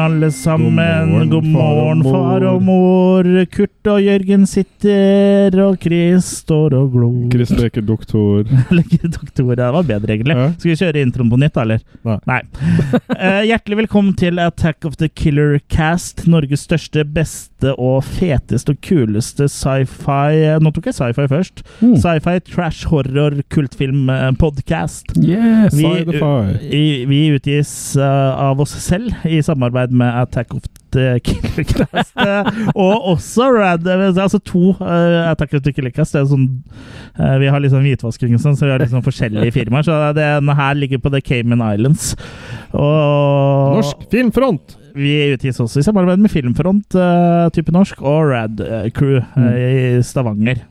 morgen, alle sammen. God morgen, far og mor. Kurt og Jørgen sitter, og Chris står og glor. Chris leker doktor. Leker doktor. Det var bedre, egentlig. Ja. Skal vi kjøre introen på nytt, eller? Nei. Eh, hjertelig velkommen til Attack of the Killer Cast. Norges største, beste og feteste og kuleste sci-fi Nå tok jeg sci-fi først. Mm. Sci-fi, trash, horror, kultfilm-podkast. Yeah, Vi, vi utgis uh, av oss selv i samarbeid med Attack of the Killer Cast. eh, og også Rad, altså to uh, Attack of the Killer Cast. Det er sånn, uh, vi har liksom hvitvasking og sånn, så vi har liksom forskjellige firmaer. Så denne her ligger på The Cayman Islands. Og Norsk Filmfront! vi utgis også i samarbeid med Filmfront, uh, type norsk, og Rad eh, Crew eh, i Stavanger.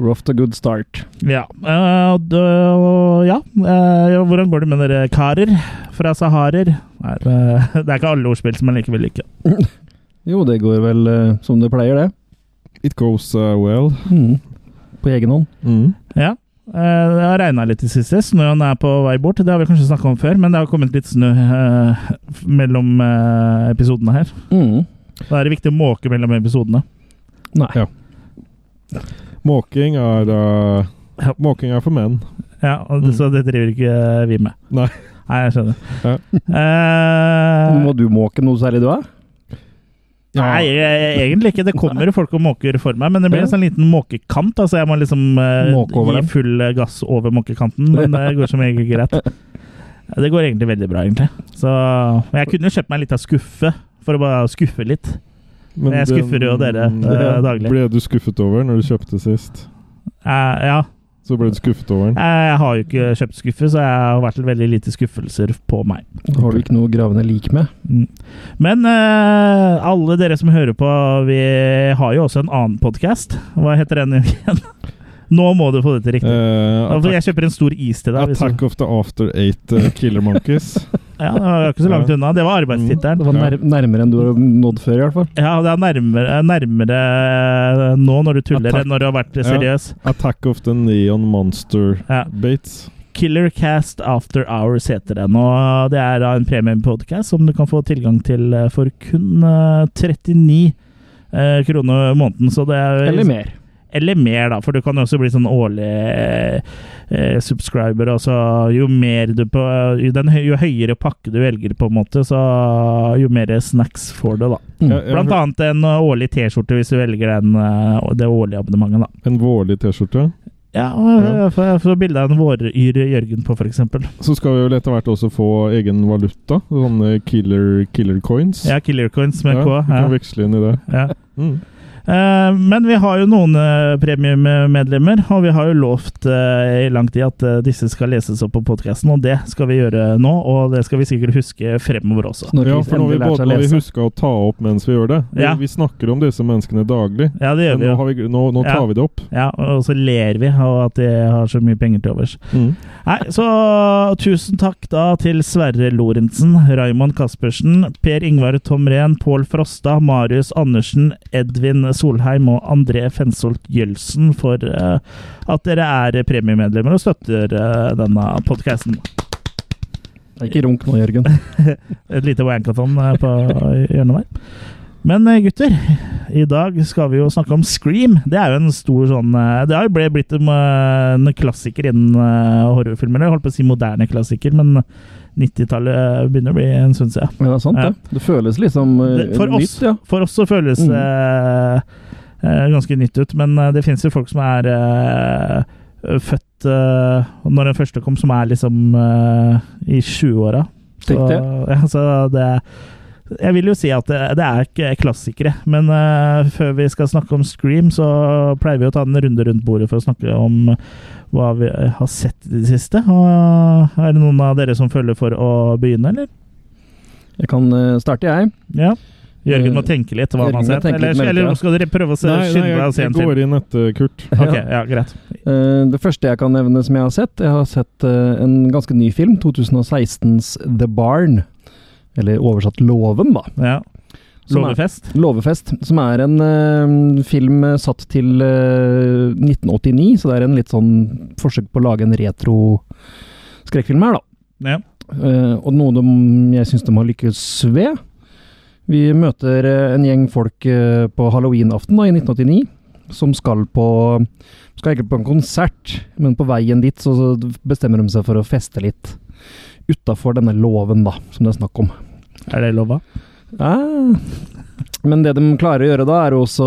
Rough to good start. Ja. d- og ja. øh, hvordan går det med dere karer fra Saharer? Nei, det, det er ikke alle ordspill som jeg likevel liker. Jo, det går vel eh, som det pleier, det. It goes uh, well. Mm. På egen hånd. Mm. Ja. det har regna litt i siste. Snøen er på vei bort. Det har vi kanskje snakka om før, men det har kommet litt snø mellom episodene her. Mm. Da er det viktig å måke mellom episodene. Nei. Ja. Måking er uh, Ja. Måking er for menn. Ja, og det, Mm. Så det driver ikke øh, vi med. Nei. Nei, jeg skjønner. Ja. Uh, Må du måke noe særlig, du, da? Nei, eh, egentlig ikke. Det kommer folk og måker for meg, men det blir en sånn liten måkekant. Altså jeg må liksom uh, gi full eh, gass over måkekanten, men det går som regel greit. Det går egentlig veldig bra, egentlig. Så men jeg kunne jo kjøpt meg litt av skuffe, for å bare skuffe litt. Men Jeg skuffer jo dere, ja, daglig. Ble du skuffet over når du kjøpte sist? Uh, ja. Så ble du skuffet over den? Uh, Jeg har jo ikke kjøpt skuffe, så jeg har vært veldig lite skuffelser på meg. Har du ikke noe gravende lik med? Mm. Men uh, alle dere som hører på, vi har jo også en annen podkast. Hva heter den igjen? Nå må du få det til riktig. Uh, attack, jeg kjøper en stor is til deg. hvis du- attack of the After Eight uh, Killer Monkeys. Ja, det var ikke så langt unna. Det var Det var nær nærmere enn du har nådd før, i hvert fall. Ja, det er nærmere, nærmere nå når du tuller, enn når du har vært Ja. seriøs. Attack of the Neon Monster Ja. Bates. Killer Cast After Hours heter den. Og det er da en premiumpodcast som du kan få tilgang til eh, for kun eh, 39 eh, kroner måneden. Så det er Eller mer. Eller mer, da, for du kan jo også bli sånn årlig eh, eh, subscriber. Altså, jo mer du på jo, den, jo høyere pakke du velger, på en måte, så jo mer snacks får du, da. Mm. Blant annet en årlig T-skjorte hvis du velger den, uh, det årlige abonnementet, da. En vårlig T-skjorte. Ja, jeg får- jeg får bilde av en våryr Jørgen på, f.eks. Så skal vi vel etter hvert også få egen valuta. Sånne killer, killer coins. Ja, Killer Coins med Ja, K. vi kan veksle inn i det. Ja. Mm. Eh, men vi har jo noen uh, premiummedlemmer, og vi har jo lovt eh, i lang tid at eh, disse skal leses opp på podkasten, og det skal vi gjøre nå. Og det skal vi sikkert huske fremover også. Ja, for nå har vi både må vi huske å ta opp mens vi gjør det. Vi, Ja. vi snakker om disse menneskene daglig. Ja, det gjør Men vi nå, har vi, nå, nå tar Ja. vi det opp. Ja, og så ler vi av at de har så mye penger til overs. Mm. Nei, så tusen takk da til Sverre Lorentzen, Raymond Caspersen, Per Ingvar Tomren, Pål Frosta, Marius Andersen, Edvin Solheim og André Fensolt Jølsen for eh, at dere er premiemedlemmer og støtter eh, denne podkasten. Ikke runk nå, Jørgen. Et lite wankathon eh, på hjørnet der. Men eh, gutter, i dag skal vi jo snakke om Scream. Det er jo en stor sånn eh, Det har jo blitt en, eh, klassiker innen horrorfilmer. Jeg holdt på å si moderne klassiker, men 90-tallet begynner å bli en stund siden. Ja, det er sant, Ja. det. Føles liksom Det- for oss. nytt, ja. For oss så føles Mm. det eh, ganske nytt ut, men det finnes jo folk som er eh, født eh, Når den første kom, som er liksom i 20-åra. Så, ja, så det Jeg vil jo si at det, er ikke klassikere, men uh, før vi skal snakke om Scream, så pleier vi å ta en runde rundt bordet for å snakke om hva vi har sett i det siste. Og er det noen av dere som føler for å begynne, eller? Jeg kan eh, starte, jeg. Ja. Jørgen må tenke litt hva han har sett. Eller, eller skal dere prøve å skynde deg å jeg, se jeg en film? går inn etter Kurt. Ok, ja, greit. Eh, Det første jeg kan nevne som jeg har sett, jeg har sett eh, en ganske ny film. 2016s The Barn. Eller oversatt Låven, da. Ja. Som er-? Låvefest. Som er en uh, film eh, satt til uh, 1989, så det er en litt sånn forsøk på å lage en retro skrekkfilm her, da. Ja. Uh, og noe de, jeg syns de har lykkes ved, Vi møter eh, en gjeng folk eh, på halloweenaften i 1989, som skal på Skal egentlig på en konsert, men på veien dit så så bestemmer de seg for å feste litt utafor denne låven, da, som det er snakk om. Er det lova? Ja. Men det de klarer å gjøre da, er også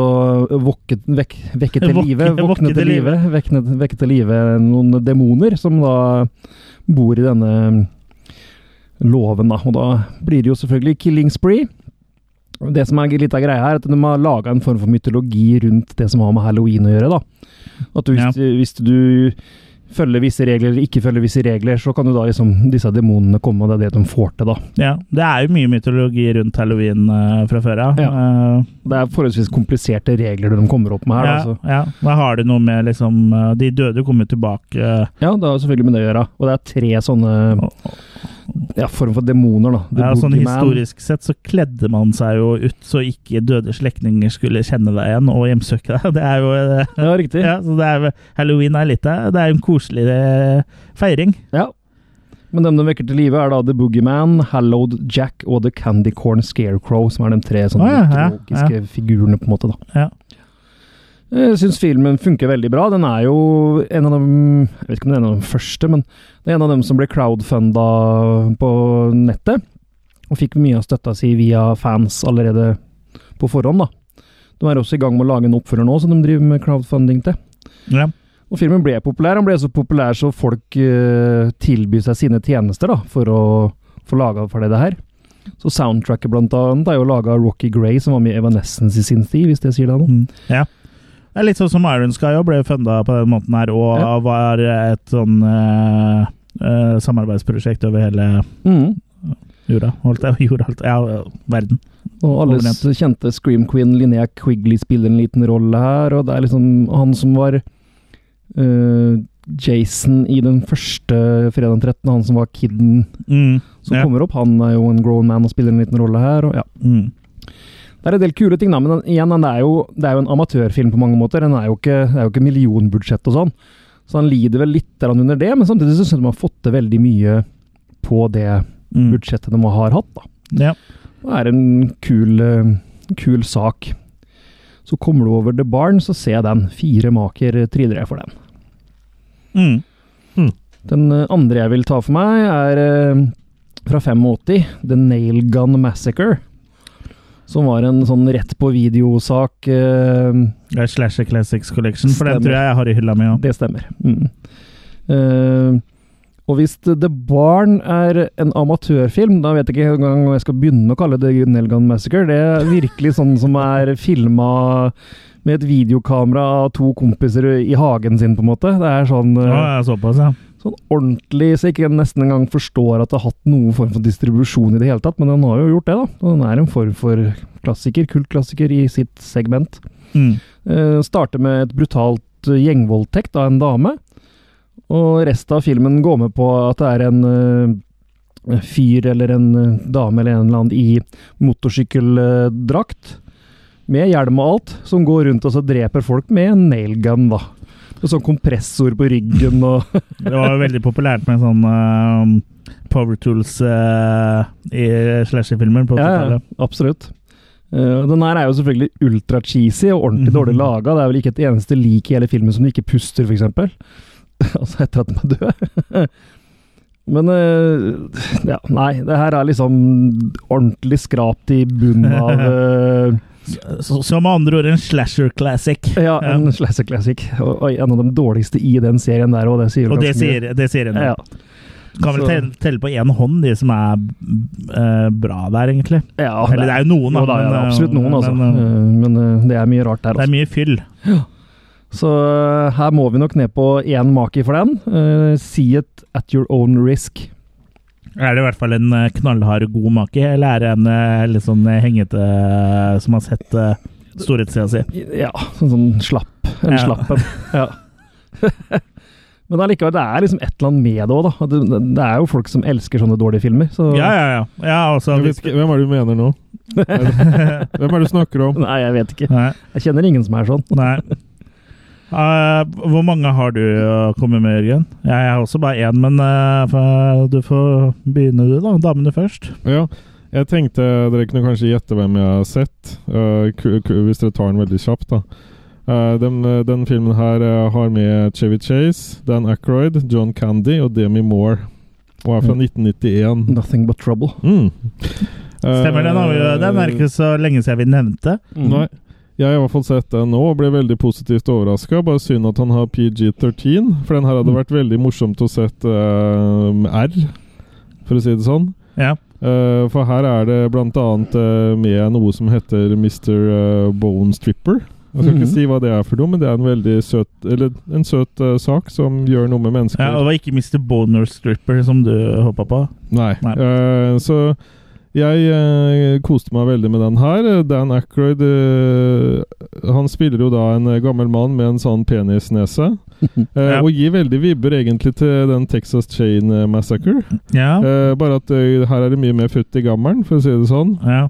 å vokke, vekk, vekke til live, våkne til live, vekke, vekke til live noen demoner som da bor i denne låven, da. Og da blir det jo selvfølgelig killing spree. Det som er litt av greia her, er at de har laga en form for mytologi rundt det som har med halloween å gjøre, da. At hvis, Ja. hvis du følger visse regler eller ikke følge visse regler, så kan jo da liksom disse demonene komme, og det er det de får til, da. Ja. Det er jo mye mytologi rundt halloween uh, fra før av. Eh, Det er forholdsvis kompliserte regler de kommer opp med her. ja, altså. ja. Da har det noe med liksom eh, De døde kommer tilbake. Ja, det har selvfølgelig med det å gjøre. Og det er tre sånne ja, form for demoner, da. The Ja, sånn. Historisk sett så kledde man seg jo ut så ikke døde slektninger skulle kjenne deg igjen og hjemsøke deg. Det er jo det Ja, riktig. ja, så det er, Halloween er litt det. Er en koselig eh, feiring. Ja. Men dem de vekker til live, er da The Boogeyman, Hallowed Jack og The Candy Corn Scarecrow, som er de tre sånne Å, ja, ja, figurene, på en måte. da. Ja. Jeg syns filmen funker veldig bra. Den er jo en av dem Jeg vet ikke om det er en av de første, men det er en av dem som ble crowdfunda på nettet. Og fikk mye av støtta si via fans allerede på forhånd. da. De er også i gang med å lage en oppfølger nå, som de driver med crowdfunding til. Ja. Og filmen ble populær. Han ble så populær så folk uh, tilbyr seg sine tjenester da, for å få laga for det, det her. Så soundtracket blant annet er jo laga av Rocky Gray, som var med i Evanescence i sin tid, hvis det sier deg noe. Mm. ja. Det er litt sånn som Iron Sky ble funda på den måten her, og Ja. var et sånn uh, uh, samarbeidsprosjekt over hele Mm. jorda. Holdt jeg, jorda holdt, ja, verden. Og alles Overnevnt. kjente Scream Queen Linnea Quigley spiller en liten rolle her, og det er liksom han som var uh, Jason i den første fredag 13., han som var kidden Mm. som Ja. kommer opp, han er jo en grown man og spiller en liten rolle her, og ja. Mm. Det er en del kule ting, da, men igjen, det er jo, det er jo en amatørfilm på mange måter. Den er jo ikke, det er jo ikke millionbudsjett og sånn, så han lider vel litt under det, men samtidig så synes jeg de har fått til veldig mye på det Mm. budsjettet de har hatt. da. Ja. Det er en kul, eh, kul sak. Så kommer du over The Barn, så ser jeg den. Fire maker triller jeg for den. Mm. Den eh, andre jeg vil ta for meg, er eh, fra 85, The Nail Gun Massacre. Som var en sånn rett på videosak. Uh, Det er Slasher Classics Collection, for den tror jeg jeg har i hylla mi òg. Det stemmer. Mm. Uh, og hvis The Barn er en amatørfilm, da vet jeg ikke engang hva jeg skal begynne å kalle det Nelgan Massacre. Det er virkelig sånn som er filma med et videokamera av to kompiser i hagen sin, på en måte. Det er sånn, uh, Ja, såpass, ja. Sånn ordentlig, så jeg ikke nesten engang forstår at det har hatt noen form for distribusjon i det hele tatt, men den har jo gjort det, da. Den er en form for klassiker, kultklassiker i sitt segment. Mm. Eh, starter med et brutalt eh, gjengvoldtekt av en dame. Og resten av filmen går med på at det er en eh, fyr eller en eh, dame eller en eller annen i motorsykkeldrakt, med hjelm og alt, som går rundt og så dreper folk med en nailgun, da. Og sånn kompressor på ryggen og Det var jo veldig populært med sånn uh, Power Tools uh, i slasherfilmer på Ja, ja, 80-tallet. absolutt. Uh, den her er jo selvfølgelig ultra cheesy og ordentlig Mhm. dårlig laga. Det er vel ikke et eneste lik i hele filmen som ikke puster, f.eks. altså etter at den er død. Men uh, ja, nei. Det her er liksom ordentlig skrapt i bunnen av Så, så med andre ord en slasher classic. Ja, en slasher classic. Og, og en av de dårligste i den serien der òg, det sier Og det sier, det sier en. Ja, Kan vel telle, telle på én hånd de som er uh, bra der, egentlig. ja, Eller det er jo noen, da. Da, ja, det er men, absolutt noen, eh, altså. Men, eh, Men det er mye rart der, det altså. er mye fyll. Så eh, her må vi nok ned på én maki for den. Uh, see it at your own risk. Er det i hvert fall en eh, knallhard god make, eller er det en eh, litt sånn eh, hengete som har sett storhetstida si? Ja, sånn, sånn slapp. En Ja. slapp en. Ja. Men allikevel, det er liksom et eller annet med det òg, da. Det, det er jo folk som elsker sånne dårlige filmer. Så Ja, ja, ja. ja altså, hvis... ikke, hvem er det du mener nå? Hvem er det du snakker om? Nei, jeg vet ikke. Nei. Jeg kjenner ingen som er sånn. nei. Eh, hvor mange har du å komme med, Jørgen? Jeg har også bare én, men uh, du får begynne du, da. Damene først. Ja, Jeg tenkte dere kunne kanskje gjette hvem jeg har sett, uh, hvis dere tar den veldig kjapt. da. Eh, den, den filmen her har med Chevy Chase, Dan Aykroyd, John Candy og Demi Moore. Og er fra Mm. 1991. Nothing but trouble. Mm. Stemmer den? har vi jo- Den er ikke så lenge siden vi nevnte. Nei. Jeg har i hvert fall sett den nå og ble veldig positivt overraska. Bare synd at han har PG13, for den her hadde Mm. vært veldig morsomt å sett uh, R, for å si det sånn. Ja. Uh, for her er det blant annet eh, med noe som heter Mr. Bone Stripper. Jeg skal Mhm. ikke si hva det er for noe, men det er en veldig søt Eller en søt uh, sak som gjør noe med mennesker. ja. Og det var ikke Mr. Boner Stripper som du hoppa på. Nei. Nei. Uh, så jeg eh, koste meg veldig med den her. Dan Aykroyd eh, Han spiller jo da en eh, gammel mann med en sånn penisnese. eh, Ja. Og gir veldig vibber egentlig til den Texas Chain eh, Massacre. Ja. Eh, bare at her er det mye mer futt i gammelen, for å si det sånn. ja.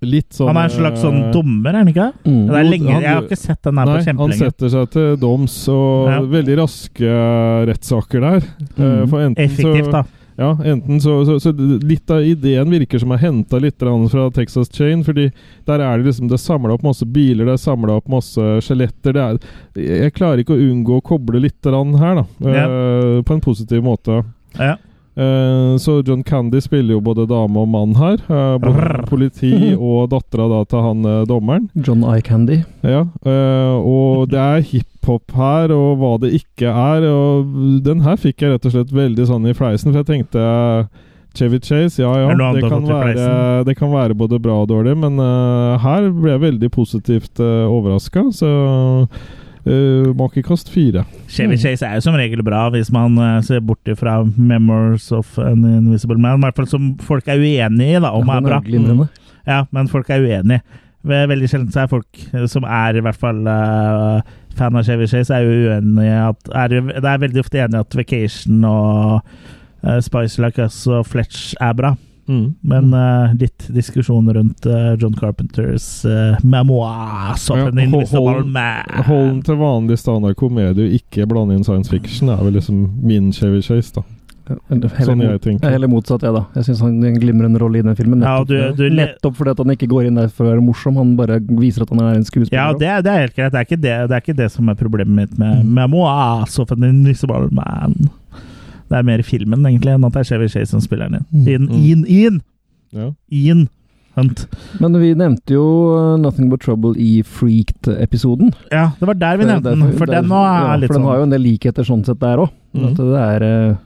Litt sånn Han er en slags sånn dommer, er han ikke? Mm. Det er lenge, han- jeg har ikke sett den her Nei, på han setter seg til doms, og Ja. veldig raske rettssaker der. Mm. For enten Effektivt, så, da. Ja, enten så, så, så Litt av ideen virker som er henta litt fra Texas Chain, fordi der er det liksom Det er samla opp masse biler, det er samla opp masse skjeletter. Det er Jeg klarer ikke å unngå å koble litt her, da. eh, På en positiv måte. Ja. Eh, så John Candy spiller jo både dame og mann her. eh, både politi og dattera da til han dommeren. John Eye Candy. Ja, eh, og det er hiphop her, og hva det ikke er. Og den her fikk jeg rett og slett veldig sånn i fleisen, for jeg tenkte eh, Chevy Chase, ja ja, det kan, være, det kan være både bra og dårlig, men uh, her ble jeg veldig positivt uh, overraska, så uh, makekast fire. Chevy Mm. Chase er jo som regel bra, hvis man uh, ser bort fra 'Memories of an Invisible Man'. I hvert fall som folk er uenige i, da, om Ja, er bra. Mm. Ja, men folk er uenige. Veldig sjelden er folk eh, som er i hvert fall eh, fan av Chevy Chase, er jo uenig i at er, Det er veldig ofte enig i at Vacation og uh, Spice Like Us og Fletch er bra. Mm. Men uh, litt diskusjon rundt uh, John Carpenters uh, memoirs Ja, hold- hold- til vanlig standard komedie, ikke blande inn science fiction. Det er vel liksom min Chevy Chase, da. Heller, Sånn jeg tenker. jeg er heller motsatt, jeg, da. Jeg syns han glimrer en rolle i den filmen. Nettopp, ja, du- du- nettopp fordi at han ikke går inn der for å være morsom. Han bare viser at han er en skuespiller. Ja, det, er- det er helt greit. Det er, ikke det, det er ikke det som er problemet mitt med Mm. Memoirs of an Invisible Man. Det er mer filmen, egentlig, enn at det er Chevy Chase som spiller den inn. Inn, inn, inn! Ian, Ja. Ian Hunt. Men vi nevnte jo uh, 'Nothing But Trouble' i Freaked-episoden. Ja, det var der vi nevnte den, for den nå ja, er sånn. For den har jo sånn en del likheter sånn sett der òg. Mm. At det er eh,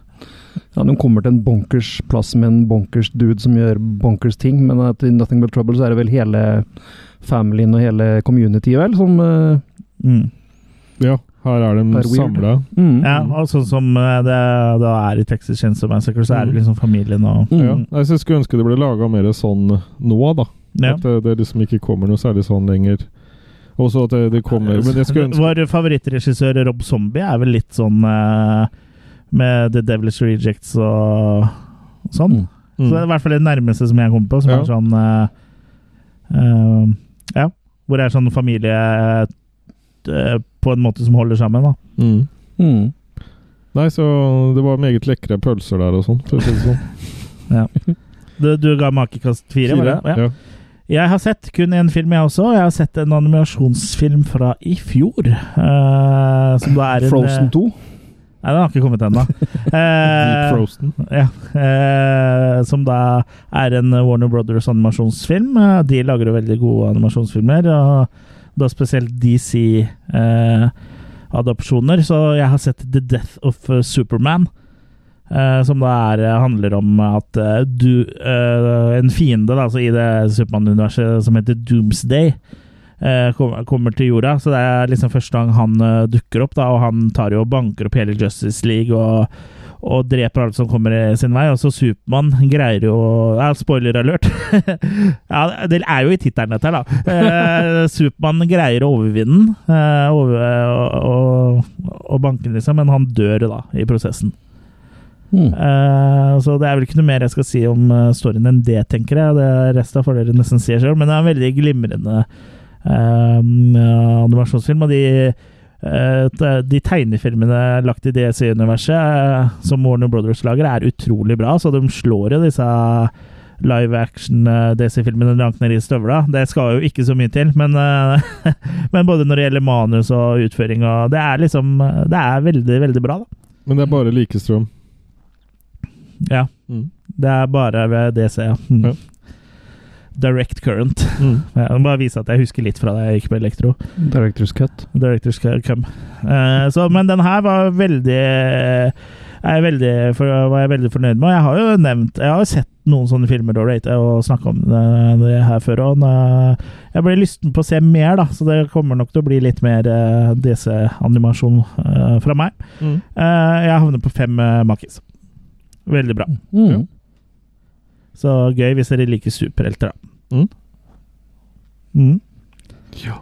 Ja, de kommer til en bonkers plass med en bonkers dude som gjør bonkers ting, men at i 'Nothing But Trouble' så er det vel hele familien og hele communityet, vel, som uh, mm. ja, her er de samla. mm, Ja, og sånn som eh, det da er i Texas Chainsaw Massacre, så er det Mm. liksom familien og mm. Ja. Jeg skulle ønske det ble laga mer sånn nå, da. Ja. At det, det liksom ikke kommer noe særlig sånn lenger. Også at det, det kommer Men jeg skulle ønske Vår favorittregissør Rob Zombie er vel litt sånn eh, med The Devil's Rejects og sånn. Mm. Så det er i hvert fall det nærmeste som jeg kommer på, som Ja. er sånn uh, uh, Ja. Hvor det er sånn familie uh, på en måte som holder sammen, da. mm. Mm. Nei, så det var meget lekre pølser der og sånn, for å si det sånn. Du, du ga makekast fire, var det? Ja. Ja. Jeg har sett kun én film, jeg også. Jeg har sett en animasjonsfilm fra i fjor. som da er en Frozen 2. Nei, den har ikke kommet ennå. Deep Eh, Frozen. ja, eh, som da er en Warner Brothers animasjonsfilm. Eh, De lager jo veldig gode animasjonsfilmer, og da spesielt DC-adopsjoner. så jeg har sett The Death of eh, Superman. eh, som da er, eh, handler om at eh, du eh, En fiende da, altså i det Supermann-universet som heter Doomsday, eh, kommer til jorda. Så det er liksom første gang han eh, dukker opp, da, og han tar jo og banker opp hele Justice League og, og dreper alt som kommer i sin vei. Og så Supermann greier jo ja, Spoiler alert! ja, det er jo i tittelen, dette her, da. Eh, Supermann greier å overvinne den eh, over, og, og banke den, liksom, men han dør da i prosessen. Mm. Uh, så det er vel ikke noe mer jeg skal si om eh, storyen enn det, tenker jeg. Det resten får dere nesten se selv, men det er en veldig glimrende eh, animasjonsfilm. Og de, uh, de tegnefilmene lagt i DC-universet, uh, som Warner Brothers lager, er utrolig bra. Så de slår jo disse live action eh, langt ned i støvla. Det skal jo ikke så mye til, men, uh, men både når det gjelder manus og utføring og Det er liksom Det er veldig, veldig bra, da. Men det er bare Likestrøm. Ja. Mm. Det er bare ved DC, ja. Mm. Ja. Direct current. Mm. Jeg må bare vise at jeg husker litt fra da jeg gikk på elektro. Directors cut. Directors come. Uh, så, men den her var veldig jeg veldig, for, var jeg veldig fornøyd med. Og jeg har jo nevnt Jeg har jo sett noen sånne filmer og og snakka om det, det her før. Og eh, jeg ble lysten på å se mer, da, så det kommer nok til å bli litt mer uh, DC-animasjon eh, fra meg. Mm. Eh, jeg havner på fem uh, Makis. Veldig bra. Mm. Så gøy hvis dere liker superhelter, da. Mm. Mm. Ja.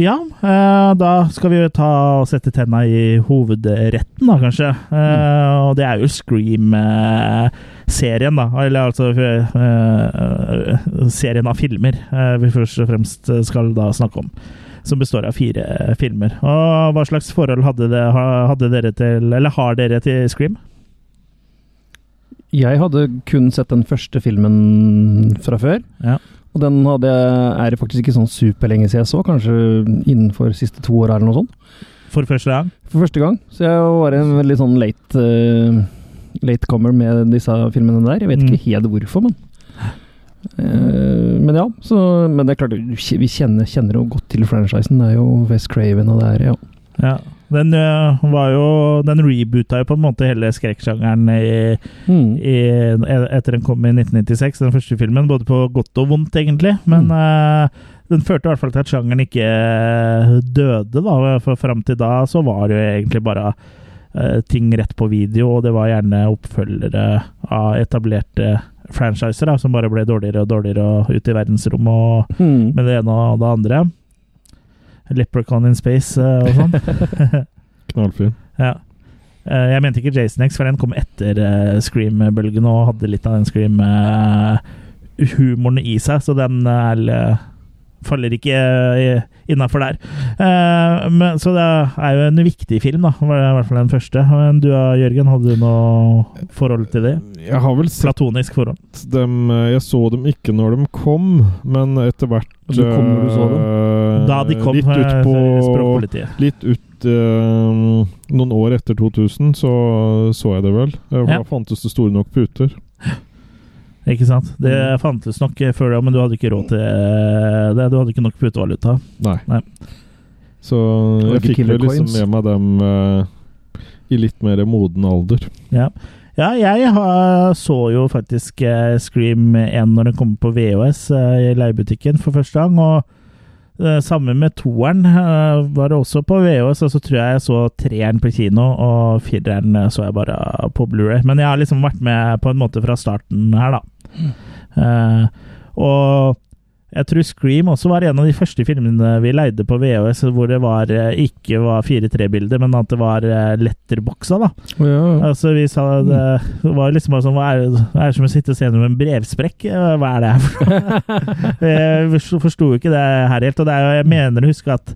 Ja, eh, da skal vi jo ta og sette tenna i hovedretten, da, kanskje. Eh, og det er jo Scream-serien, da. Eller altså eh, serien av filmer eh, vi først og fremst skal da snakke om. Som består av fire filmer. Og hva slags forhold hadde, det, hadde dere til Eller har dere til Scream? Jeg hadde kun sett den første filmen fra før. Ja. Og den hadde er det faktisk ikke sånn superlenge siden jeg så, kanskje innenfor siste to åra eller noe sånt. For første gang? For første gang. Så jeg var en veldig sånn late, uh, latecomer med disse filmene der. Jeg vet ikke helt hvorfor, men uh, Men ja. Så, men det er klart, vi kjenner, kjenner jo godt til franchisen. Det er jo West Craven, og det her, ja. Ja. Den øh, var jo Den reboota jo på en måte hele skrekksjangeren Mm. etter den kom i 1996, den første filmen. Både på godt og vondt, egentlig. Men Mm. uh, den førte i hvert fall til at sjangeren ikke øh, døde, da. For fram til da så var det jo egentlig bare uh, ting rett på video, og det var gjerne oppfølgere av etablerte franchiser da, som bare ble dårligere og dårligere og ute i verdensrommet og Mm. med det ene og det andre. Leprechaun in space uh, og sånn. Knallfin. Ja. Uh, Jeg mente ikke Jason X, for den kom etter uh, Scream-bølgen og hadde litt av den Scream-humoren i seg, så den er, faller ikke uh, innafor der. Eh, men, så det er jo en viktig film, da. Var I hvert fall den første. Men du da, Jørgen, hadde du noe forhold til det? Jeg har vel sett Platonisk forhold? dem eh, Jeg så dem ikke når de kom, men etter hvert Du kom når du så dem? eh, Da de kom, Litt ut eh, på språkpolitiet. Litt ut eh, Noen år etter 2000 så så jeg det vel. Da Ja. Fantes det store nok puter. Ikke sant? Det Mm. fantes nok før da, men du hadde ikke råd til eh, det. Du hadde ikke nok putevaluta. Nei. Nei. Så jeg fikk jo liksom Coins. med meg dem uh, i litt mer moden alder. Ja, ja jeg har, så jo faktisk uh, Scream 1 når den kom på VHS uh, i leiebutikken for første gang. Og eh, samme med toeren eh, var det også på VHS, og så tror jeg jeg så treeren på kino, og fireren eh, så jeg bare på Blu-ray. Men jeg har liksom vært med på en måte fra starten her, da. Eh, og jeg tror Scream også var en av de første filmene vi leide på VHS hvor det var, eh, ikke var 4-3-bilder, men at det var eh, letterboksa, da. Å, ja. Altså, vi sa det, det var liksom bare sånn Hva er det, er som å sitte og se gjennom en brevsprekk? Hva er det her for noe? Jeg forsto ikke det her helt. Og det er, jeg mener å huske at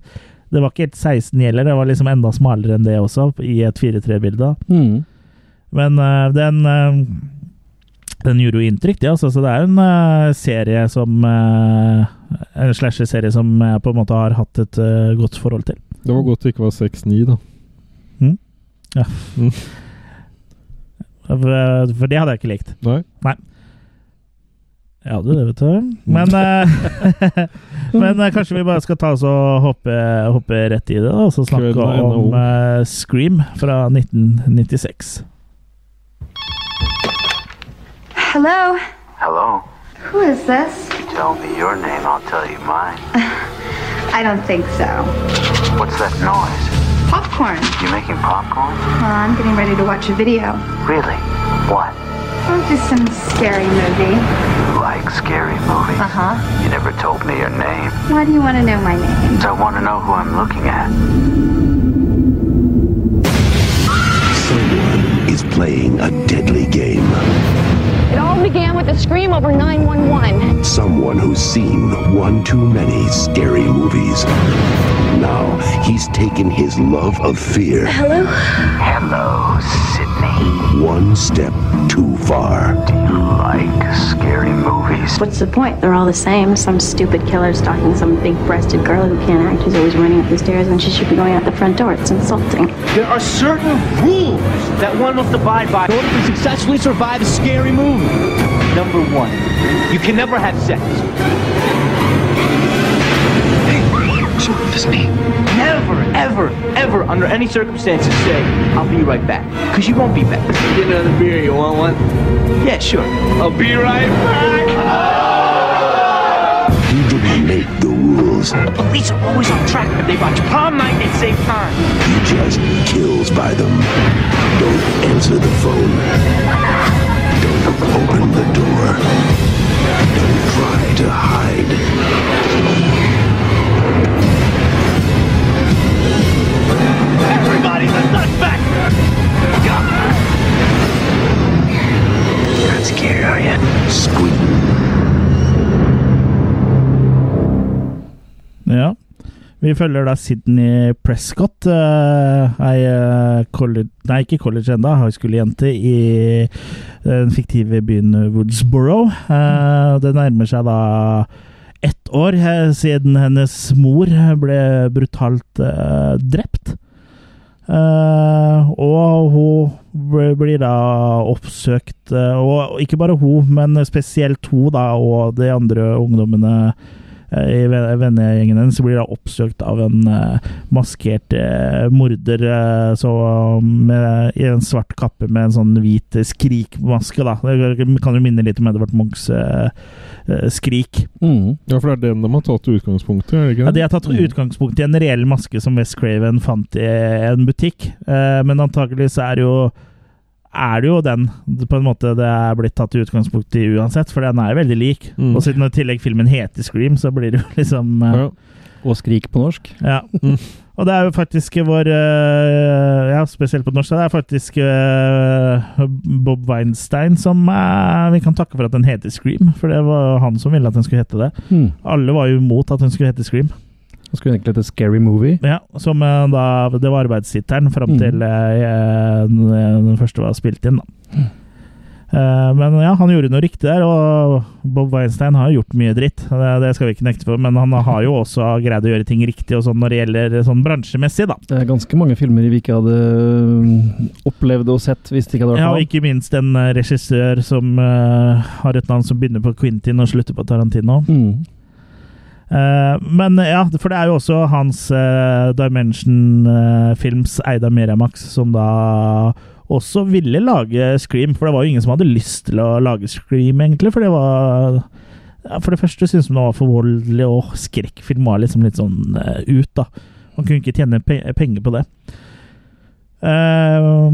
det var ikke helt 16 gjelder, det var liksom enda smalere enn det også, i et 4-3-bilde. Mm. Men den den gjorde jo inntrykk, det. Altså. Så det er en uh, serie som uh, En slasher-serie som jeg på en måte har hatt et uh, godt forhold til. Det var godt det ikke var 6-9, da. For, for det hadde jeg ikke likt. Nei. Jeg hadde det, vet du. Men, eh, men kanskje vi bare skal ta oss og hoppe, hoppe rett i det, da, og så snakke om Scream fra 1996. Hello? Hello. Who is this? You tell me your name, I'll tell you mine. I don't think so. What's that noise? Popcorn. You making popcorn? Well, I'm getting ready to watch a video. Really? What? Oh, just some scary movie. You like scary movies? Uh huh. You never told me your name. Why do you want to know my name? I want to know who I'm looking at. Someone is playing a deadly game. It all began with a scream over 911. Someone who's seen one too many scary movies. Now he's taken his love of fear Hello? Hello, Sydney. one step too far. Do you like scary movies? What's the point? They're all the same. Some stupid killer stalking some big breasted girl who can't act, who's always running up the stairs when she should be going out the front door. It's insulting. There are certain rules that one must abide by in order to successfully survive a scary movie. Number one, you can never have sex. Hey, so never, ever, ever, under any circumstances, say, I'll be right back. Because you won't be back. Get another beer, you want one? Yeah, sure. I'll be right back. He didn't make the rules. Police are always on track if they watch prom night at same time. He just kills by them. Don't answer the phone. Don't open the door. Vi følger da Sydney Prescott, eh, ei eh, college, nei, ikke college enda, high school-jente i den fiktive byen Woodsboro. Eh, det nærmer seg da ett år eh, siden hennes mor ble brutalt eh, drept. Uh, og hun blir da oppsøkt, uh, og ikke bare hun, men spesielt hun da, og de andre ungdommene eh, i vennegjengen hennes blir da oppsøkt av en eh, maskert eh, morder eh, så med, i en svart kappe med en sånn hvit skrikmaske. da. Det kan jo minne litt om Edvard Munchs uh, skrik. Mm. Ja, for det er den de har tatt utgangspunkt i, Ja? De har tatt utgangspunkt i en reell maske som West Craven fant i en butikk, uh, men antakeligvis er det jo er det jo den på en måte det er blitt tatt i utgangspunkt i uansett, for den er jo veldig lik. Mm. Og siden i tillegg filmen heter Scream, så blir det jo liksom eh, Ja. Og skrik på norsk. Ja. Mm. Og det er jo faktisk vår eh, Ja, spesielt på norsk, det er faktisk eh, Bob Weinstein som eh, vi kan takke for at den heter Scream, for det var han som ville at den skulle hete det. Mm. Alle var jo imot at den skulle hete Scream. Det skulle egentlig hete Scary Movie. Ja, som eh, da Det var arbeidstittelen fram Mm. til eh, den, den første var spilt inn, da. Eh, men ja, han gjorde noe riktig der, og Bob Weinstein har jo gjort mye dritt. Det, det skal vi ikke nekte for, men han har jo også greid å gjøre ting riktig og sånn når det gjelder sånn bransjemessig, da. Det er ganske mange filmer vi ikke hadde mm, opplevd og sett hvis det ikke hadde vært Ja, og ikke minst en regissør som uh, har et navn som begynner på Quentin og slutter på Tarantino. Mm. Eh, men ja, for det er jo også hans uh, Dimension-films Eida Miramax som da også ville lage Scream, for det var jo ingen som hadde lyst til å lage Scream, egentlig, for det var ja, For det første syntes man det var for voldelig, og skrekkfilm var liksom litt sånn eh, ut, da. Man kunne ikke tjene pe penger på det. Uh,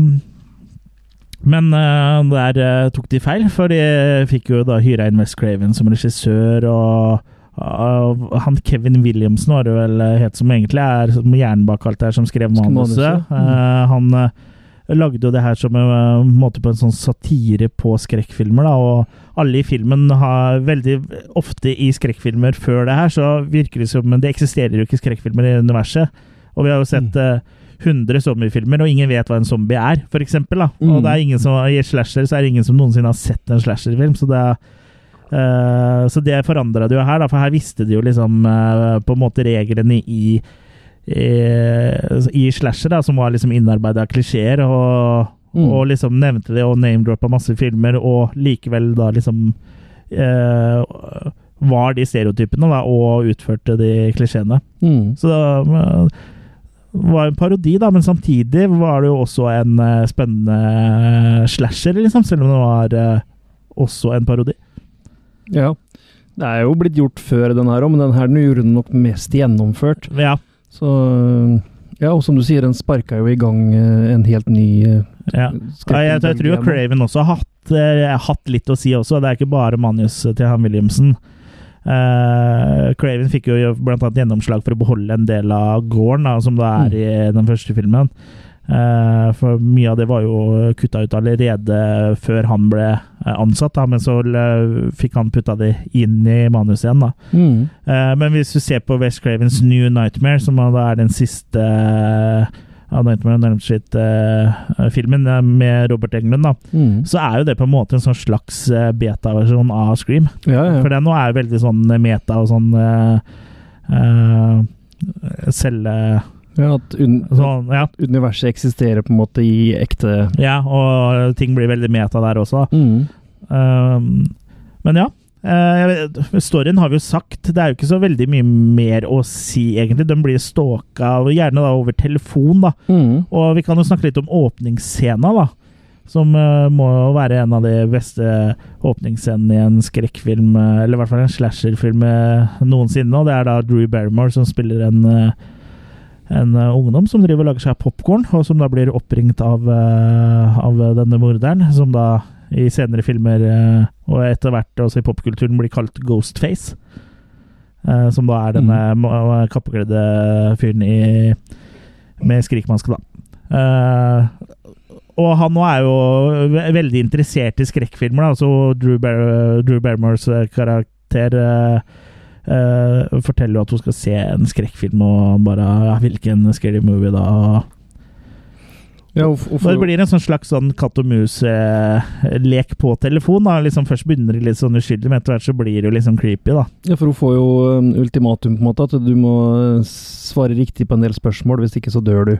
men uh, der uh, tok de feil, for de fikk jo da hyra inn West Craven som regissør, og av han Kevin Williamson var det vel eh, het, som egentlig er som hjernen bak alt det her, som skrev manuset. Mm. Uh, han eh, lagde jo det her som en måte på en sånn satire på skrekkfilmer, da, og alle i filmen har veldig ofte i skrekkfilmer før det her, så virker det som Men det eksisterer jo ikke skrekkfilmer i universet. Og vi har jo sett mm. 100 zombiefilmer, og ingen vet hva en zombie er, for eksempel. Da. Og Mm. det er ingen som, i slasher så er det ingen som noensinne har sett en slasherfilm, så det er eh, så det forandra det jo her, da, for her visste de jo liksom eh, på en måte reglene i i, i slasher, da, som var liksom innarbeida klisjeer, og, Mm. og liksom nevnte det og name-droppa masse filmer, og likevel da liksom eh, var de stereotypene, da, og utførte de klisjeene. Mm. Så det var en parodi, da, men samtidig var det jo også en spennende slasher, liksom, selv om det var også en parodi. Ja. Det er jo blitt gjort før den her òg, men den her den gjorde den nok mest gjennomført. Ja. Så Ja, og som du sier, den sparka jo i gang eh, en helt ny eh, Ja. Ja, jeg, jeg tror Craven også har hatt, eh, hatt litt å si også. Det er ikke bare manus til han Williamson. Uh, Craven fikk jo blant annet gjennomslag for å beholde en del av gården, da, som det er i den første filmen. Eh, for mye av det var jo kutta ut allerede før han ble eh, ansatt, da, men så eh, fikk han putta det inn i manuset igjen. da. Mm. Men hvis du ser på West Cravens New Nightmare, som da er den siste av Nightmare on Elm Street-filmen med Robert Englund, da, Mm. så er jo det på en måte en sånn slags beta-versjon av Scream. Ja, ja. For den nå er jo veldig sånn meta og sånn uh, eh, Celle... ja at un Sånn, ja. universet eksisterer på en måte i ekte ja, og ting blir veldig meta der også. mm. Um, men ja. Uh, storyen har vi jo sagt. Det er jo ikke så veldig mye mer å si, egentlig. Den blir stalka, gjerne da over telefon. da. Mm. Og vi kan jo snakke litt om åpningsscena, da. Som uh, må jo være en av de beste åpningsscenene i en skrekkfilm, eh, eller i hvert fall en slasherfilm noensinne. Og det er da Drew Barrymore som spiller en, eh, en eh, ungdom som driver og lager seg popkorn, og som da blir oppringt av, eh, av denne morderen, som da i senere filmer eh, og etter hvert også i popkulturen blir kalt Ghostface. Som da er denne mm. kappekledde fyren i, med skrikmaske, da. Og han nå er jo veldig interessert i skrekkfilmer. da, Altså Drew, Bar Drew Barrymores karakter eh, eh, forteller jo at hun skal se en skrekkfilm, og bare ja, Hvilken scary movie da? Ja, og, og for... det blir en sånn slags sånn katt og mus-lek på telefon. da, liksom Først begynner det litt sånn uskyldig, men etter hvert så blir det jo liksom creepy. da. Ja, for hun får jo um, ultimatum, på en måte, at du må uh, svare riktig på en del spørsmål, hvis ikke så dør du.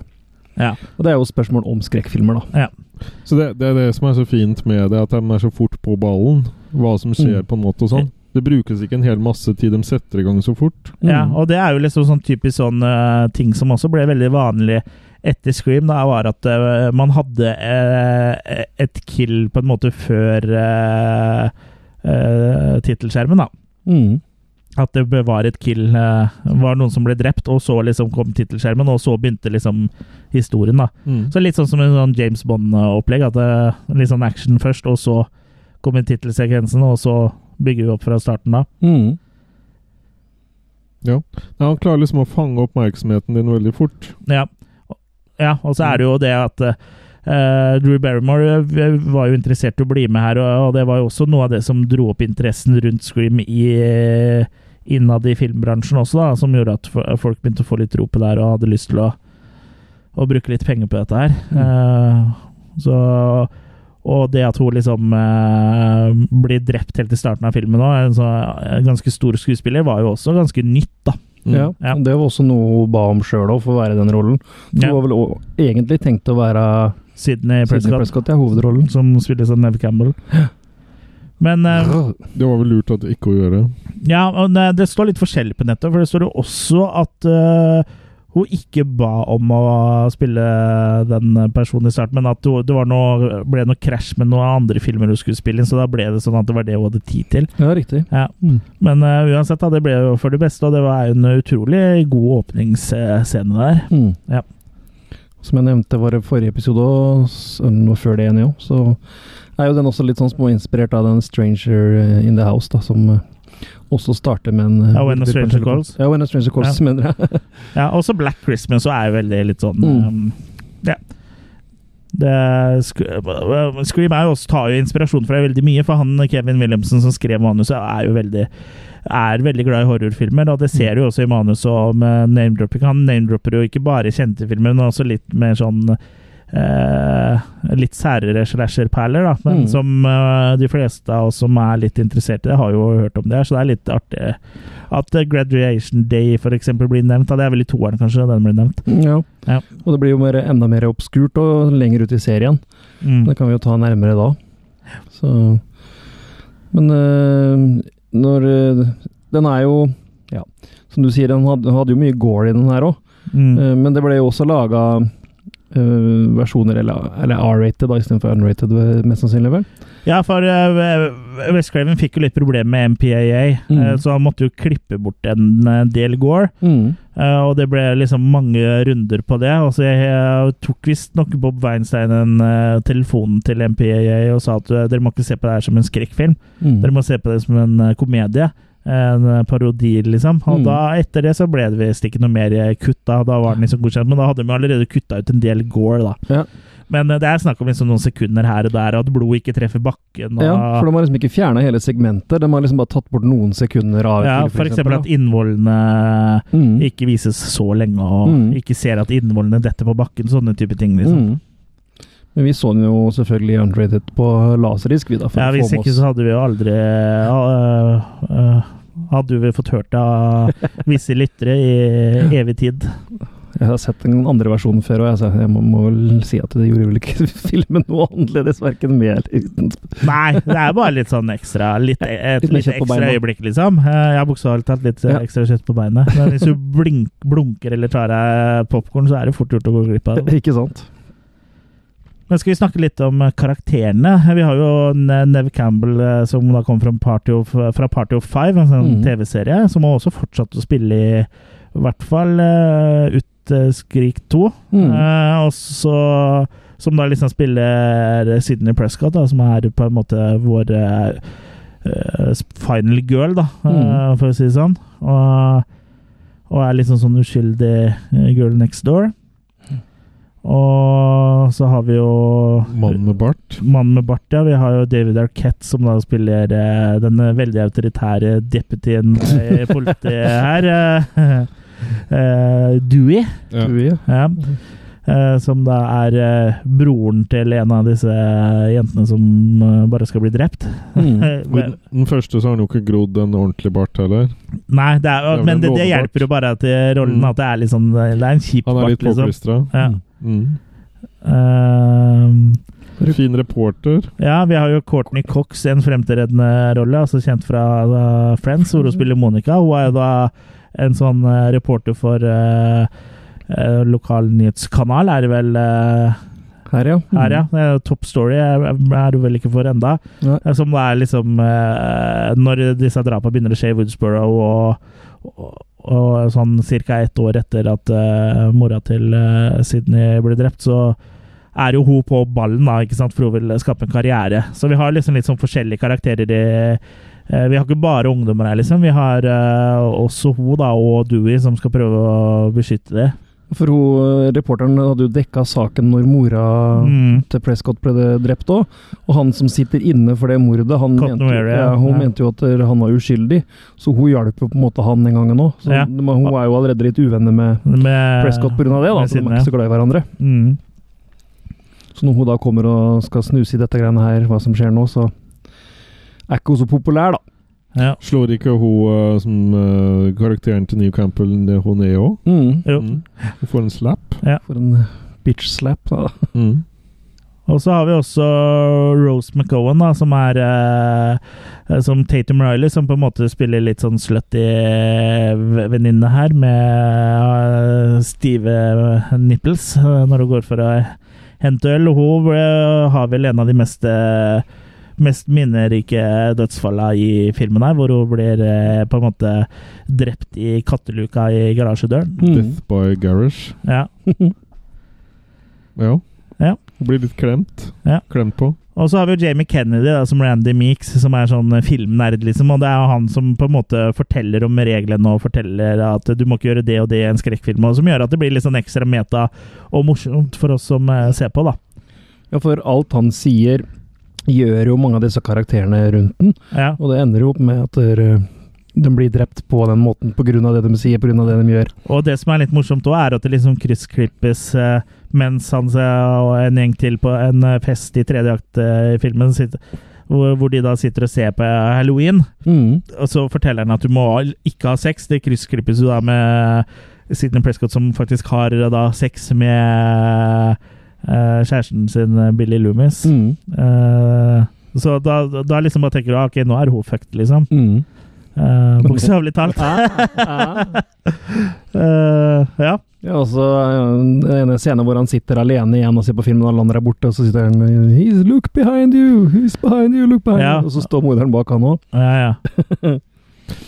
Ja. Og det er jo spørsmål om skrekkfilmer, da. Ja. Så det, det er det som er så fint med det, at de er så fort på ballen. Hva som skjer, Mm. på en måte og sånn. Det brukes ikke en hel masse tid, de setter i gang så fort. Ja, Mm. og det er jo liksom sånn typisk sånn uh, ting som også ble veldig vanlig etter Scream, da, var at uh, man hadde uh, et kill på en måte før uh, tittelskjermen, da. Mm. At det var et kill var noen som ble drept, og så liksom kom tittelskjermen, og så begynte liksom historien, da. Mm. Så litt sånn som en sånn James Bond-opplegg, at det litt sånn action først, og så kommer tittelsekvensen, og så bygger vi opp fra starten da. Mm. Ja, Han klarer liksom å fange oppmerksomheten din veldig fort. Ja, ja og så er det jo det at Uh, Drew Barrymore eh, var jo interessert i å bli med her, og, og det var jo også noe av det som dro opp interessen rundt Scream i, eh, innad i filmbransjen også, da, som gjorde at folk begynte å få litt tro på det her og hadde lyst til å, å bruke litt penger på dette her. Uh, så og det at hun liksom eh, blir drept helt i starten av filmen òg, en så, en ganske stor skuespiller, var jo også ganske nytt, da. Mm. Ja, Ja. det var også noe hun ba om sjøl òg, for å være i den rollen. Hun Ja. var vel også egentlig tenkt å være Sydney Prescott, Prescott, ja, hovedrollen. som spilles av Neve Campbell. Men eh, Det var vel lurt at ikke å gjøre. ja, og det, det står litt forskjellig på nettet, for det står jo også at eh, hun ikke ba om å spille den personen i starten, men at det var noe, ble noe krasj med noen andre filmer hun skulle spille inn, så da ble det sånn at det var det hun hadde tid til. Ja, riktig. Ja. Mm. Men uh, uansett, da, det ble jo for det beste, og det var en utrolig god åpningsscene der. Mm. Ja. Som jeg nevnte var det forrige episode, og før det igjen, jo, så er jo den også litt sånn småinspirert av den Stranger eh, in the House, da, som eh, også starte med en eh, Ja, When a Stranger Calls. Ja, When a Stranger Calls, Ja. mener jeg. Ja, også Black Christmas og er jo veldig litt sånn Mm. um, Ja. Det, uh, Scream er jo også, tar jo inspirasjon fra veldig mye, for han Kevin Williamson som skrev manuset, er jo veldig er veldig glad i horrorfilmer, og det ser du jo også i manuset om med name-dropping. Han name-dropper jo ikke bare kjente filmer, men også litt mer sånn eh, litt særere slasher-perler, da. Men Mm. som eh, de fleste av oss som er litt interessert i det, har jo hørt om det så det er litt artig at eh, Graduation Day eksempel blir nevnt. Da. Det er vel i toeren, kanskje, den blir nevnt. Ja. Ja. Og det blir jo mer, enda mer obskurt og lenger ut i serien. Mm. Det kan vi jo ta nærmere da. Så Men øh, når øh, Den er jo Ja, som du sier, den hadde, hadde jo mye gore i den her òg. Mm. men det ble jo også laga versjoner, eller, eller R-rated da, istedenfor unrated, mest sannsynlig, vel? Ja, for uh, West Craven fikk jo litt problemer med MPAA, Mm. uh, så han måtte jo klippe bort en eh, del gore. Mm. Uh, og det ble liksom mange runder på det. Og så jeg, jeg tok visstnok Bob Weinstein en uh, telefon til MPAA og sa at eh, dere må ikke se på det her som en skrekkfilm. Mm. Dere må se på det som en eh, komedie. En eh, parodi, liksom. Og Mm. da, etter det så ble det visst ikke noe mer kutta. Da var den liksom godkjent, men da hadde de allerede kutta ut en del gore, da. Ja. Men eh, det er snakk om liksom noen sekunder her og der, og at blodet ikke treffer bakken. Og, Ja, for de har liksom ikke fjerna hele segmenter, de har liksom bare tatt bort noen sekunder av Ja, for eksempel at innvollene Mm. ikke vises så lenge, og Mm. ikke ser at innvollene detter på bakken. Sånne type ting, liksom. Men vi så den jo selvfølgelig unrated på laserdisk, vi da. Ja, Hvis ikke så hadde vi jo aldri uh, uh, Hadde vi fått hørt det av visse lyttere i evig tid. Jeg har sett den andre versjonen før, og jeg, jeg må, må vel si at det gjorde vel ikke filmen noe annerledes, verken med eller uten. Nei, det er bare litt sånn ekstra litt, Et Litt litt ekstra øyeblikk, liksom. Jeg har bokstavelig talt litt eh, Ja. ekstra kjøtt på beinet. Men hvis du blink, blunker eller tar deg popkorn, så er det fort gjort å gå glipp av det. Ikke sant? Men skal vi snakke litt om eh, karakterene? Vi har jo Nev Campbell eh, som da kom fra Party of, fra Party of Five, en sånn mm. TV-serie, som har også fortsatt å spille i i hvert fall uh, ut eh, Skrik 2. Mm. Eh, og så Som da liksom spiller Sydney Prescott, da, som er på en måte vår eh, eh, final girl, da, eh, Mm. for å si det sånn. Og, og er liksom sånn uskyldig eh, girl next door. Og så har vi jo Mannen med bart. Mannen med bart, ja. Vi har jo David Arquette, som da spiller eh, den veldig autoritære deputyen i politiet her. eh, eh, Dewey. Ja. Dewey. Ja. Eh, som da er eh, broren til en av disse jentene som eh, bare skal bli drept. Mm. Men, den- første så har han jo ikke grodd en ordentlig bart heller. Nei, det er, Det er men det, det hjelper jo bare til rollen Mm. at det er litt sånn Det er en kjip Han er litt påklistra. liksom. Ja. Mm. Eh, Fin reporter. Ja, vi har jo Courtney Cox, i en fremtredende rolle, altså kjent fra uh, Friends, hvor hun spiller Monica. Hun er jo da en sånn uh, reporter for uh, uh, lokal nyhetskanal, er det vel uh, Her, ja. Mm. her, ja. Top Story er, du vel ikke for enda. Nei. Som det er liksom uh, Når disse drapene begynner å skje i Woodsboro, og, og, og sånn ca. ett år etter at uh, mora til uh, Sydney ble drept, så er jo hun på ballen, da, ikke sant? for hun vil skape en karriere. Så vi har liksom litt sånn forskjellige karakterer i uh, Vi har ikke bare ungdommer her, liksom. Vi har også hun da, og Dewey som skal prøve å beskytte det. For hun, eh, reporteren hadde jo dekka saken når mora Mm. til Prescott ble drept òg. Og han som sitter inne for det mordet, han mente, Weary, ja, hun Ja. mente jo at eh, han var uskyldig. Så hun hjalp jo på en måte han den gangen òg. Ja. hun er jo allerede litt uvenner med Med, Prescott pga. det, da, så de er ikke så glad i hverandre. Mm. Så når hun da kommer og skal snuse i dette greiene her, hva som skjer nå, så er ikke hun så populær, da. Ja. Slår ikke hun eh, som uh, karakteren til New Campbell det hun er òg? Mm. Mm. Hun får en slap. For en eh, bitch slap. Da. Mm. Og så har vi også Rose McGowan, da, som er eh, Som Tatum Riley, som på en måte spiller litt sånn slutty venninne her, med uh, stive nipples når hun går for å hente øl. Hun uh, har vel en av de mest eh, mest minnerike dødsfallene i filmen her, hvor hun blir eh, på en måte drept i katteluka i garasjedøren. Mm. Death by Garage. Ja. Ja. Ja. Hun blir litt klemt. Ja. Klemt på. Og så har vi jo Jamie Kennedy da, som Randy Meeks, som er sånn filmnerd, liksom. Og det er jo han som på en måte forteller om reglene og forteller at du må ikke gjøre det og det i en skrekkfilm, og som gjør at det blir litt sånn ekstra meta og morsomt for oss som eh, ser på, da. Ja, for alt han sier, gjør jo mange av disse karakterene rundt den. Ja. Og det ender jo opp med at dere- de blir drept på den måten pga. det de sier, pga. det de gjør. Og det som er litt morsomt òg, er at det liksom kryssklippes eh, mens han eh, og en gjeng til på en eh, fest i tredje akt eh, i filmen, sitter, hvor, de da sitter og ser på halloween. Mm. Og så forteller han at du må ikke ha sex. Det kryssklippes jo da med Sidney Prescott som faktisk har eh, da sex med eh, kjæresten sin, eh, Billy Loomis. Mm. Eh, så da, da liksom bare tenker du ah, ok, nå er hun fucked, liksom. Mm. Uh, Bokstavelig talt. Eh, ja. Ja, også en scene hvor han sitter alene igjen og ser på filmen, og alle andre er borte, og så sitter han He's look behind you! He's behind you! Look behind Ja. you! Og så står moderen bak han òg. ja, ja.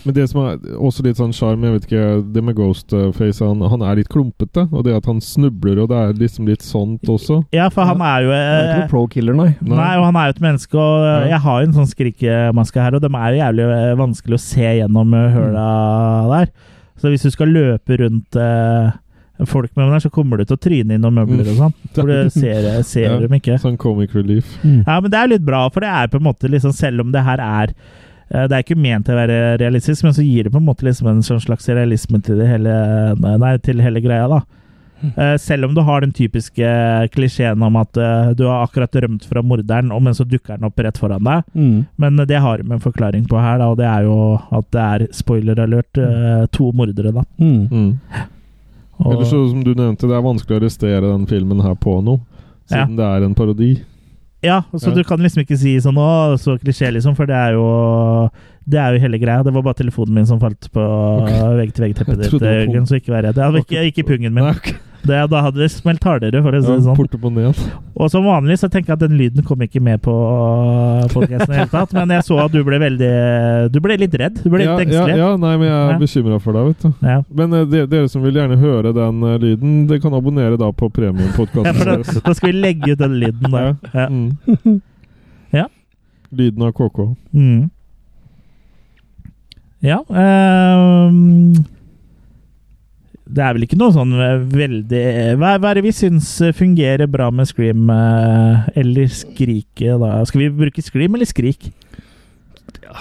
Men det som er også litt sånn sjarm, jeg vet ikke Det med Ghostface, han, han er litt klumpete. Og det at han snubler, og det er liksom litt sånt også. Ja, for han er jo Han er ikke noen pro-killer, nei. Nei, og han er jo et menneske, og eh, Ja. jeg har jo en sånn skrikemaske her, og de er jo jævlig eh, vanskelig å se gjennom eh, høla der. Så hvis du skal løpe rundt eh, folk med der, så kommer du til å tryne inn noen møbler og sånn. For du ser, ser Ja. dem ikke. Sånn comic relief. Ja, men det er litt bra, for det er på en måte liksom Selv om det her er eh, Det er ikke ment til å være realistisk, men så gir det på en måte liksom en sånn slags realisme til det hele Nei, til hele greia, da. Eh, Selv om du har den typiske klisjeen om at eh, du har akkurat rømt fra morderen, og men så dukker den opp rett foran deg. Mm. Men det har de en forklaring på her, da, og det er jo at det er spoiler alert eh, to mordere, da. Mm. Mm. Og, Eller så, som du nevnte, det er vanskelig å arrestere den filmen her på noe. Ja. Siden det er en parodi. Ja, så Ja. du kan liksom ikke si sånn å, så klisjé, liksom, for det er jo det er jo hele greia. Det var bare telefonen min som falt på vegg-til-vegg-teppet ditt, Jørgen, så ikke vær redd. Det hadde ikke, ikke pungen min. Nei, ok. Det, da hadde det smelt hardere, for å si Ja, det sånn. Portemoneen. Og som vanlig så tenker jeg at den lyden kom ikke med på podkasten i det hele tatt, men jeg så at du ble veldig Du ble litt redd. Du ble litt Ja, ja, engstelig. ja, nei, men jeg er Ja. bekymra for deg, vet du. Ja. Men de, dere som vil gjerne høre den uh, lyden, dere kan abonnere da på Ja, premiumpodkasten da, da skal vi legge ut den lyden der. Ja. Mm. Ja. Lyden av KK. Mm. Ja ehm, Det er vel ikke noe sånn eh, veldig Hva, hva er det vi syns fungerer bra med Scream eh, eller Skrike, da? Skal vi bruke Scream eller Skrik?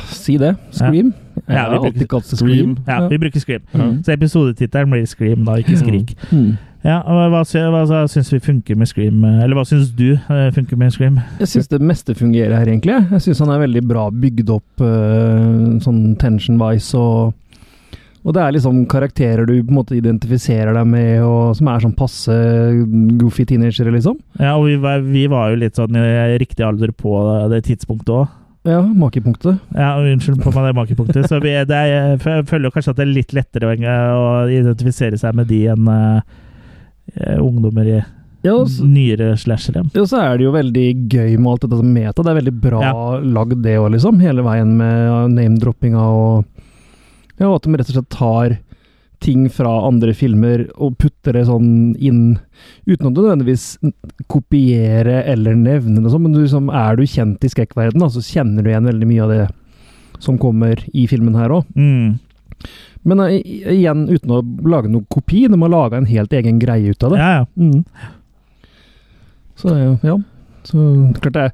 Si det. Scream. Ja, Jeg vi bruker Scream. Scream. Ja, vi bruker Scream. Mm. Så episodetittelen blir Scream, da, ikke Skrik. Mm. Ja, og Hva, hva, hva syns vi funker med Scream? eh, Eller hva syns du eh, funker med Scream? Jeg syns det meste fungerer her, egentlig. Jeg syns han er veldig bra bygd opp eh, sånn tension-wise, og, og det er liksom karakterer du på en måte identifiserer deg med, og som er sånn passe goofy teenagere, liksom. Ja, og vi var, vi var jo litt sånn i riktig alder på det tidspunktet òg. Ja, makepunktet. Ja, unnskyld på meg det makepunktet. Så vi, det er, jeg føler kanskje at det er litt lettere å, identifisere seg med de enn uh, ungdommer i Ja, også, nyere slashere. ja, så er det jo veldig gøy med alt dette som meta. Det er veldig bra Ja. lagd, det òg, liksom. Hele veien med name-droppinga og Ja, og at de rett og slett tar ting fra andre filmer og putter det sånn inn, uten å nødvendigvis kopiere eller nevne det sånn, men du, liksom, er du kjent i skrekkverdenen, så kjenner du igjen veldig mye av det som kommer i filmen her òg. Mm. Men uh, igjen, uten å lage noen kopi, de har laga en helt egen greie ut av det. Ja, ja. Mm. Så ja. Så klart det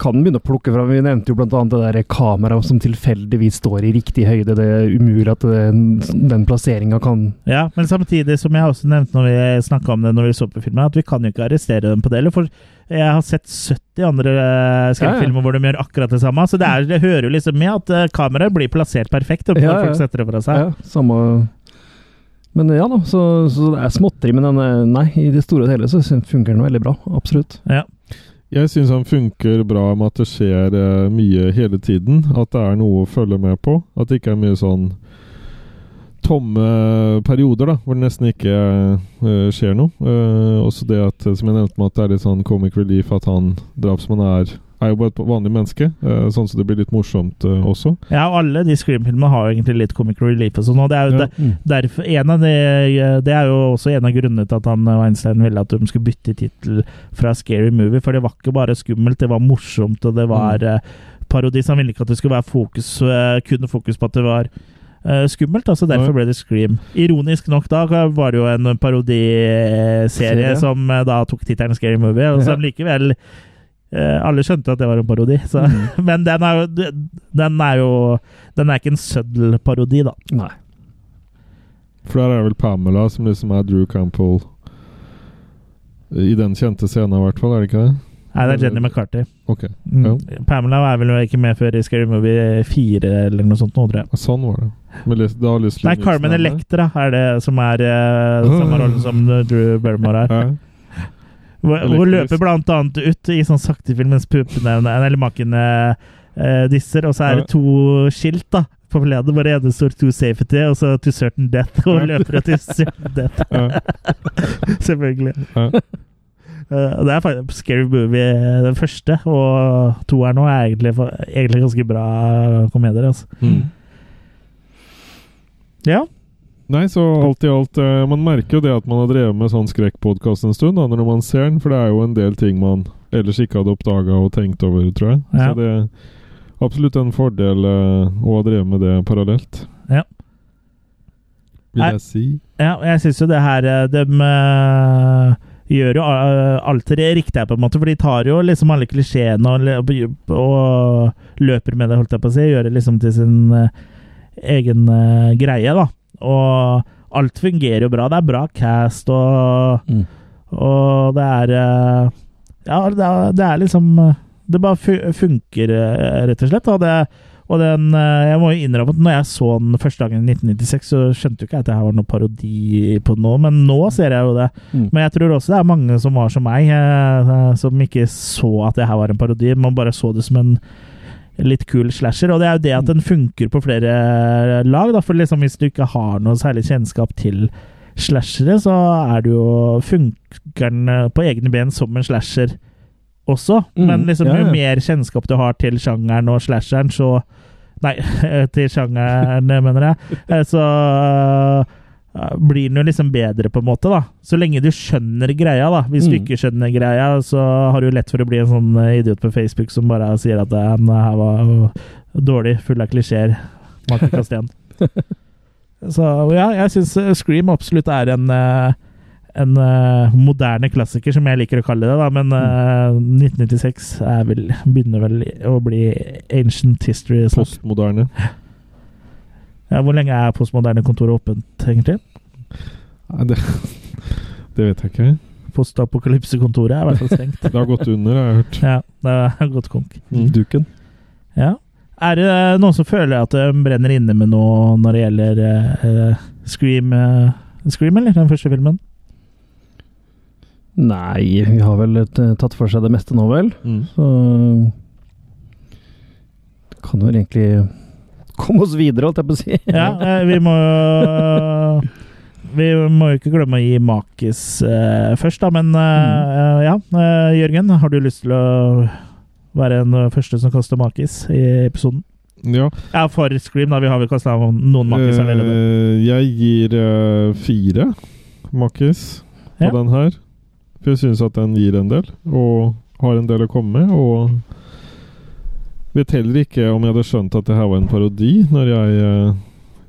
kan begynne å plukke fra. Vi nevnte jo annet det der kameraet som tilfeldigvis står i riktig høyde. Det er umulig at den, den plasseringa kan ja, men samtidig, som jeg også nevnte når vi snakka om det når vi så på filmen, at vi kan jo ikke arrestere dem på det Eller, For jeg har sett 70 andre skrekkfilmer ja, ja. hvor de gjør akkurat det samme. Så det, er, det hører jo liksom med at eh, kameraet blir plassert perfekt Og Ja, folk setter det fra seg. Ja, samme Men ja da, så, så det er småtteri, men den, eh, nei, i det store og hele så fungerer den veldig bra. Absolutt. Ja. Jeg syns han funker bra med at det skjer eh, mye hele tiden. At det er noe å følge med på. At det ikke er mye sånn tomme perioder da, hvor det nesten ikke eh, skjer noe. Eh, også det at, som jeg nevnte med at det er litt sånn comic relief at han drapsmannen er er jo bare et vanlig menneske, eh, sånn så det blir litt morsomt eh, også. Ja, og alle de Scream-filmene har jo egentlig litt comic relief og sånn. Og det er jo Ja. der- Mm. derfor en av de, Det er jo også en av grunnene til at han Weinstein ville at de skulle bytte tittel fra Scary Movie, for det var ikke bare skummelt, det var morsomt, og det var Mm. eh, parodi. Så han ville ikke at det skulle være fokus, eh, kun fokus på at det var eh, skummelt, altså derfor ble det Scream. Ironisk nok da var det jo en parodiserie som eh, da tok tittelen Scary Movie, og som likevel eh, alle skjønte at det var en parodi, så, Mm. men den er jo Den er jo Den er ikke en søddel-parodi, da. Nei. For der er vel Pamela som liksom er Drew Campbell i den kjente scenen, i hvert fall, er det ikke det? Nei, det er Jenny McCarthy. Ok, Mm. Ja. Pamela er vel ikke med før i Scary Movie 4 eller noe sånt, nå, tror jeg. Sånn var det. Har Leslie Nei, Carmen. Electra er det som er uh, samme rollen som Drew Barrymore er. Ja. Hvor, hun løper blant annet ut i sånn sakte filmens puppene eller makene eh, disser, og så er det to skilt da på forledet, hvor det ene står 'to safety' og så 'to certain death', og hun løper til certain death. Selvfølgelig. Eh, det er faktisk Scary Movie den første, og toeren nå er egentlig, egentlig ganske bra komedier. Altså. Mm. Ja. Nei, så alt i alt eh, Man merker jo det at man har drevet med sånn skrekkpodkast en stund, da, når man ser den, for det er jo en del ting man ellers ikke hadde oppdaga og tenkt over, tror jeg. Ja. Så det er absolutt en fordel eh, å ha drevet med det parallelt. Ja. vil jeg, jeg si. Ja, jeg syns jo det her eh, De uh, gjør jo eh, alt det riktige, på en måte. For de tar jo liksom alle klisjeene og, og løper med det, holdt jeg på å si. Gjør det liksom til sin uh, egen uh, greie, da. Og alt fungerer jo bra. Det er bra cast, og, Mm. og det er eh, Ja, det er, det er liksom Det bare funker, eh, rett og slett. Og det og den, eh, jeg må jo innrømme at når jeg så den første gangen i 1996, så skjønte jo ikke jeg at det her var noen parodi på noe, men nå ser jeg jo det. Mm. Men jeg tror også det er mange som var som meg, som ikke så at det her var en parodi. Man bare så det som en litt kul slasher. Og det er jo det at den funker på flere lag. Da, for liksom hvis du ikke har noe særlig kjennskap til slashere, så er det jo funker den eh, på egne ben som en slasher også. Mm, Men liksom ja, jo mer kjennskap du har til sjangeren og slasheren, så Nei, til sjangeren, mener jeg. Eh, Så eh, blir den jo liksom bedre, på en måte, da. Så lenge du skjønner greia, da. Hvis du Mm. ikke skjønner greia, så har du lett for å bli en sånn eh, idiot på Facebook som bare sier at det her var dårlig, full av klisjeer. Martin igjen. Så ja, jeg syns Scream absolutt er en eh, en eh, moderne klassiker, som jeg liker å kalle det. da, Men eh, 1996 er vel, begynner vel å bli ancient history. Postmoderne. Ja, hvor lenge er postmoderne kontoret åpent, egentlig? Nei, det, det vet jeg ikke. Postapokalypsekontoret er i hvert fall stengt. Det har gått under, har jeg hørt. Ja, det har gått konk. Mm. Duken. Ja. Er det noen som føler at de brenner inne med noe når det gjelder eh, Scream, uh, Scream, eller? Den første filmen? Nei, vi har vel eh, tatt for seg det meste nå, vel. Mm. Så kan vel egentlig komme oss videre, holdt jeg på å si. Ja, eh, vi må jo Vi må jo ikke glemme å gi Makis uh, først, da, men eh, ja. uh, Jørgen, har du lyst til å være den første som kaster Makis i episoden? Ja. Ja, for Scream, da. Vi har vel kasta noen Makis allerede. Jeg gir fire makis på Ja. den her. For jeg syns at den gir en del, og har en del å komme med. Og vet heller ikke om jeg hadde skjønt at det her var en parodi, når jeg uh,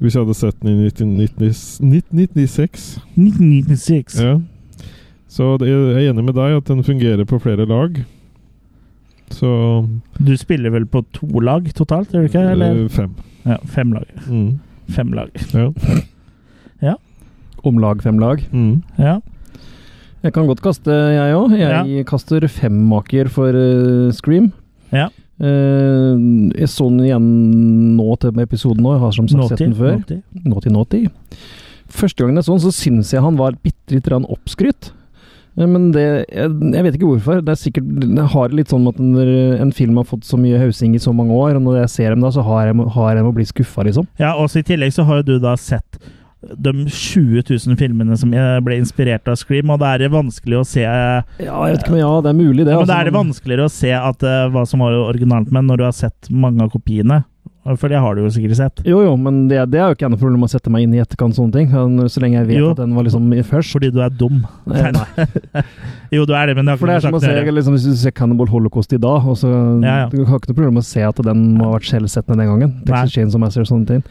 Hvis jeg hadde sett den i 1996. 1996. Ja. Så det, jeg er enig med deg at den fungerer på flere lag. Så Du spiller vel på to lag totalt, gjør du ikke? Eller? eh, fem. Ja, fem lag. Mm. Fem lag. Ja. Om lag, fem lag. Mm. Ja. Jeg kan godt kaste, jeg òg. Jeg kaster fem maker for uh, Scream. Ja. Eh, jeg så den igjen nå til episoden nå. Jeg har som sagt sett den før. Naughty Naughty. Første gangen jeg så den, så syns jeg han var bitte litt grann oppskrytt. Eh, Men det jeg, jeg vet ikke hvorfor. Det er sikkert Jeg har litt sånn at når en film har fått så mye hausing i så mange år, og når jeg ser dem da, så har jeg, har jeg med å bli skuffa, liksom. Ja, og I tillegg så har jo du da sett de 20 000 filmene som eh, ble inspirert av Scream, og da er det vanskelig å se Ja, jeg vet ikke, men ja, det er mulig, det. Men da altså. er det vanskeligere å se at, eh, hva som var originalt med når du har sett mange av kopiene. For det har du jo sikkert sett. Jo, jo, men det, det er jo ikke noe problem å sette meg inn i etterkant sånne ting. Så lenge jeg vet Jo. at den var liksom først. Fordi du er dum. Eh, nei. jo, du er det, men det har For det ikke er som noe å sagt se, å gjøre. liksom, hvis du ser Cannibal Holocaust i dag, og så Ja, ja. Du har ikke noe problem med å se at den må ha vært skjellsettende den gangen. Texas og sånne ting.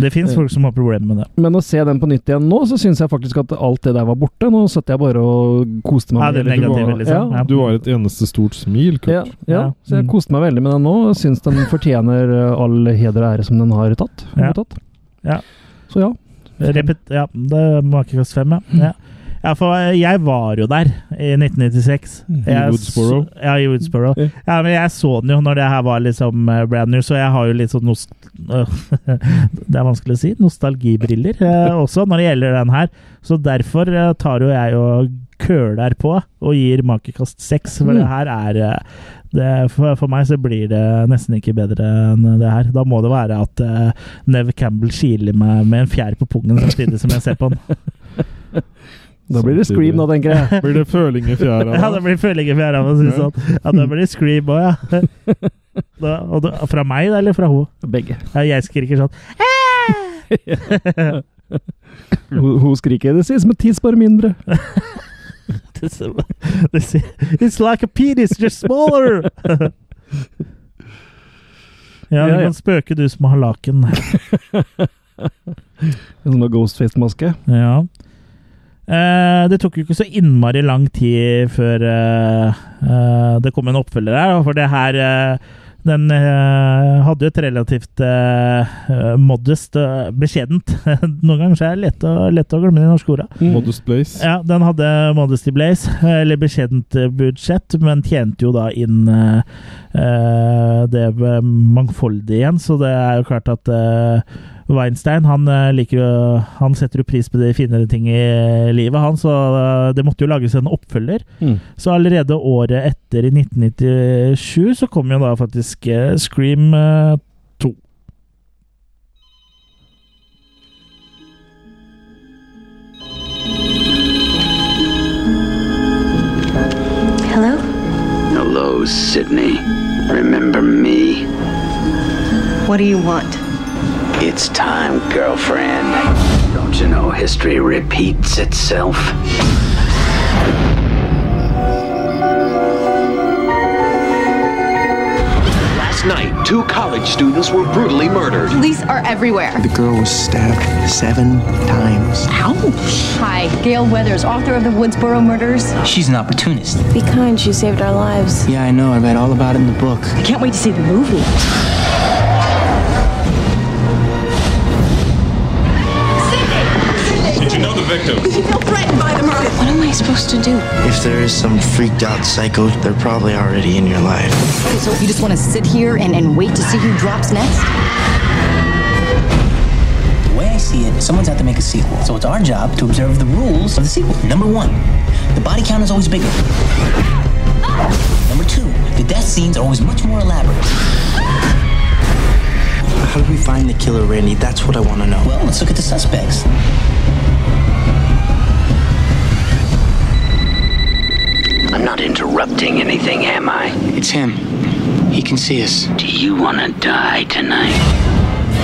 Det fins folk som har problemer med det. Men å se den på nytt igjen nå, så syns jeg faktisk at alt det der var borte. Nå satt jeg bare og koste meg Ja, det negative, Du var- liksom. Ja, Du har et eneste stort smil, Kurt. ja, ja, Ja. så jeg Mm. koste meg veldig med den nå. Syns den fortjener all all heder og ære som den har tatt. Ja. tatt. Ja. Så ja. Repet, ja, det makekast ikke koste fem, ja. ja. Ja, for jeg var jo der i 1996. I Jeg Woodsboro? Ja, i Woodsboro. Ja. Men jeg så den jo når det her var liksom eh, brand new, så jeg har jo litt sånn nost Det er vanskelig å si. Nostalgibriller eh, også når det gjelder den her. Så derfor eh, tar jo jeg og køler på og gir makekast seks, for Mm. det her er det, for, for meg så blir det nesten ikke bedre enn det her. Da må det være at uh, Nev Campbell kiler meg med en fjær på pungen samtidig som jeg ser på den. Da blir det Scream, nå, tenker jeg. Blir det føling i fjæra? Ja, det blir føling i fjæra, si Ja. sånn. Ja, da blir det Scream òg, ja. Da, og da, fra meg, da, eller fra henne? Begge. Ja, jeg skriker sånn Hun, hun skriker 'det sies med tiss, bare mindre'. This, It's like a penis, just smaller! ja, du kan spøke, du som har laken. En sånn Ghostface-maske. Ja. Eh, det tok jo ikke så innmari lang tid før eh, eh, det kom en oppfølger her, for det her eh, den eh, hadde jo et relativt eh, modest, eh, beskjedent Noen ganger så er det lett å, lett å glemme de norske orda. Modest Blaze. Ja, den hadde Modesty Blaze, eller beskjedent budsjett, men tjente jo da inn det mangfoldige igjen, så det er jo klart at Weinstein han eh, liker jo Han setter jo pris på de finere ting i livet, han, så eh, det måtte jo lages en oppfølger. Mm. Så allerede året etter, i 1997, så kom jo da faktisk eh, Scream eh, 2. Hello? Hello, Sydney. Remember me? What do you want? It's time, girlfriend. Don't you know history repeats itself? Last night, two college students were brutally murdered. Police are everywhere. The girl was stabbed seven times. Ouch. Hi, Gail Weathers, author of the Woodsboro murders. She's an opportunist. Be kind, she saved our lives. Yeah, I know. I read all about it in the book. I can't wait to see the movie. Did you know the victim? You feel threatened by the murder. What am I supposed to do? If there is some freaked out psycho, they're probably already in your life. So you just want to sit here and, and wait to see who drops next? The way I see it, someone's out to make a sequel. So it's our job to observe the rules of the sequel. Number one, the body count is always bigger. Number two, the death scenes are always much more elaborate. How do we find the killer, Randy? That's what I want to know. Well, let's look at the suspects. Not interrupting anything, am I? It's him. He can see us. Do you want to die tonight?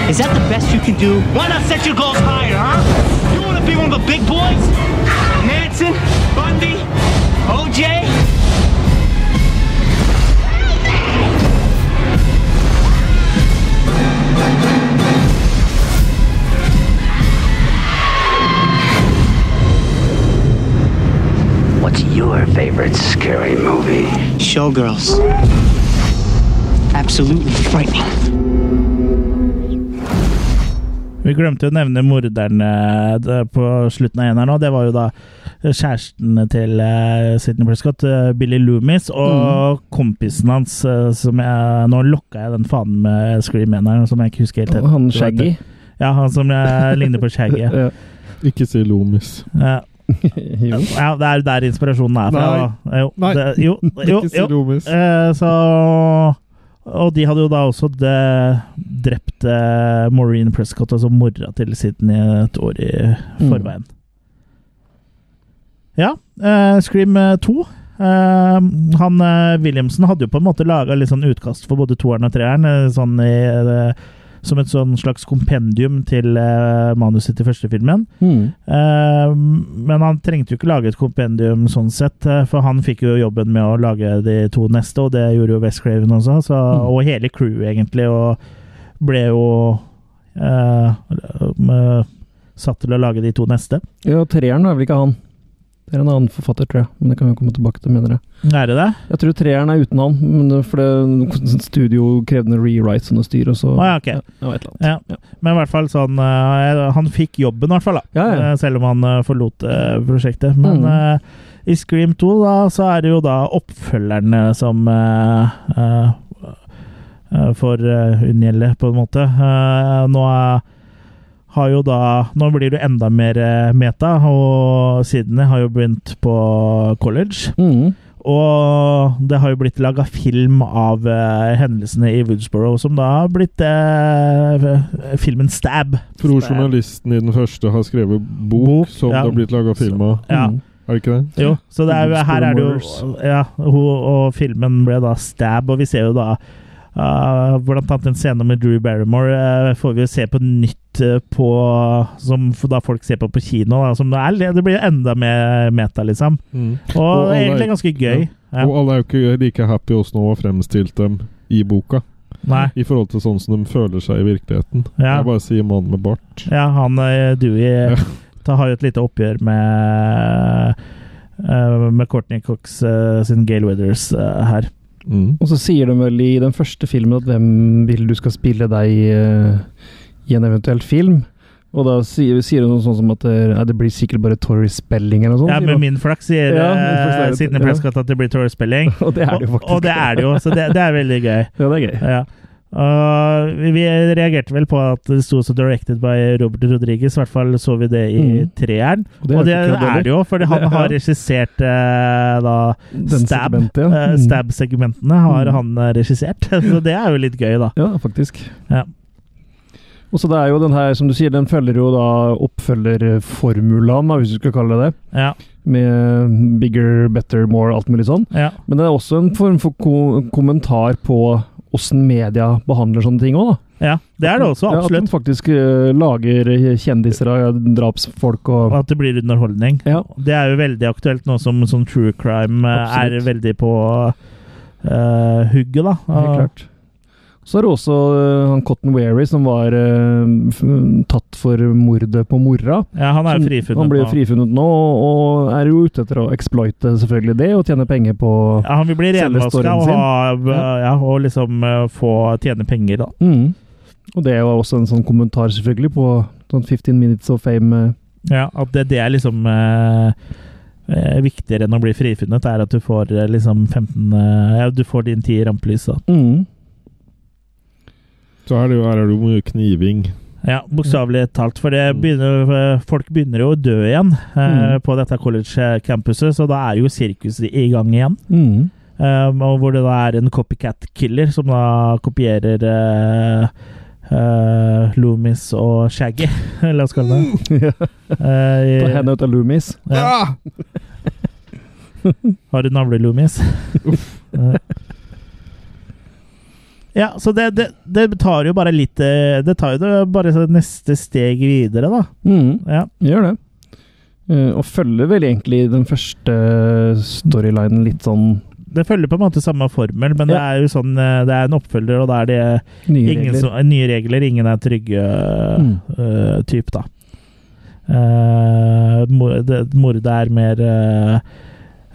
Is that the best you can do? Why not set your goals higher, huh? You want to be one of the big boys? Manson? Bundy? Your favorite scary movie? Showgirls. Absolutely frightening. Vi glemte å nevne morderen eh, på slutten av en her nå. Det var jo da kjæresten til eh, Sidney Prescott, eh, Billy Loomis, og kompisen hans eh, som jeg Nå lokka jeg den fanen med Scream-eneren, som jeg ikke husker helt. Han Shaggy. Ja, han som jeg ligner på Shaggy. Ja. Ikke si Loomis. Ja. Jo. ja, det er der inspirasjonen er fra. Nei. Jo, Nei. Det, jo, jo, Ikke si jo. Eh, så Og de hadde jo da også det, drept eh, Maureen Prescott, altså mora til Sydney, et år i Mm. forveien. Ja, eh, Scream eh, 2. Eh, han eh, Williamson hadde jo på en måte laga litt sånn utkast for både toeren og treeren, eh, sånn i, eh, som et sånn slags kompendium til eh, manuset til første filmen. Mm. Eh, men han trengte jo ikke lage et kompendium sånn sett, eh, for han fikk jo jobben med å lage de to neste, og det gjorde jo West Craven også, så, Mm. og hele crewet egentlig, og ble jo eh, eh, satt til å lage de to neste. Ja, treeren er vel ikke han. Det er en annen forfatter, tror jeg. Men det kan vi komme tilbake til, mener jeg. Er det det? Jeg tror treeren er uten han, men for det studio krevde noen rewrites og noe styr, og så ah, ja, ok. ja, et eller annet. Ja. Men i hvert fall sånn eh, Han fikk jobben, i hvert fall, da. Ja, ja. Eh, selv om han eh, forlot prosjektet. Men Mm. uh, i Scream 2 da, så er det jo da oppfølgerne som uh, får uh, unngjelde, på en måte. Nå er har jo da Nå blir det enda mer eh, meta, og Sydney har jo begynt på college. Mm. Og det har jo blitt laga film av uh, hendelsene i Woodsboro, som da har blitt uh, filmen Stab. Tror journalisten i den første har skrevet bok, Bok, som ja. det har blitt laga film av. Ja. Mm. Er det ikke det? Jo, så det er, her er det jo Ja, ho- og filmen ble da Stab, og vi ser jo da uh, Blant annet en scene med Drew Barrymore uh, får vi jo se på nytt uh, på Som da folk ser på på kino. Da, som er, det blir jo enda mer meta, liksom. Mm. Og, Og er- egentlig ganske gøy. Ja. Og alle er jo ikke like happy åssen nå og fremstilt dem i boka. Nei. I forhold til sånn som de føler seg i virkeligheten. Ja. Jeg bare sier mann med bart. Ja, han Dewey da har jo et lite oppgjør med med Courtney Cox sin Gale Withers eh, her. Mm. Og så sier de vel i den første filmen at hvem vil du skal spille deg uh, i en eventuell film? Og da sier, sier de noe sånt som at det, ja, det blir sikkert bare Tori Spelling eller noe sånt. Ja, med min flaks sier Ja, eh, det. Sidney Ja. At det blir Torres Spelling. Og det er det jo Og, og det er det jo, så det, det er veldig gøy. Ja, det er gøy. Ja. Og vi reagerte vel på at det sto så 'directed by Robert Rodriguez'. I hvert fall så vi det i Mm. treeren. Og det Og det er det jo, for han Det- har regissert uh, da Stab-segmentene. ja. eh, Mm. Stab-segmentene har Mm. han eh, regissert. Så det er jo litt gøy, da. Ja, faktisk. Ja. Og så det er jo den her, som du sier, den følger jo da oppfølgerformulaen, hvis du skal kalle det det. Ja. Med bigger, better, more, alt mulig sånn. Ja. Men det er også en form for ko kommentar på åssen media behandler sånne ting òg, da. ja, det er det også, Ja, at de faktisk uh, lager kjendiser av drapsfolk og Og at det blir underholdning. Ja. Det er jo veldig aktuelt nå som, som true crime absolutt. er veldig på uh, hugget, da. Helt klart. Så er det også eh, han Cotton Weary som var uh, tatt for mordet på mora. Ja, han er frifunnet Han blir jo frifunnet nå, og er jo ute etter å exploite selvfølgelig det, og tjene penger på Ja, han vil bli renvaska og, ha, Ja. ja, og liksom eh, få tjene penger, da. Mm. Og det var også en sånn kommentar selvfølgelig på sånn 15 Minutes of Fame. eh. Ja, at det, det er liksom eh, eh, viktigere enn å bli frifunnet, er at du får eh, liksom 15 uh, Ja, du får din tid i rampelyset. Mm. Så er det jo, her er det jo mye kniving. Ja, bokstavelig talt. For det Mm. begynner, eh, folk begynner jo å dø igjen eh, Mm. på dette college-campuset, så da er jo sirkuset i gang igjen. Mm. Um, og hvor det da er en copycat-killer som da kopierer uh, uh, Loomis og Shaggy, la oss kalle det. Ta henne ut av Loomis. ja. Har du navle-Loomis? Eh. ja, så det, det, det tar jo bare litt eh, Det tar jo det bare neste steg videre, da. Mm. Ja. Gjør det. Eh, og følger vel egentlig den første storylinen litt sånn Det følger på en måte samme formel, men det er jo sånn eh, Det er en oppfølger, og da er det nye ingen regler. Som, nye regler. Ingen er trygge Mm. uh, type, da. Uh, mor- det- Mordet er mer eh,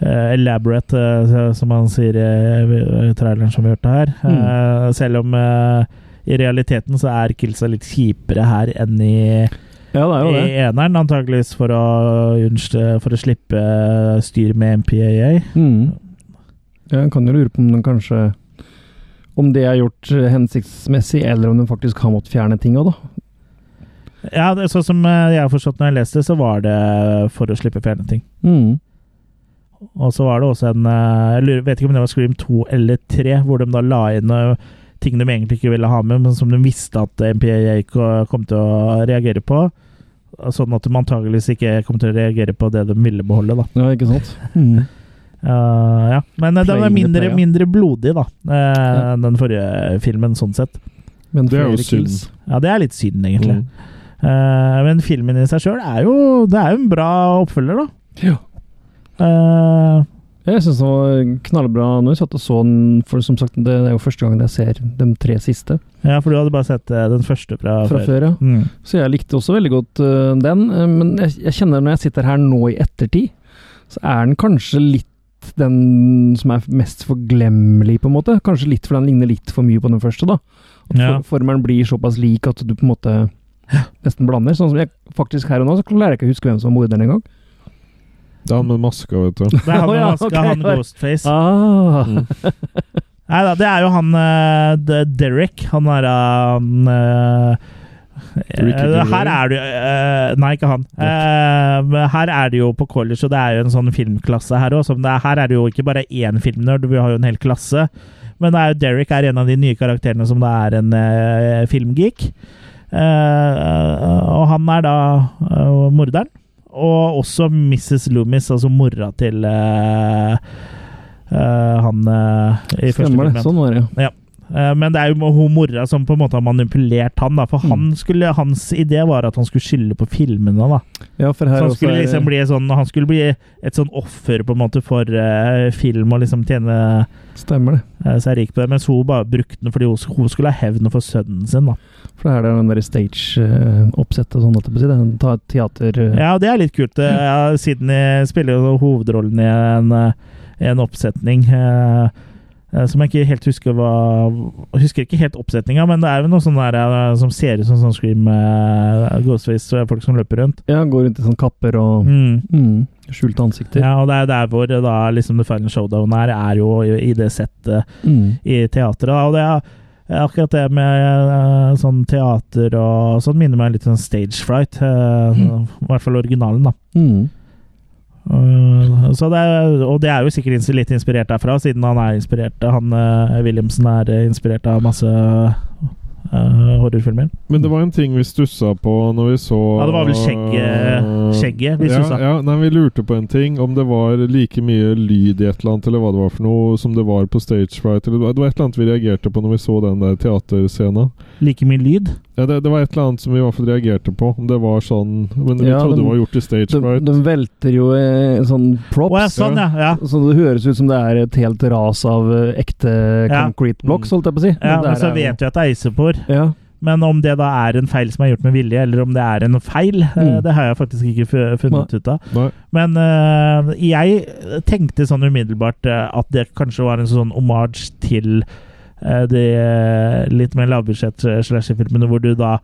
eh, elaborate, uh, som han sier i uh, traileren som vi hørte her. Mm. Eh, selv om i realiteten så er Kilsa litt kjipere her enn i, Ja, i eneren, antageligvis for å, for å slippe styr med MPAA. Mm. Ja, en kan jo lure på om den kanskje Om det er gjort hensiktsmessig, eller om den faktisk har måttet fjerne ting òg, da. Ja, sånn som jeg har forstått når jeg leste, så var det for å slippe fjerne ting. Mm. Og så var det også en eh, Jeg vet ikke om det var Scream 2 eller 3, hvor de da la inn eh, ting de egentlig ikke ville ha med, men som de visste at MPA ko- kom til å reagere på. Sånn at de antageligvis ikke kom til å reagere på det de ville beholde, da. Ja, ikke sant? Mm. Eh, ja. Men uh, den er mindre, mindre blodig, da, uh, Ja. enn den forrige filmen, sånn sett. Men Det er jo synd. Ja, det er litt synd, egentlig. Mm. Eh, men filmen i seg sjøl er jo Det er jo en bra oppfølger, da. Ja. Eh, Jeg syns det var knallbra når jeg satt og så den, for som sagt, det er jo første gangen jeg ser de tre siste ja, for du hadde bare sett eh, den første fra, fra før. før. ja. Mm. Så jeg likte også veldig godt uh, den, men jeg, jeg kjenner når jeg sitter her nå i ettertid, så er den kanskje litt den som er mest forglemmelig, på en måte. Kanskje litt, for den ligner litt for mye på den første, da. At Ja. formelen blir såpass lik at du på en måte nesten blander. Sånn som jeg faktisk her og nå, så klarer jeg ikke å huske hvem som var morderen engang. Det er han med maska, vet du. Det er han med ja, maska, han Ghostface. Ah. Mm. Nei da, det er jo han uh, Derek. Han er han uh, eh, Her er jo eh, Nei, ikke han. Eh, her er det jo på college, og det er jo en sånn filmklasse her òg. Her er det jo ikke bare én filmnerd, vi har jo en hel klasse. Men det er jo Derek er en av de nye karakterene som det er en filmgeek. Eh, og han er da morderen. Og også Mrs. Loomis, altså mora til uh, uh, han uh, i første Stemmer det. Sånn var det, ja. Eh, Men det er jo hun mora som på en måte har manipulert han. da, For Mm. han skulle, hans idé var at han skulle skylde på filmene. da. Ja, Så han skulle liksom bli sånn, han skulle bli et sånn offer på en måte for uh, film og liksom tjene Stemmer det. Uh, seg rik på det. Mens hun bare brukte den fordi hun, hun skulle ha hevn for sønnen sin. da. For her er det den derre stage-oppsettet sånn, at det, på teater... eh, Ja, det er litt kult. Eh, Ja, Sydney spiller jo hovedrollen i en, eh, en oppsetning. eh, eh, Som jeg ikke helt husker hva Husker ikke helt oppsetninga, men det er jo noe sånn der eh, som ser ut som sånn Scream uh, Ghostface-folk som løper rundt. Ja, går rundt i sånn kapper og Mm. mm, skjulte ansikter. Ja, og det er der hvor eh, da liksom The Final Showdown er, er jo i, det settet Mm. i teatret. Og det er akkurat det med eh, sånn teater og sånn minner meg litt om Stage Fright. eh, I hvert fall originalen, da. Så det er, og det er jo sikkert litt inspirert derfra, siden han er inspirert Han uh, Williamson er uh, inspirert av masse uh, horrorfilmer. Men det var en ting vi stussa på når vi så Ja, det var vel skjegget- skjegget vi stussa. Ja, nei, vi lurte på en ting. Om det var like mye lyd i et eller annet, eller hva det var for noe, som det var på Stage Fright. Eller, det var- et eller annet vi reagerte på når vi så den der teaterscena. Like mye lyd. Ja, det, det var et eller annet som vi i hvert fall reagerte på. Om det var sånn Men vi Ja, trodde de- det var gjort i Stage De, right. de velter jo eh, sånn props. Oh, ja, sånn, ja. ja. Så det høres ut som det er et helt ras av eh, ekte Ja. concrete blocks, holdt jeg på å si. ja men, men så jo- vet vi at det er isopor. Ja. Men om det da er en feil som er gjort med vilje, eller om det er en feil, uh, Mm. det har jeg faktisk ikke funnet funnet ut av. Nei. Men uh, jeg tenkte sånn umiddelbart uh, at det kanskje var en sånn homage til de uh, litt mer lavbudsjett-slasher-filmene, hvor du da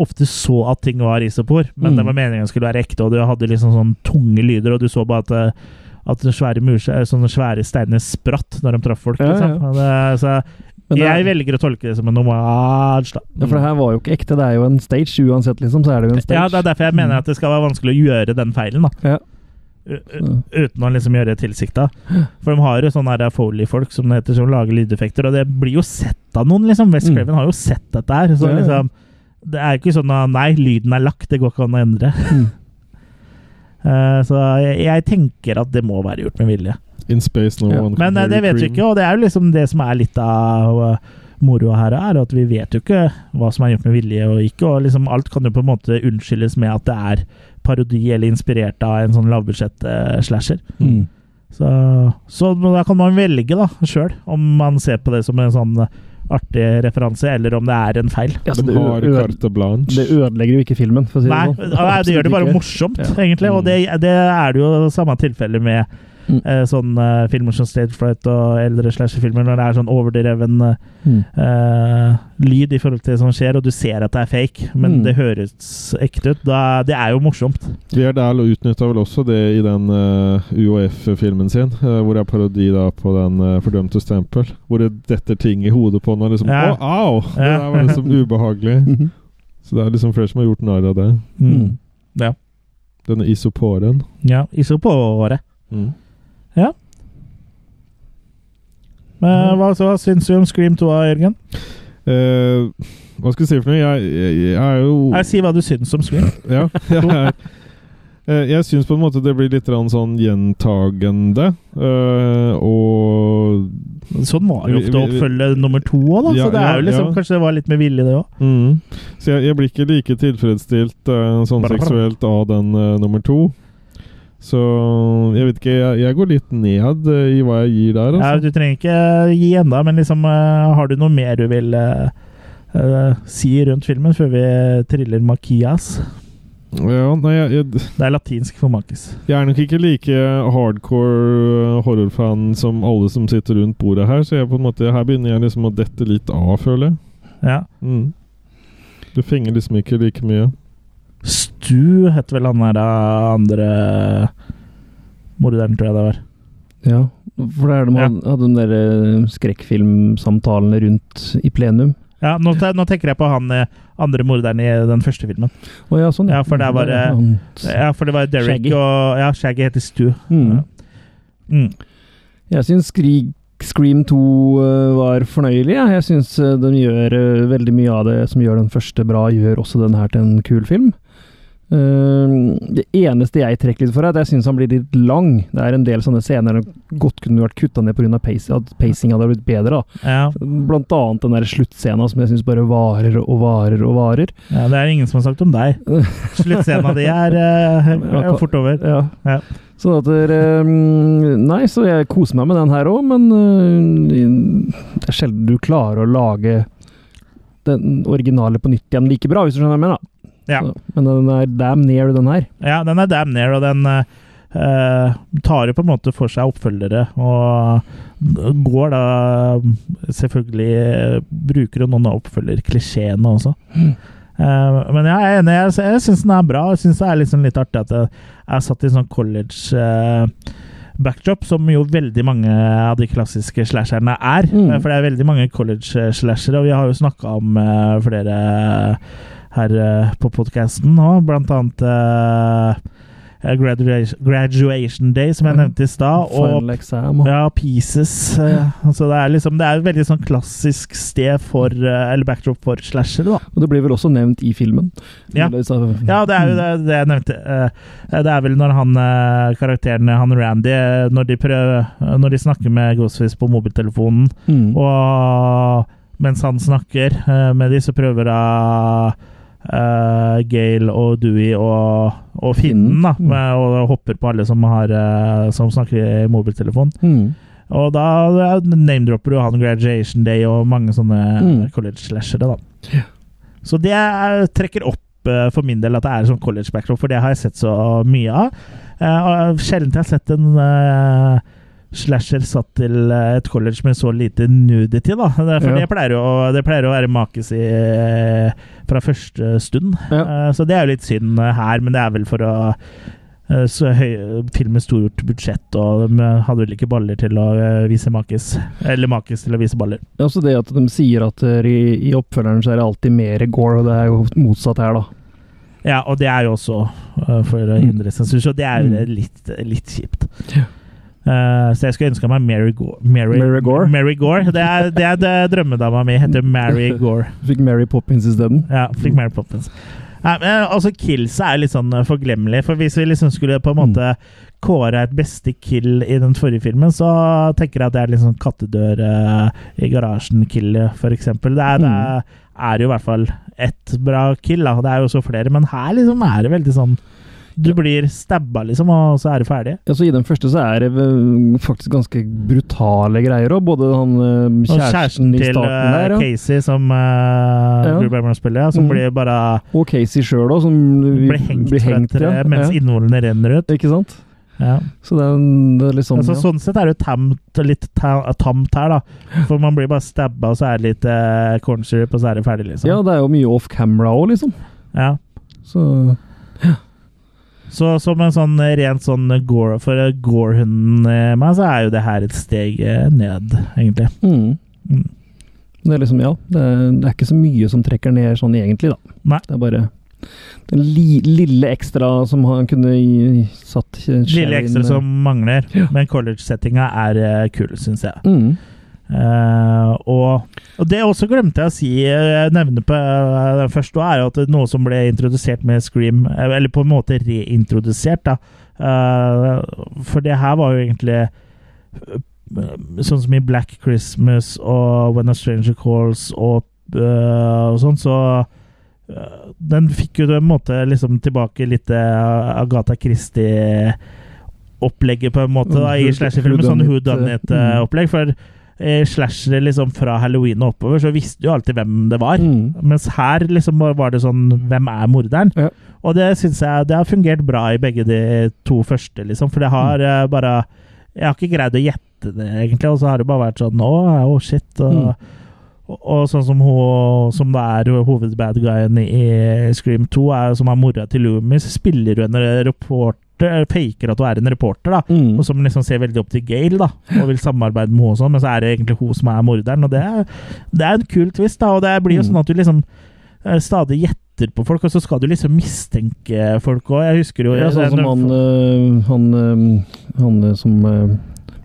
ofte så at ting var isopor, men Mm. det var meningen skulle være ekte, og du hadde liksom sånn tunge lyder, og du så bare at uh, at svære, sånne svære steiner spratt når de traff folk. Liksom. ja. ja. Det, så det jeg velger å tolke det som en homage, da. ja, for det her var jo ikke ekte. Det er jo en stage uansett, liksom. Så er det jo en stage. Ja, det er derfor jeg mener at det skal være vanskelig å gjøre den feilen, da. Ja. Uten å liksom gjøre det tilsikta. For de har jo sånne Foley-folk som det heter, som lager lydeffekter, og det blir jo sett av noen, liksom. West Mm. Craven har jo sett dette her. Så liksom Det er jo ikke sånn at nei, lyden er lagt, det går ikke an å endre. Mm. Eh, så jeg, jeg tenker at det må være gjort med vilje. In space no Ja. one Men eh, det vet vi ikke, og det er jo liksom det som er litt av uh, moroa her, er at vi vet jo ikke hva som er gjort med vilje og ikke. Og liksom alt kan jo på en måte unnskyldes med at det er parodi eller inspirert av en sånn lavbudsjett-slasher. Mm. Så, så da kan man velge da sjøl om man ser på det som en sånn artig referanse, eller om det er en feil. Ja, det, har carte blanche. det ødelegger jo ikke filmen, for å si det sånn. nei, det gjør det bare morsomt, Ja. egentlig. Og det, det er det jo samme tilfelle med Mm. eh, sånn eh, filmer som Stage Fright og eldre slasherfilmer, når det er sånn overdreven eh, Mm. eh, lyd i forhold til det som skjer, og du ser at det er fake, men Mm. det høres ekte ut. Da, det er jo morsomt. Weird Al utnytta vel også det i den uh, UOF-filmen sin, uh, hvor det er parodi da på den uh, fordømte stempel. Hvor det detter ting i hodet på den, liksom Ja. Å, au! Det der var liksom ubehagelig. Mhm. Så det er liksom flere som har gjort narr av det. Mm. Ja. Denne isoporen. ja isopåret. Mm. Men hva, hva syns du om Scream 2, Jørgen? Uh, hva skal jeg si for noe? Jeg, jeg, jeg er jo Nei, Si hva du syns om Scream. Ja. Jeg, eh, jeg syns på en måte det blir litt sånn gjentagende. eh, og Sånn var jo ofte å oppfølge nummer to òg, da. Ja, så det er jo liksom, ja. kanskje det var litt med vilje, det òg. mm. Så jeg, blir ikke like tilfredsstilt sånn seksuelt av den nummer to. Så jeg vet ikke Jeg, jeg går litt ned i hva jeg gir der, Ja, altså. du trenger ikke gi enda, men liksom eh, har du noe mer du vil eh, si rundt filmen før vi triller Makias? Ja, nei, jeg, jeg, Det er latinsk for Makis. jeg er nok ikke like hardcore horrorfan som alle som sitter rundt bordet her, så måte her begynner jeg liksom å dette litt av, føler jeg. Ja. Mm. Du fenger liksom ikke like mye. Stu het vel han der eh, andre morderen, tror jeg det var. Ja, for det er de Ja. hadde, den de der Skrekkfilmsamtalen skrekkfilmsamtalene rundt i plenum. Ja, nå, nå tenker jeg på han eh, andre morderen i den første filmen. Oh, ja, sånn. Ja, for det var, Der eh, Ja, for det var Derek Shaggy. og Ja, Shaggy heter Stu. Mm. Ja. Mm. Jeg syns Scream 2 eh, var fornøyelig. Ja. Jeg syns de gjør eh, veldig mye av det som gjør den første bra, gjør også den her til en kul film. Eh, det eneste jeg trekker litt for, er at jeg syns han blir litt lang. Det er en del sånne scener som godt kunne vært kutta ned pga. Pace, at pacing hadde blitt bedre. Ja. Blant annet den der sluttscena som jeg syns bare varer og varer og varer. ja, Det er ingen som har sagt om deg. Sluttscena di er, uh, er fort over. Ja. Ja. Sånn at mm, Nei, så jeg koser meg med den her òg, men øh, det er sjelden du klarer å lage den originale på nytt igjen like bra, hvis du skjønner hva jeg mener. Ja. Så, men den er damn near, den her. Ja, den er damn near, og den eh, tar jo på en måte for seg oppfølgere. Og går da Selvfølgelig eh, bruker jo noen av oppfølgerklisjeene også. Eh, men jeg er enig, jeg, jeg syns den er bra. Jeg syns det er liksom litt artig at jeg er satt i sånn college eh, backdrop, som jo veldig mange av de klassiske slasherne er. Mm. Eh, For det er veldig mange college-slashere, og vi har jo snakka om eh, flere her eh, på podkasten nå, blant annet uh, graduation, graduation Day, som jeg nevnte i stad. Og ja, Pieces. eh, altså det er liksom Det er et veldig sånn klassisk sted for eh, Eller backdrop for slashere, da. og det blir vel også nevnt i filmen. Ja. Ja, det er jo det, det jeg nevnte. Eh, Det er vel når han eh, karakteren, han Randy, eh, når de, prøver, når de snakker med Ghostface på mobiltelefonen, Mm. og mens han snakker eh, med de, så prøver da uh, Gail og Dewey og, og finnen, da. Mm. Og hopper på alle som, har, uh, som snakker i mobiltelefon. Mm. Og da ja, name-dropper du han Graduation Day og mange sånne Mm. college-slashere, da. Så det er, trekker opp uh, for min del at det er sånn college backdrop, for det har jeg sett så mye av. Uh, og Sjelden jeg har sett en eh, slasher satt til eh, et college med så lite nudity, da. Det- For Ja. det, pleier jo, det pleier å være makes i eh, fra første stund. Ja. Eh, så det er jo litt synd her, men det er vel for å så høy, film med stort budsjett, og de hadde vel ikke baller til å vise makis. Eller makis til å vise baller. Ja, Også det at de sier at i, i oppfølgeren så er det alltid mer gore, og det er jo motsatt her, da. Ja, og det er jo også for å hindre sensur, så det er jo litt, litt kjipt. Eh, så jeg skulle ønska meg Mary Gore. Mary, Mary Gore? Mary Gore. Det er, det er det drømmedama mi. Heter Mary Gore. Fikk Mary Poppins isteden. Ja, fikk Mary Poppins. Nei, men altså Kills er litt sånn eh, forglemmelig. For hvis vi liksom skulle på en måte kåre et beste kill i den forrige filmen, så tenker jeg at det er litt sånn kattedør uh, i garasjen-kill, eksempel. Det er, det er, er jo i hvert fall ett bra kill, da. Det er jo også flere, men her liksom er det veldig sånn Du blir stabba, liksom, og så er du ferdig. Ja, så I den første så er det faktisk ganske brutale greier òg. Både han eh, Og kjæresten, kjæresten i til der. Og kjæresten til Casey, som uh, Ja. Drew Barrymore spiller, ja, som mm. blir bare og Casey sjøl òg, som blir hengt, blir hengt tre ja. mens ja. innvollene renner ut. Ikke sant? Ja. Så det er, det er sånn altså, ja. Sånn sett er det tamt, litt tamt her, da. For man blir bare stabba, og så er det litt uh, corn syrup, og så er det ferdig, liksom. ja, det er jo mye off camera òg, liksom. Ja. Så Så som en sånn rent sånn gore For gore-hunden i meg, så er jo det her et steg eh, ned, egentlig. mm. Mm. Det er liksom, ja. Det er, det er ikke så mye som trekker ned sånn egentlig, da. Nei. Det er bare den li, lille ekstra som han kunne gi, satt Lille ekstra som mangler. Ja. Men college-settinga er kul, syns jeg. mm. Eh, og, og det også glemte jeg å si, jeg nevne på eh, den første, er at noe som ble introdusert med Scream, eh, eller på en måte reintrodusert, da. uh, for det her var jo egentlig eh, Sånn som i Black Christmas og When a Stranger Calls og, eh, og sånn, så eh, Den fikk jo på en måte liksom tilbake litt eh, Agatha Christie-opplegget, på en måte, da, i slasherfilmen. Sånn Who Done eh, It-opplegg. For eh, slashere liksom fra halloween og oppover, så visste du jo alltid hvem det var. Mm. Mens her liksom var det sånn Hvem er morderen? Ja. Og det syns jeg det har fungert bra i begge de to første, liksom. For det har eh, bare Jeg har ikke greid å gjette det, egentlig. Og så har det bare vært sånn Å, oh, shit. Og, Mm. og, og sånn som hun Som det er hovedbadguyen i Scream 2, er, som er mora til Loomis, spiller hun en reporter Faker at hun er en reporter, da. Mm. Og som liksom ser veldig opp til Gail, da. Og vil samarbeide med henne og sånn, men så er det egentlig hun som er morderen. Og det er, det er en kul twist, da. Og det blir jo Mm. sånn at du liksom eh, stadig gjetter på folk, og så skal du liksom mistenke folk òg. Jeg husker jo Ja, sånn som han, øh, han, øh, han som øh,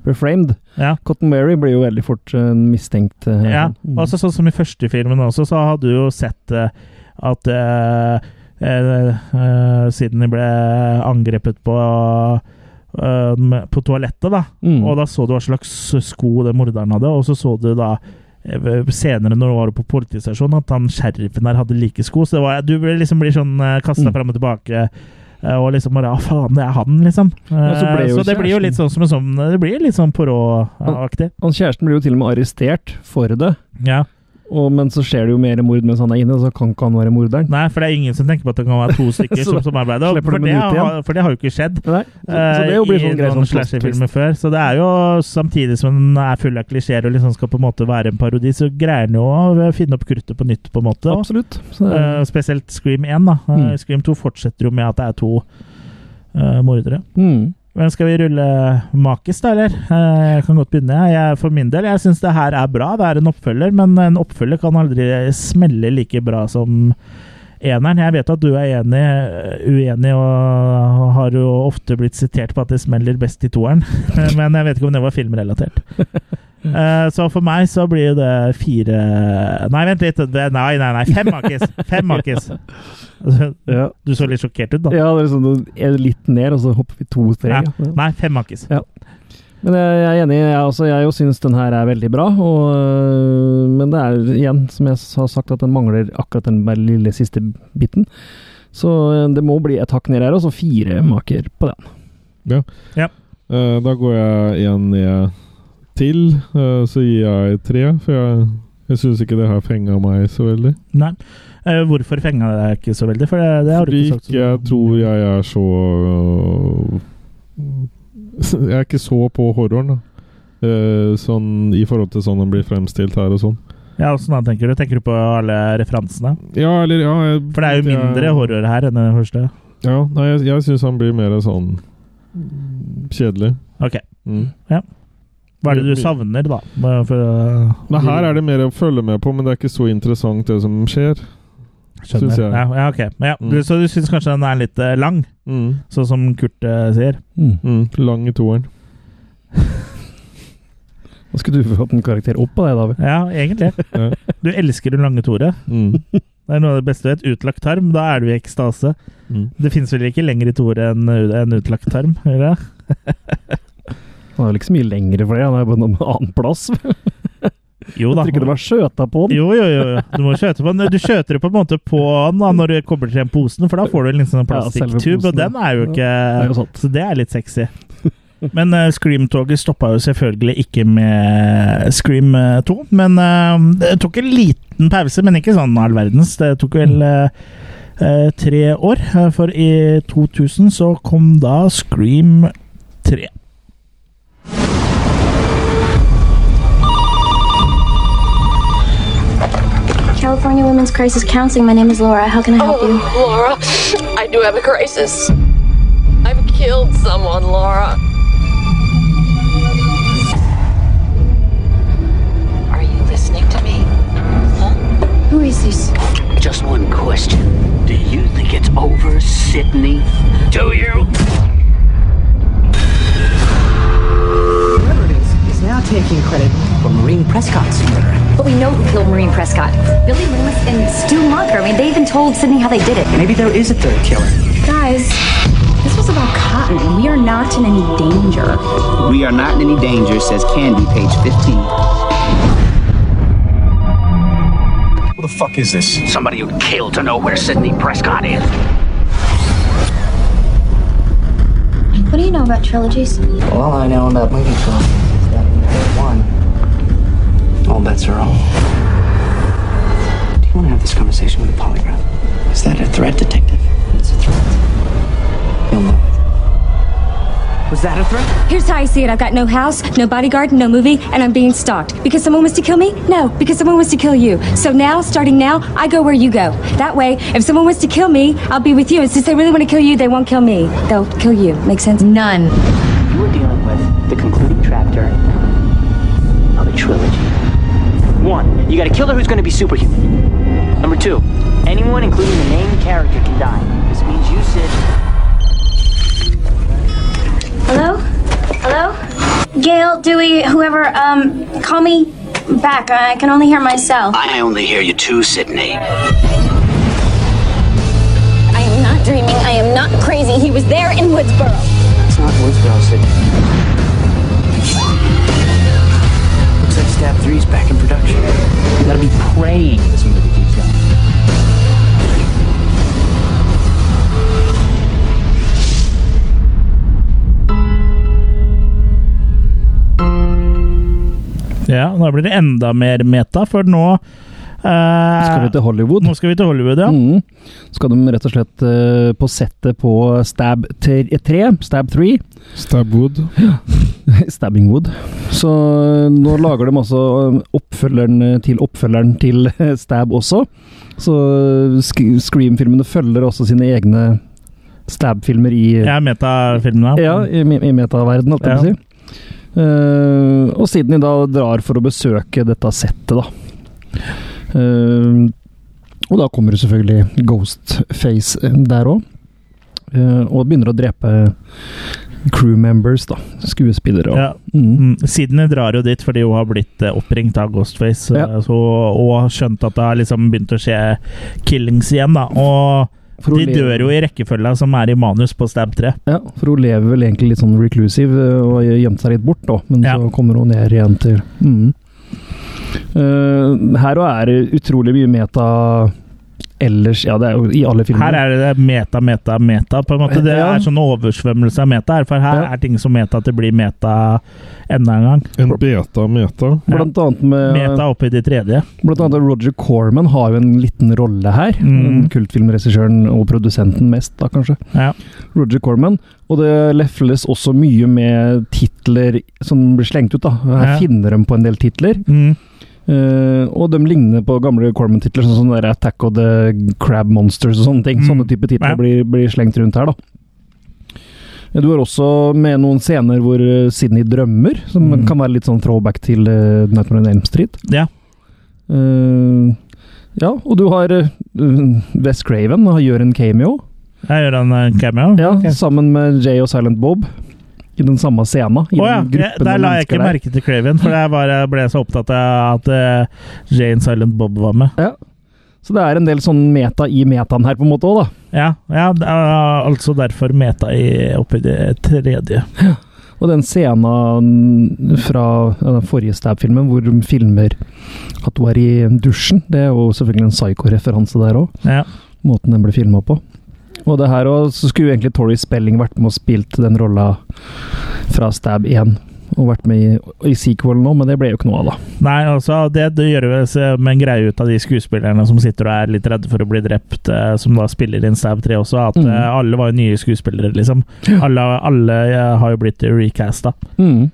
ble framed. Ja. Cotton Mary blir jo veldig fort mistenkt. Ja, altså sånn som i første filmen også, så hadde du jo sett at siden de ble angrepet på eh, på toalettet, da. Mm. Og da så du hva slags sko den morderen hadde, og så så du da eh, senere når du var på politistasjonen, at han sheriffen der hadde like sko. Så det var, du ble liksom blir sånn kasta Mm. fram og tilbake. eh, Og liksom bare ah, faen, det er han, liksom. Ja, så Eh, så det blir jo litt sånn som en sånn Det blir litt sånn Poirot-aktig. Kjæresten blir jo til og med arrestert for det, Ja. Og, men så skjer det jo mer mord mens han er inne, så kan ikke han være morderen. Nei, for det er ingen som tenker på at det kan være to stykker som samarbeider. For, de det har- for det har jo ikke skjedd. Nei, så, så det jo blir eh, sånn i noen sånn slasherfilmer før. Så det er jo samtidig som den er full av klisjeer og liksom skal på en måte være en parodi, så greier den jo å finne opp kruttet på nytt, på en måte. Absolutt. Eh, spesielt Scream 1, da. Eh, Mm. Scream 2 fortsetter jo med at det er to uh, mordere. mm. Men skal vi rulle Makis, da, eller? Eh, Jeg kan godt begynne. Jeg, for min del, jeg syns det her er bra. Det er en oppfølger, men en oppfølger kan aldri smelle like bra som eneren. Jeg vet at du er enig, uenig og har jo ofte blitt sitert på at det smeller best i toeren, men jeg vet ikke om det var filmrelatert. Eh, Så for meg så blir det fire Nei, vent litt. Det- Nei, nei, nei. Fem Makis! Fem Makis! ja. Du så litt sjokkert ut, da. ja, det er sånn, er litt ned, og så hopper vi to-tre. Ja. Ja. Nei, fem Makis. Men jeg er enig, jeg, også, jeg jo syns den her er veldig bra. Og, øh, men det er igjen, som jeg har sagt, at den mangler akkurat den lille siste biten. Så øh, det må bli et hakk ned her, og så fire maker på den. Eh, da går jeg igjen ned til, eh, så gir jeg tre. For jeg, jeg syns ikke det her fenga meg så veldig. Nei. Eh, hvorfor fenga det deg ikke så veldig? For det, det har du Fordi ikke sagt. ikke jeg tror jeg er så øh, Jeg er ikke så på horroren, da. Eh, sånn i forhold til sånn den blir fremstilt her og sånn. Ja, Åssen da tenker du? Tenker du på alle referansene? Ja, eller ja jeg, For det er jo jeg- mindre horror her enn den første. Ja, nei, jeg, jeg syns han blir mer sånn kjedelig. Ok. Mm. Hva er det du savner, da? For, Men her er det mer å følge med på, men det er ikke så interessant det som skjer. Skjønner. jeg. Ja, ja, ok. Men ja, Mm. du, så du syns kanskje den er litt eh, lang, Mm. sånn som Kurt uh, sier? Mm. Lang i toeren. Da skulle du fått en karakter opp på det, David. Ja, egentlig. Du elsker den lange Tore. Mm. Det er noe av det beste du vet. Utlagt tarm, da er du i ekstase. Mm. Det finnes vel ikke lenger i Tore enn en utlagt tarm? Eller? Han er vel ikke så mye lengre for det, han er på en annen plass. Jo da. Jeg tror ikke det var skjøta på den. Jo, jo, jo. Du må skjøte på den. Du skjøter det på en måte på den da, når du kommer til den posen, for da får du en liksom en Ja, plastikktube, posen, og den er jo ja. ikke Det er jo. Så det er litt sexy. Men uh, Scream-toget stoppa jo selvfølgelig ikke med Scream eh, 2. Men uh, det tok en liten pause, men ikke sånn all verdens. Det tok vel eh, eh, tre år, eh, for i 2000 så kom da Scream 3. California Women's Crisis Counseling. My name is Laura. How can I help oh, you? Oh, Laura, I do have a crisis. I've killed someone, Laura. Are you listening to me? Huh? Who is this? Just one question. Do you think it's over, Sydney? Do you? Whoever it is is now taking credit for Maureen Prescott's murder. But we know who killed Maureen Prescott. Billy Loomis and Stu Marker. I mean, they even told Sydney how they did it. Maybe there is a third killer. Guys, this was about Cotton, and we are not in any danger. We are not in any danger, says Candy, page 15. Who the fuck is this? Somebody who'd kill to know where Sydney Prescott is. What do you know about trilogies? All I know about movie trilogies all bets are off. Do you want to have this conversation with a polygraph? Is that a threat, detective? It's a threat. You'll know it. Was that a threat? Here's how I see it. I've got no house, no bodyguard, no movie, and I'm being stalked. Because someone wants to kill me? No, because someone wants to kill you. So now, starting now, I go where you go. That way, if someone wants to kill me, I'll be with you. And since they really want to kill you, they won't kill me. They'll kill you. Make sense? None. You are dealing with the concluding you got a killer who's going to be superhuman. Number two, anyone, including the main character, can die. This means you, Sid, Hello? Hello? Gail, Dewey, whoever, um, call me back. I can only hear myself. I only hear you too, Sydney. I am not dreaming. I am not crazy. He was there in Woodsboro. It's not Woodsboro, Sydney. Stab 3's back in production. You gotta be praying this movie keeps going. Ja, nå blir det enda mer meta, for nå eh, Skal vi til Hollywood? Nå skal vi til Hollywood, ja. Mm. Skal de rett og slett uh, på settet på Stab 3, Stab 3, Stabwood. Stabbing Wood. Så eh, nå lager de altså oppfølgeren til oppfølgeren til Stab også. Så eh, Sk- Scream-filmene følger også sine egne Stab-filmer i Ja, metafilmene. Ja, i, i metaverdenen, holdt jeg på å si. Uh, og Sydney da drar for å besøke dette settet, da. Eh, og da kommer det selvfølgelig Ghostface der òg. og begynner å drepe crew members, da. Skuespillere. Og, Ja. mm. Mm. Sydney drar jo dit fordi hun har blitt eh, oppringt av Ghostface Ja. eh, så, og har skjønt at det har liksom begynt å skje killings igjen. da Og de dør jo i rekkefølga som er i manus på Stab 3. Ja, for hun lever vel egentlig litt sånn reclusive eh, og gjemte gjemt seg litt bort, da. Men Ja. så kommer hun ned igjen til mm. Eh, Her òg er det utrolig mye meta ellers Ja, det er jo i alle filmer. Her er det meta, meta, meta. på en måte Det Ja. er sånn oversvømmelse av meta her. For her Ja. er ting som meta til det blir meta enda en gang. En beta-meta. Blant annet med Meta oppi de tredje. Blant annet Roger Corman har jo en liten rolle her. Mm. Kultfilmregissøren og produsenten mest, da kanskje. Ja. Roger Corman. Og det lefles også mye med titler som blir slengt ut, da. Her Ja. finner de på en del titler. Mm. Eh, og de ligner på gamle Corman-titler, sånn som der Attack of the Crab Monsters og sånne ting. Mm. Sånne type titler Ja. blir, blir slengt rundt her, da. Du har også med noen scener hvor eh, Sydney drømmer, som Mm. kan være litt sånn throwback til uh, Nightmare on Elm Street. Ja. Uh, ja, og du har uh, Wes Craven gjør en cameo. Jeg gjør en eh, cameo. Ja, okay. Sammen med Jay og Silent Bob. I den samme scenen. I oh, ja, den gruppen der la jeg ikke der. merke til Craven, for jeg bare ble så opptatt av at uh, Jane Silent Bob var med. Ja. Så det er en del sånn meta i metaen her, på en måte òg, da. Ja, ja er altså derfor meta i, oppi det tredje. Og den scenen fra den forrige Stab-filmen, hvor de filmer at hun er i dusjen, det er jo selvfølgelig en psycho-referanse der òg. Ja. Måten den ble filma på. Og det her også, så skulle egentlig Tori Spelling vært med og spilt den rolla fra Stab 1. Og vært med i, i sequel nå, men det ble jo ikke noe av, da. Nei, altså, det, det gjør med en greie ut av de skuespillerne som sitter og er litt redde for å bli drept, eh, som da spiller inn Stab 3 også, at Mm. eh, alle var jo nye skuespillere, liksom. Alle, alle ja, har jo blitt recasta. Mm.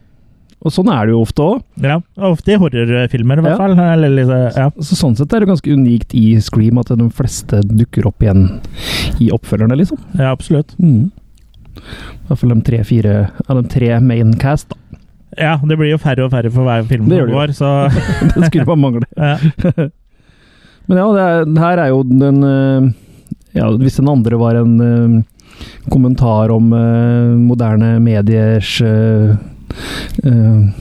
Og sånn er det jo ofte òg. Ja, ofte i horrorfilmer, i hvert Ja. fall. Eller, liksom, ja. Så sånn sett er det ganske unikt i Scream at de fleste dukker opp igjen i oppfølgerne, liksom. ja, absolutt. Mm. I hvert fall de tre-fire av de tre main cast, da. Ja, det blir jo færre og færre for hver film Det går, så det skulle bare mangle. ja. Men ja, det er, det her er jo den eh, Ja, hvis den andre var en eh, kommentar om eh, moderne mediers eh, eh,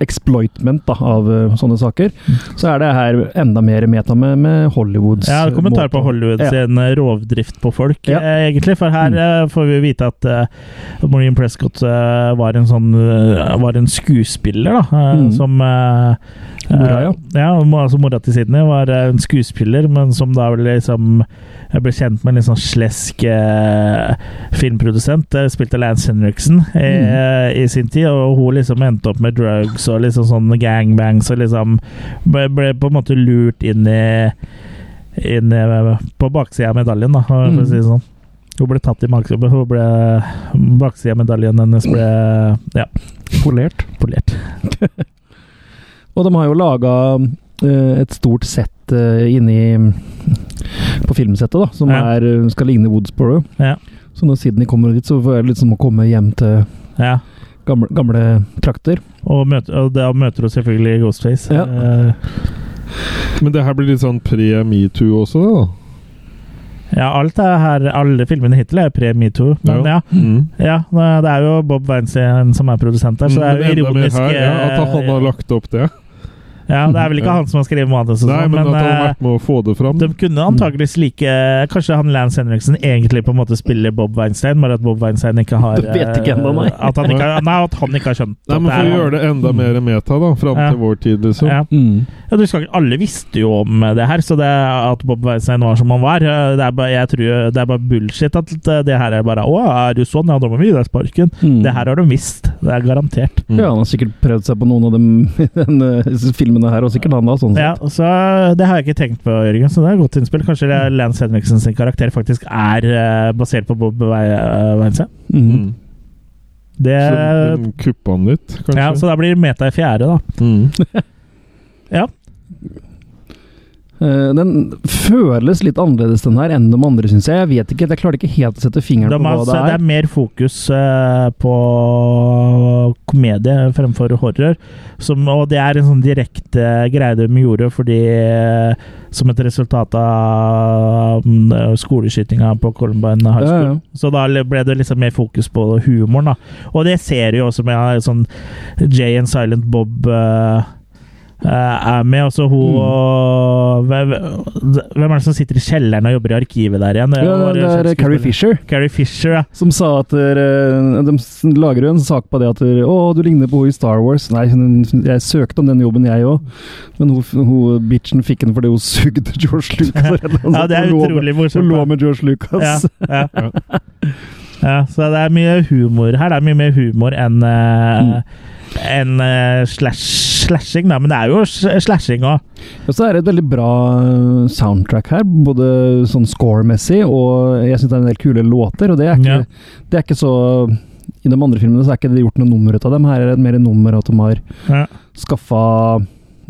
exploitment da, av eh, sånne saker, så er det her enda mer meta med, med Hollywoods Ja, en kommentar måte på Hollywood Ja. sin eh, rovdrift på folk, Ja. eh, egentlig. For her eh, får vi vite at uh, Maureen Prescott uh, var en sånn uh, Var en skuespiller, da. uh, Mm. Som Mora, ja. ja, altså mora til Sydney var en skuespiller, men som da liksom jeg ble kjent med en litt sånn slesk eh, filmprodusent. Spilte Lance Henriksen i, Mm. i sin tid, og hun liksom endte opp med drugs og liksom sånn gangbangs og liksom ble, ble på en måte lurt inn i inn i, på baksida av medaljen, da, for Mm. å si det sånn. Hun ble tatt i mageklubben. Hun ble Baksida av medaljen hennes ble ja, polert. polert. Og de har jo laga et stort sett eh, inni på filmsettet, da, som Ja. er, eh, skal ligne Woodsboro. Ja. Så når Sydney kommer dit, så er det litt som å komme hjem til ja. Gamle, gamle trakter. Og, møter, og da møter du selvfølgelig Ghostface. Ja. Eh, Men det her blir litt sånn pre-metoo også, da? ja, alt er her Alle filmene hittil er pre-metoo. Men ja. Mm. ja, det er jo Bob Weinstein som er produsent der, så det er jo ironisk her, ja, at han eh, har lagt opp det. Ja, Det er vel ikke Ja. han som har skrevet manus, og Nei, men, men, at han har eh, vært med å få det fram. de kunne antakeligvis like Kanskje han Lance Henriksen egentlig på en måte spiller Bob Weinstein, bare at Bob Weinstein ikke har Det vet ikke ennå, nei. eh, At han ikke, har- nei, at han ikke har skjønt Nei, at men For å gjøre det enda mer meta, da, fram Ja. til vår tid, liksom. Ja. Mm. Ja, du skal, alle visste jo om det her, så det at Bob Weinstein var som han var eh, Det er bare, jeg tror, det er bare bullshit at det her er bare Å, er du sånn? Ja, da må vi gi deg sparken. Mm. Det her har de visst. Det er garantert. Ja, han har sikkert prøvd seg på noen av dem i denne filmene her, og sikkert han da, sånn Ja, sett. så Det har jeg ikke tenkt på, Jørgen, så det er et godt innspill. Kanskje det Lance Henriksen sin karakter faktisk er eh, basert på Bob Wei- eh, Mm. Mm. Det Så kuppa han litt, kanskje? Ja, så da blir meta i fjerde, da. Mm. Ja. Eh, Den føles litt annerledes, den her, enn de andre, syns jeg. Jeg vet ikke, jeg klarte ikke helt å sette fingeren De på hva altså, det det er. er mer fokus eh, på komedie fremfor horror. Som, og det er en sånn direkte greie de gjorde fordi eh, Som et resultat av mm, skoleskytinga på Columbine High School. Ja, ja. Så da ble det liksom mer fokus på humoren. da. Og det ser du jo også med sånn Jay and Silent Bob er med. Altså hun Mm. hvem, er det som sitter i kjelleren og jobber i arkivet der igjen? Ja, det er Carrie Fisher. Carrie Fisher, ja. Som sa at eh, De lager jo en sak på det at eh, 'Å, du ligner på henne i Star Wars'. Nei, jeg søkte om den jobben, jeg òg. Men hun, hun bitchen fikk den fordi hun sugde George Lucas. Ja, det er utrolig morsomt, Hun lå med George Lucas. Ja, ja. ja, så det er mye humor her. Det er mye mer humor enn mm. en, eh, slash, slashing, da. Men det er jo slashing òg. Og så er det et veldig bra eh, soundtrack her, både sånn score-messig, og jeg syns det er en del kule låter. Og det er ikke, Ja. det er ikke så I de andre filmene så er ikke det gjort noe nummer ut av dem. Her er det mer nummer at de har Ja. skaffa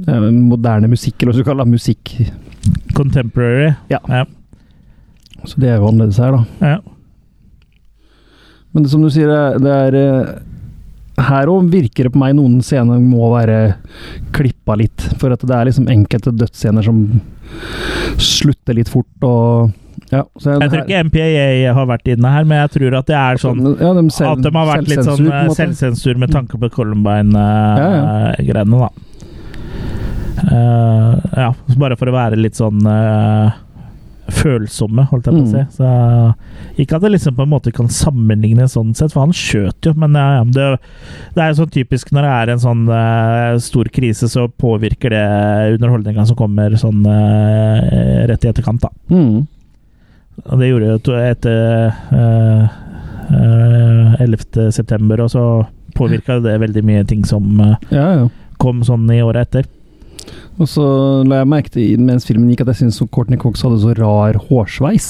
eh, moderne musikk, eller hva du kaller det, musikk. Contemporary. Ja. Ja. Så det er jo annerledes her, da. Ja. Men det, som du sier, det- er eh, Her òg virker det på meg noen scener må være klippa litt. For at det er liksom enkelte dødsscener som slutter litt fort, og ja, så Jeg tror ikke MPAA har vært inne her, men jeg tror at det er sånn ja, de selv, At de har vært litt sånn selvsensur, eh, med tanke på Ja, ja. Columbine-greiene, da. Uh, ja, bare for å være litt sånn eh, følsomme, holdt jeg på å Mm. si. Så, ikke at det liksom på en måte kan sammenligne sånn sett, for han skjøt jo, men ja, ja, det, det er jo sånn typisk når det er en sånn uh, stor krise, så påvirker det underholdninga som kommer sånn uh, rett i etterkant, da. Mm. Og det gjorde jo etter uh, 11. september, og så påvirka det veldig mye ting som uh, Ja, ja. kom sånn i året etter. Og så la jeg merke til mens filmen gikk at jeg syntes Courtney Cox hadde så rar hårsveis.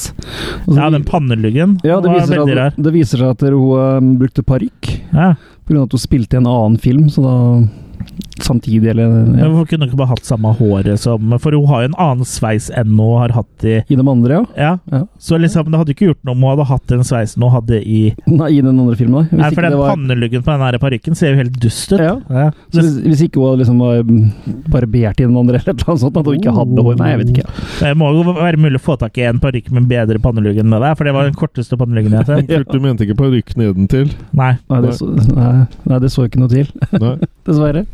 Så- Ja, den panneluggen ja, det, var veldig rar. at, det viser seg at hun eh, brukte parykk. Ja. Av at hun spilte i en annen film, så da Samtidig, eller ja. Hvorfor kunne hun ikke bare hatt samme håret som For hun har jo en annen sveis enn hun har hatt i I de andre, ja. Ja, Ja. Så liksom, det hadde ikke gjort noe om hun hadde hatt den sveisen hun hadde i Nei, i den andre filmen, da. Hvis Nei, ikke for den var- panneluggen på den parykken ser jo helt dust ut. Ja. Ja. Så hvis, hvis ikke hun liksom var barbert i den andre, eller noe sånt, at hun ikke hadde hår Nei, jeg vet ikke. Det må jo være mulig å få tak i en parykk med bedre pannelugg enn det der, for det var den korteste panneluggen jeg har sett. ja. du mente ikke parykk nedentil? Nei. Nei, det så, nei, nei, det så ikke noe til. Nei. Dessverre.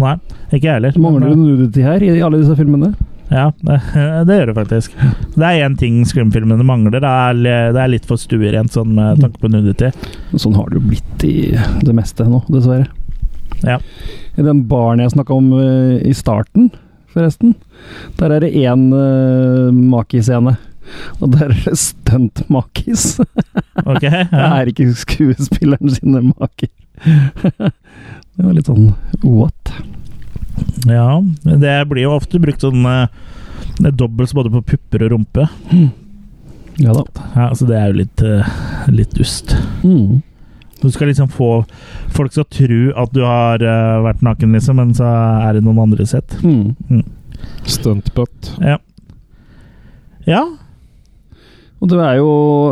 Nei, ikke jeg heller. Mangler det Men, nudity her i alle disse filmene? Ja, det, det gjør det faktisk. Det er én ting Scream-filmene mangler. Det er, det er litt for stuerent sånn med tanke på nudity. Sånn har det jo blitt i det meste nå, dessverre. Ja. I den baren jeg snakka om eh, i starten, forresten, der er det én uh, makiscene. Og der er det stuntmakis. Okay, Ok, Det er ikke skuespilleren sine maker. det var litt sånn what? ja. Det blir jo ofte brukt sånn eh, det er dobbelt både på pupper og rumpe. Ja da. Ja, så det er jo litt, eh, litt dust. Mm. Du skal liksom få folk til å tro at du har uh, vært naken, liksom, men så er det noen andre sett. Mm. Stuntbutt. Ja. Ja, Og det er jo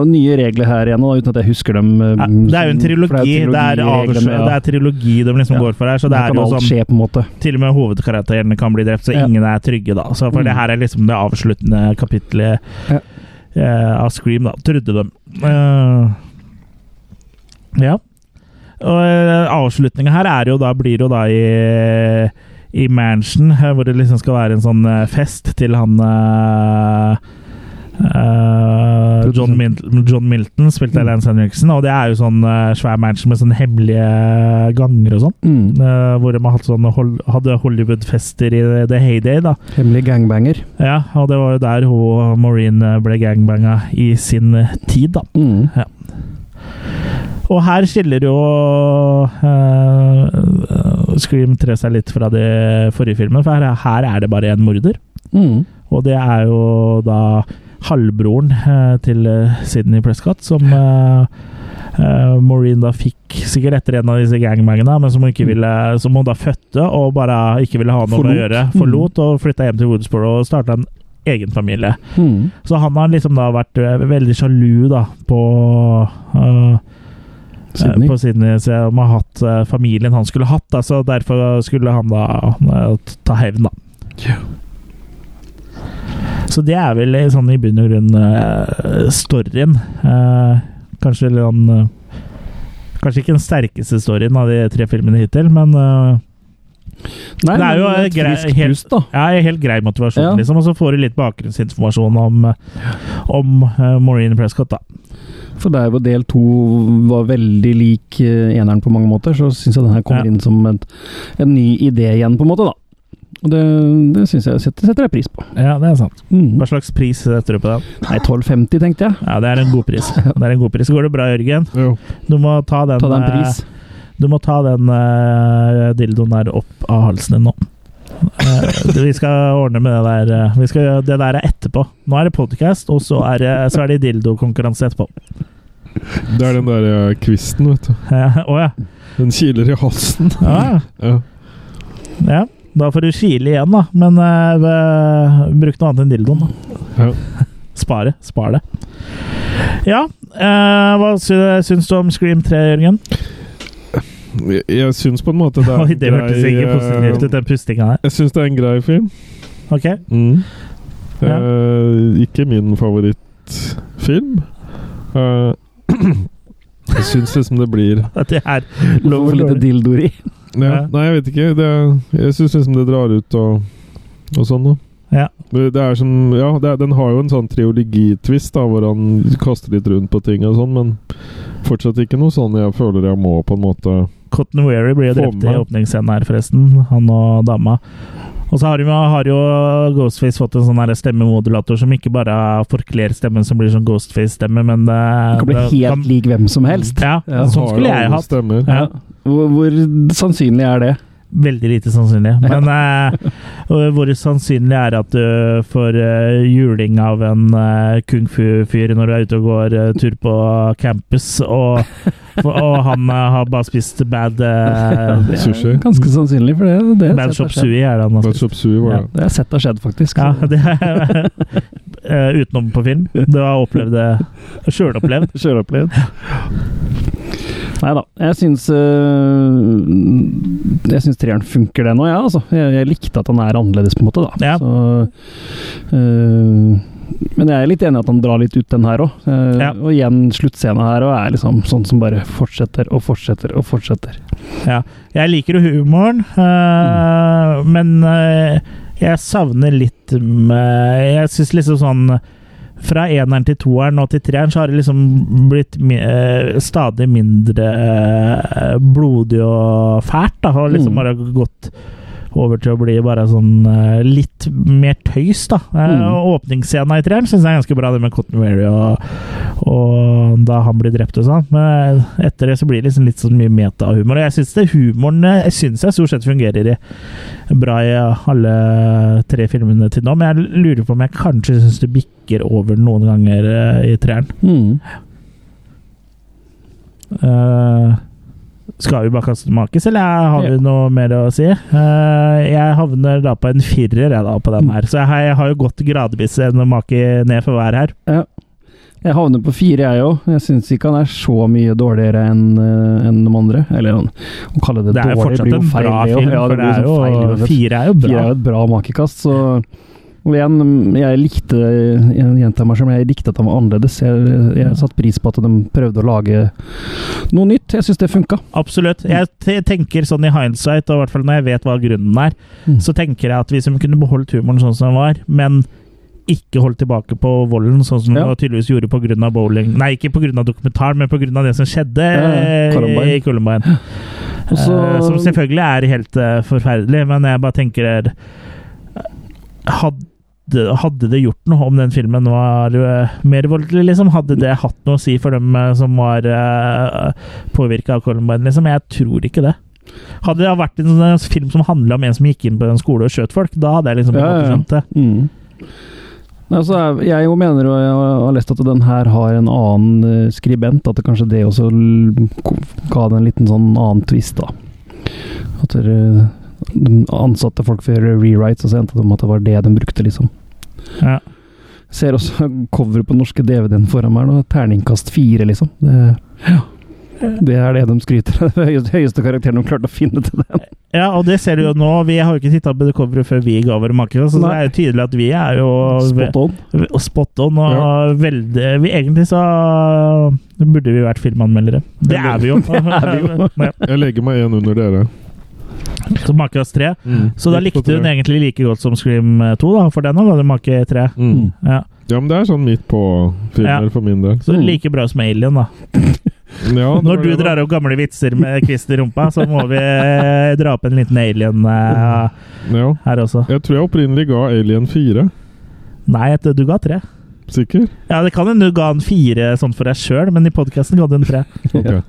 nye regler her igjen, da, uten at jeg husker dem. eh, Ja, det er jo en trilogi. Det er, trilogi. Det er, trilogireglene, ja. det er trilogi de liksom Ja. går for her. Så det det er jo sånn skje, på en måte. Til og med hovedkarakterene kan bli drept, så ingen er trygge, da. Så for Mm. det her er liksom det avsluttende kapitlet eh, av Scream, da. Trodde de. Uh, ja. Og uh, avslutninga her er jo da, blir jo da i i Mansion, eh, hvor det liksom skal være en sånn eh, fest til han eh, eh, John, Mil John Milton, spilte av Lance Henriksen. Og det er jo sånn uh, svær match med sånne hemmelige ganger og sånn. Mm. Uh, hvor de hadde, sånne hadde Hollywood-fester i the heyday, da. Hemmelig gangbanger. Ja, og det var jo der hun Maureen eh, ble gangbanga i sin tid, da. Mm. Ja. Og her skiller jo uh, Scream 3 seg litt fra det forrige filmen, for her, her er det bare én morder. Mm. Og det er jo da halvbroren eh, til eh, Sydney Prescott, som eh, Maureen da fikk sikkert etter en av disse gangbangene, men som hun, ikke ville, som hun da fødte og bare ikke ville ha noe med å gjøre. Forlot og flytta hjem til Woodsboro og starta en egen familie. Mm. Så han har liksom da vært veldig sjalu da på uh, Sydney. På Sydney, så om å ha hatt familien han skulle hatt, da, så derfor skulle han da ta hevn, da. Så det er vel i- sånn i bunn og grunn uh, storyen. Uh, kanskje litt sånn uh, Kanskje ikke den sterkeste storyen av de tre filmene hittil, men eh, Nei, det er jo et grei, helt, ja, helt grei motivasjon, Ja. liksom. Og så får du litt bakgrunnsinformasjon om, om eh, Maureen Prescott, da. For der hvor del to var veldig lik eh, eneren på mange måter, så syns jeg den her kommer Ja. inn som et, en ny idé igjen, på en måte, da. Og det, det syns jeg setter, setter jeg pris på. Ja, det er sant. Mm. Hva slags pris setter du på den? Nei, 12,50 tenkte jeg. Ja, det er en god pris. Det er en god pris. Går det bra, Jørgen? Jo. Du må ta den, Ta den eh, pris. Du må ta den uh, dildoen der opp av halsen din nå. Uh, vi skal ordne med det der. Uh, vi skal, det der er etterpå. Nå er det podcast, og så er det, så er det dildokonkurranse etterpå. Det er den der eh, kvisten, vet du. Eh, oh, ja. Den kiler i halsen. Ja. Ja. ja. Da får du kile igjen, da. Men eh, bruk noe annet enn dildoen. Ja. Spare. Spar det. Ja. uh, hva sy- syns du om Scream 3, Jørgen? Jeg, jeg syns på en måte det er Oi, det hørtes ikke eh, positivt ut, den pustinga her. Jeg syns det er en grei film. Ok. Mm. Ja. Uh, ikke min favorittfilm. Uh, jeg syns liksom det blir At det er Hvorfor lite dildoer i? Ja. Nei, jeg vet ikke. Det, jeg syns liksom det drar ut og, og sånn, da. Ja. Det er som, ja, det Den har jo en sånn triologitvist, da, hvor han kaster litt rundt på ting og sånn, men fortsatt ikke noe sånn jeg føler jeg må på en måte Cotton Weary blir jo drept i åpningsscenen her, forresten. Han og dama. Og så har, har jo Ghostface fått en sånn stemmemodulator som ikke bare forkler stemmen som blir sånn Ghostface-stemme, men det, Det kan bli helt helt lik hvem som helst. Ja, Ja. sånn skulle jeg hatt. Ja. Hvor, hvor sannsynlig er det? Veldig lite sannsynlig. Men eh, hvor sannsynlig er at du får eh, juling av en eh, kung fu-fyr når du er ute og går eh, tur på campus, og, og han eh, har bare spist bad uh, er Sushi. Ganske sannsynlig, for det, det, Bad Shop. Sui er det han har spist. Sui Ja. det. Har jeg sett har skjedd, faktisk. Ja, det er eh, utenom på film. Du har opplevd det sjølopplevd. Sjølopplevd. Nei da. Jeg syns øh, Jeg syns treeren funker, det nå, ja, altså. Jeg, jeg likte at han er annerledes, på en måte, da. Ja. Så, øh, men jeg er litt enig i at han drar litt ut den her òg. Ja. Og igjen, sluttscena her og er liksom sånn som bare fortsetter og fortsetter og fortsetter. Ja. Jeg liker jo humoren, eh, men eh, jeg savner litt med, Jeg syns liksom sånn fra eneren til toeren og til treeren så har det liksom blitt eh, stadig mindre eh, blodig og fælt. da, Og liksom Mm. bare gått over til å bli bare sånn eh, litt mer tøys, da. Eh, Mm. og Åpningsscena i treeren syns jeg er ganske bra, det med Cotton Weary og, og da han blir drept og sånn. Men etter det så blir det liksom litt sånn mye metahumor. Og jeg syns det humoren eh, jeg synes jeg stort sett fungerer i, bra i alle tre filmene til nå, men jeg lurer på om jeg kanskje syns det bikker over noen ganger i treeren. Mm. Eh, skal vi bare kaste makis, eller har vi Ja. noe mer å si? Eh, jeg havner da på en firer jeg da på den her, så jeg har, jo gått gradvis en make ned for hver her. Ja. Jeg havner på fire, jeg òg. Jeg syns ikke han er så mye dårligere enn en de andre. Eller å kalle det, Det er jo dårlig fortsatt blir jo en feil. bra film, Ja, for det det blir er feil, jo, fire er jo Fire er jo et bra makekast, så Og igjen, jeg likte jeg gjentar meg selv, jeg likte at han var annerledes. Jeg, jeg satte pris på at de prøvde å lage noe nytt. Jeg syns det funka. Absolutt. Jeg tenker sånn i hindsight, og i hvert fall når jeg vet hva grunnen er, Mm. så tenker jeg at hvis de kunne beholdt humoren sånn som den var, men ikke holdt tilbake på volden, sånn som Ja. de tydeligvis gjorde pga. bowling Nei, ikke pga. dokumentaren, men pga. det som skjedde Ja, eh, Columbine. i Columbine. Også, Eh, som selvfølgelig er helt eh, forferdelig, men jeg bare tenker eh, hadde, hadde det gjort noe om den filmen var uh, mer voldelig, liksom? Hadde det hatt noe å si for dem eh, som var uh, påvirka av Columbine, liksom? Jeg tror ikke det. Hadde det vært en sånn film som handla om en som gikk inn på en skole og skjøt folk, da hadde jeg liksom ja. måte skjønt det. Mm. Altså, jeg- jo mener, og jeg har lest at den her har en annen eh, skribent, at det kanskje det også ga det en liten sånn annen twist, da. At dere, de ansatte folk for å gjøre rewrites, og så endte det med at det var det de brukte, liksom. Ja. Ser også coveret på den norske DVD-en foran meg nå. Terningkast fire, liksom. Det, det er det de skryter av. Det høyeste, høyeste karakteren de klarte å finne til den. Ja, og det ser du jo nå. Vi har jo ikke titta på det coveret før vi ga våre maker, så det er jo tydelig at vi er jo Spot on. Og spot on, og veldig vi, Egentlig så burde vi vært filmanmeldere. Det er vi jo. er vi jo. Jeg legger meg igjen under dere. Så make 3. Mm. Så da likte hun egentlig like godt som Scream 2, da? For den òg du make tre. Mm. Ja. Ja, men det er sånn midt på-filmer Ja. for min del. Så like bra som Alien, da. Ja, Når du det, drar opp gamle vitser med kvist i rumpa, så må vi eh, dra opp en liten Alien uh, Ja. her også. Jeg tror jeg opprinnelig ga Alien 4. Nei, du ga 3. Sikker? Ja, det kan hende du ga en 4 sånn for deg sjøl, men i podkasten ga du en 3. Ok.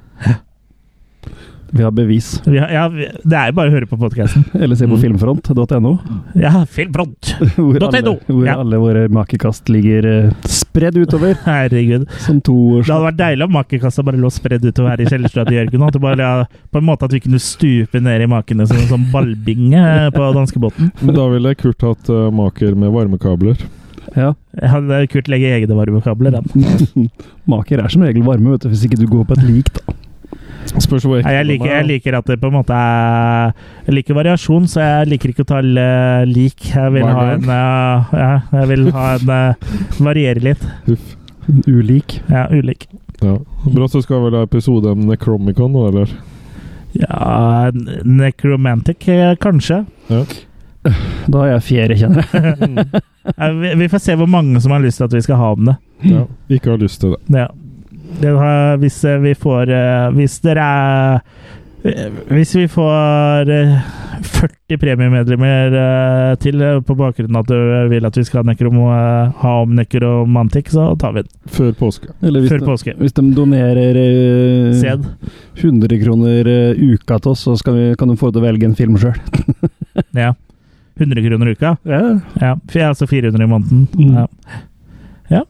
Vi har bevis. Vi har, ja, vi, det er jo bare å høre på podkasten. Eller se på Mm. filmfront.no. Ja, filmfront.no! Hvor, alle, hvor Ja. alle våre makekast ligger eh, spredd utover. Herregud. Som to Det hadde vært deilig om makekassa bare lå spredd utover her i kjellerstua til Jørgen. At bare, ja, på en måte at vi kunne stupe ned i makene som en sånn ballbinge på danskebåten. Men da ville Kurt hatt uh, maker med varmekabler. Ja. Jeg kult Kurt legge egne varmekabler. den. Maker er som regel varme, vet du, hvis ikke du går på et lik, da. Spørs hvor ekte jeg, liker, jeg liker at det på en måte er Jeg liker variasjon, så jeg liker ikke å ta eh, lik. Jeg vil ha en eh, Ja, jeg vil ha en eh, Variere litt. Uff. Ulik. Ja, ulik. Ja. Bra, så skal vel ha episode om Necromicon nå, eller? Ja, Necromantic, kanskje. Ja. Da har jeg fjerde, kjenner jeg. Vi får se hvor mange som har lyst til at vi skal ha om det. ja. Ikke har lyst til det. Ja. Det har, hvis eh, vi får eh, Hvis dere er eh, Hvis vi får eh, 40 premiemedlemmer eh, til eh, på bakgrunn av at du vil at vi skal ha, nekrom, eh, ha om nekromantikk, så tar vi den. Før påske. Eller hvis Før de, påske. hvis de donerer eh, 100 kroner eh, uka til oss, så skal vi, kan de få til å velge en film sjøl. Ja. 100 kroner uka? Ja. Ja. f- Altså 400 i måneden. Mm. Ja. ja.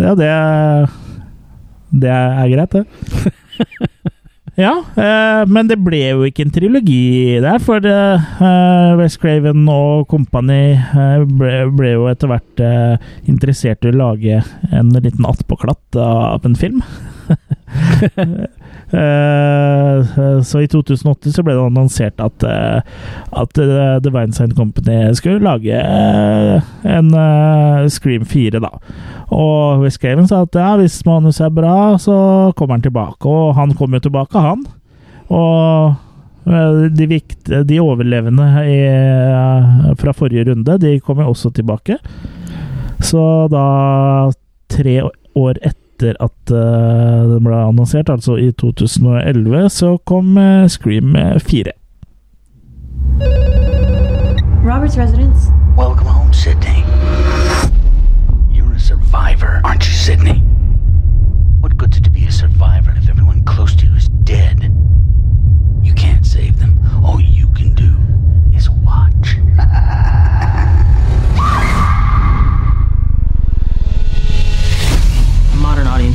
Ja, det Det er greit, det. Ja, eh, men det ble jo ikke en trilogi der, for eh, West Craven og company eh, ble, ble jo etter hvert eh, interessert i å lage en liten attpåklatt av en film. Eh, så i 2008 så ble det annonsert at, eh, at eh, The Weinstein Company skulle lage en Scream 4, da. Og West Gaven sa at ja, hvis manuset er bra, så kommer han tilbake. Og han kom jo tilbake, han. Og de, vikt, de overlevende i, fra forrige runde, de kom jo også tilbake. Så da, tre år etter at det ble annonsert, altså i 2011, så kom eh, Scream 4. Robert's residence. Welcome home, Sydney. You're a survivor, aren't you, Sydney?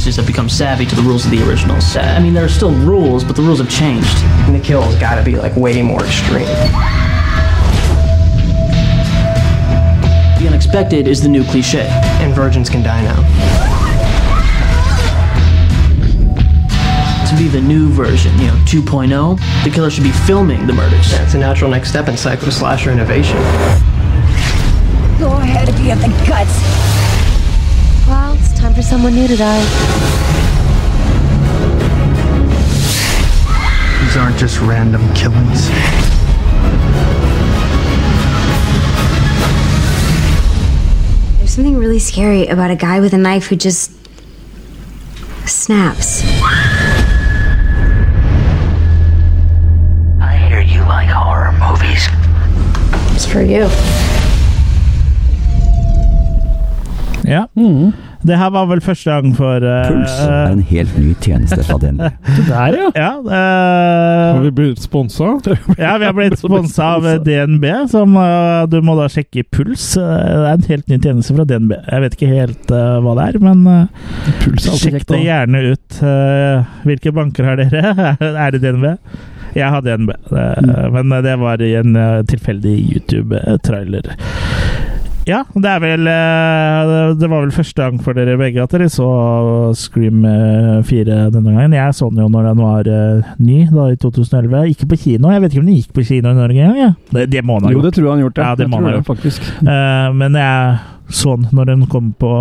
Modern audiences have become savvy to the rules of the originals. I mean, there are still rules, but the rules have changed. And the kill's gotta be like way more extreme. The unexpected is the new cliche. And virgins can die now. To be the new version, you know, 2.0, the killer should be filming the murders. That's a natural next step in psycho slasher innovation. Go ahead. If you have the guts. Well, it's time for someone new to die. These aren't just random killings. There's something really scary about a guy with a knife who just snaps. I hear you like horror movies. It's for you. Ja. Hmm. Det her var vel første gang for uh, Puls er en helt ny tjeneste fra DNB. Der, ja. Ja, uh, Har vi blitt sponsa? ja, vi har blitt sponsa av DNB, som uh, du må da sjekke puls. Eh, Det er en helt ny tjeneste fra DNB. Jeg vet ikke helt eh, hva det er, men eh, Puls er sjekk det gjerne ut. Eh, hvilke banker har dere? er det DNB? Jeg har DNB, mm. men det var i en eh, tilfeldig YouTube-trailer. Ja, det er vel eh, Det var vel første gang for dere begge at dere så Scream eh, 4 denne gangen. Jeg så den jo når den var eh, ny, da i 2011. Ikke på kino. Jeg vet ikke om den gikk på kino i Norge engang. Ja. Det, det må han ha gjort. Jo, det tror jeg han gjort. Ja, det jeg må tror han ha gjort. faktisk. Eh, men jeg så den når den kom på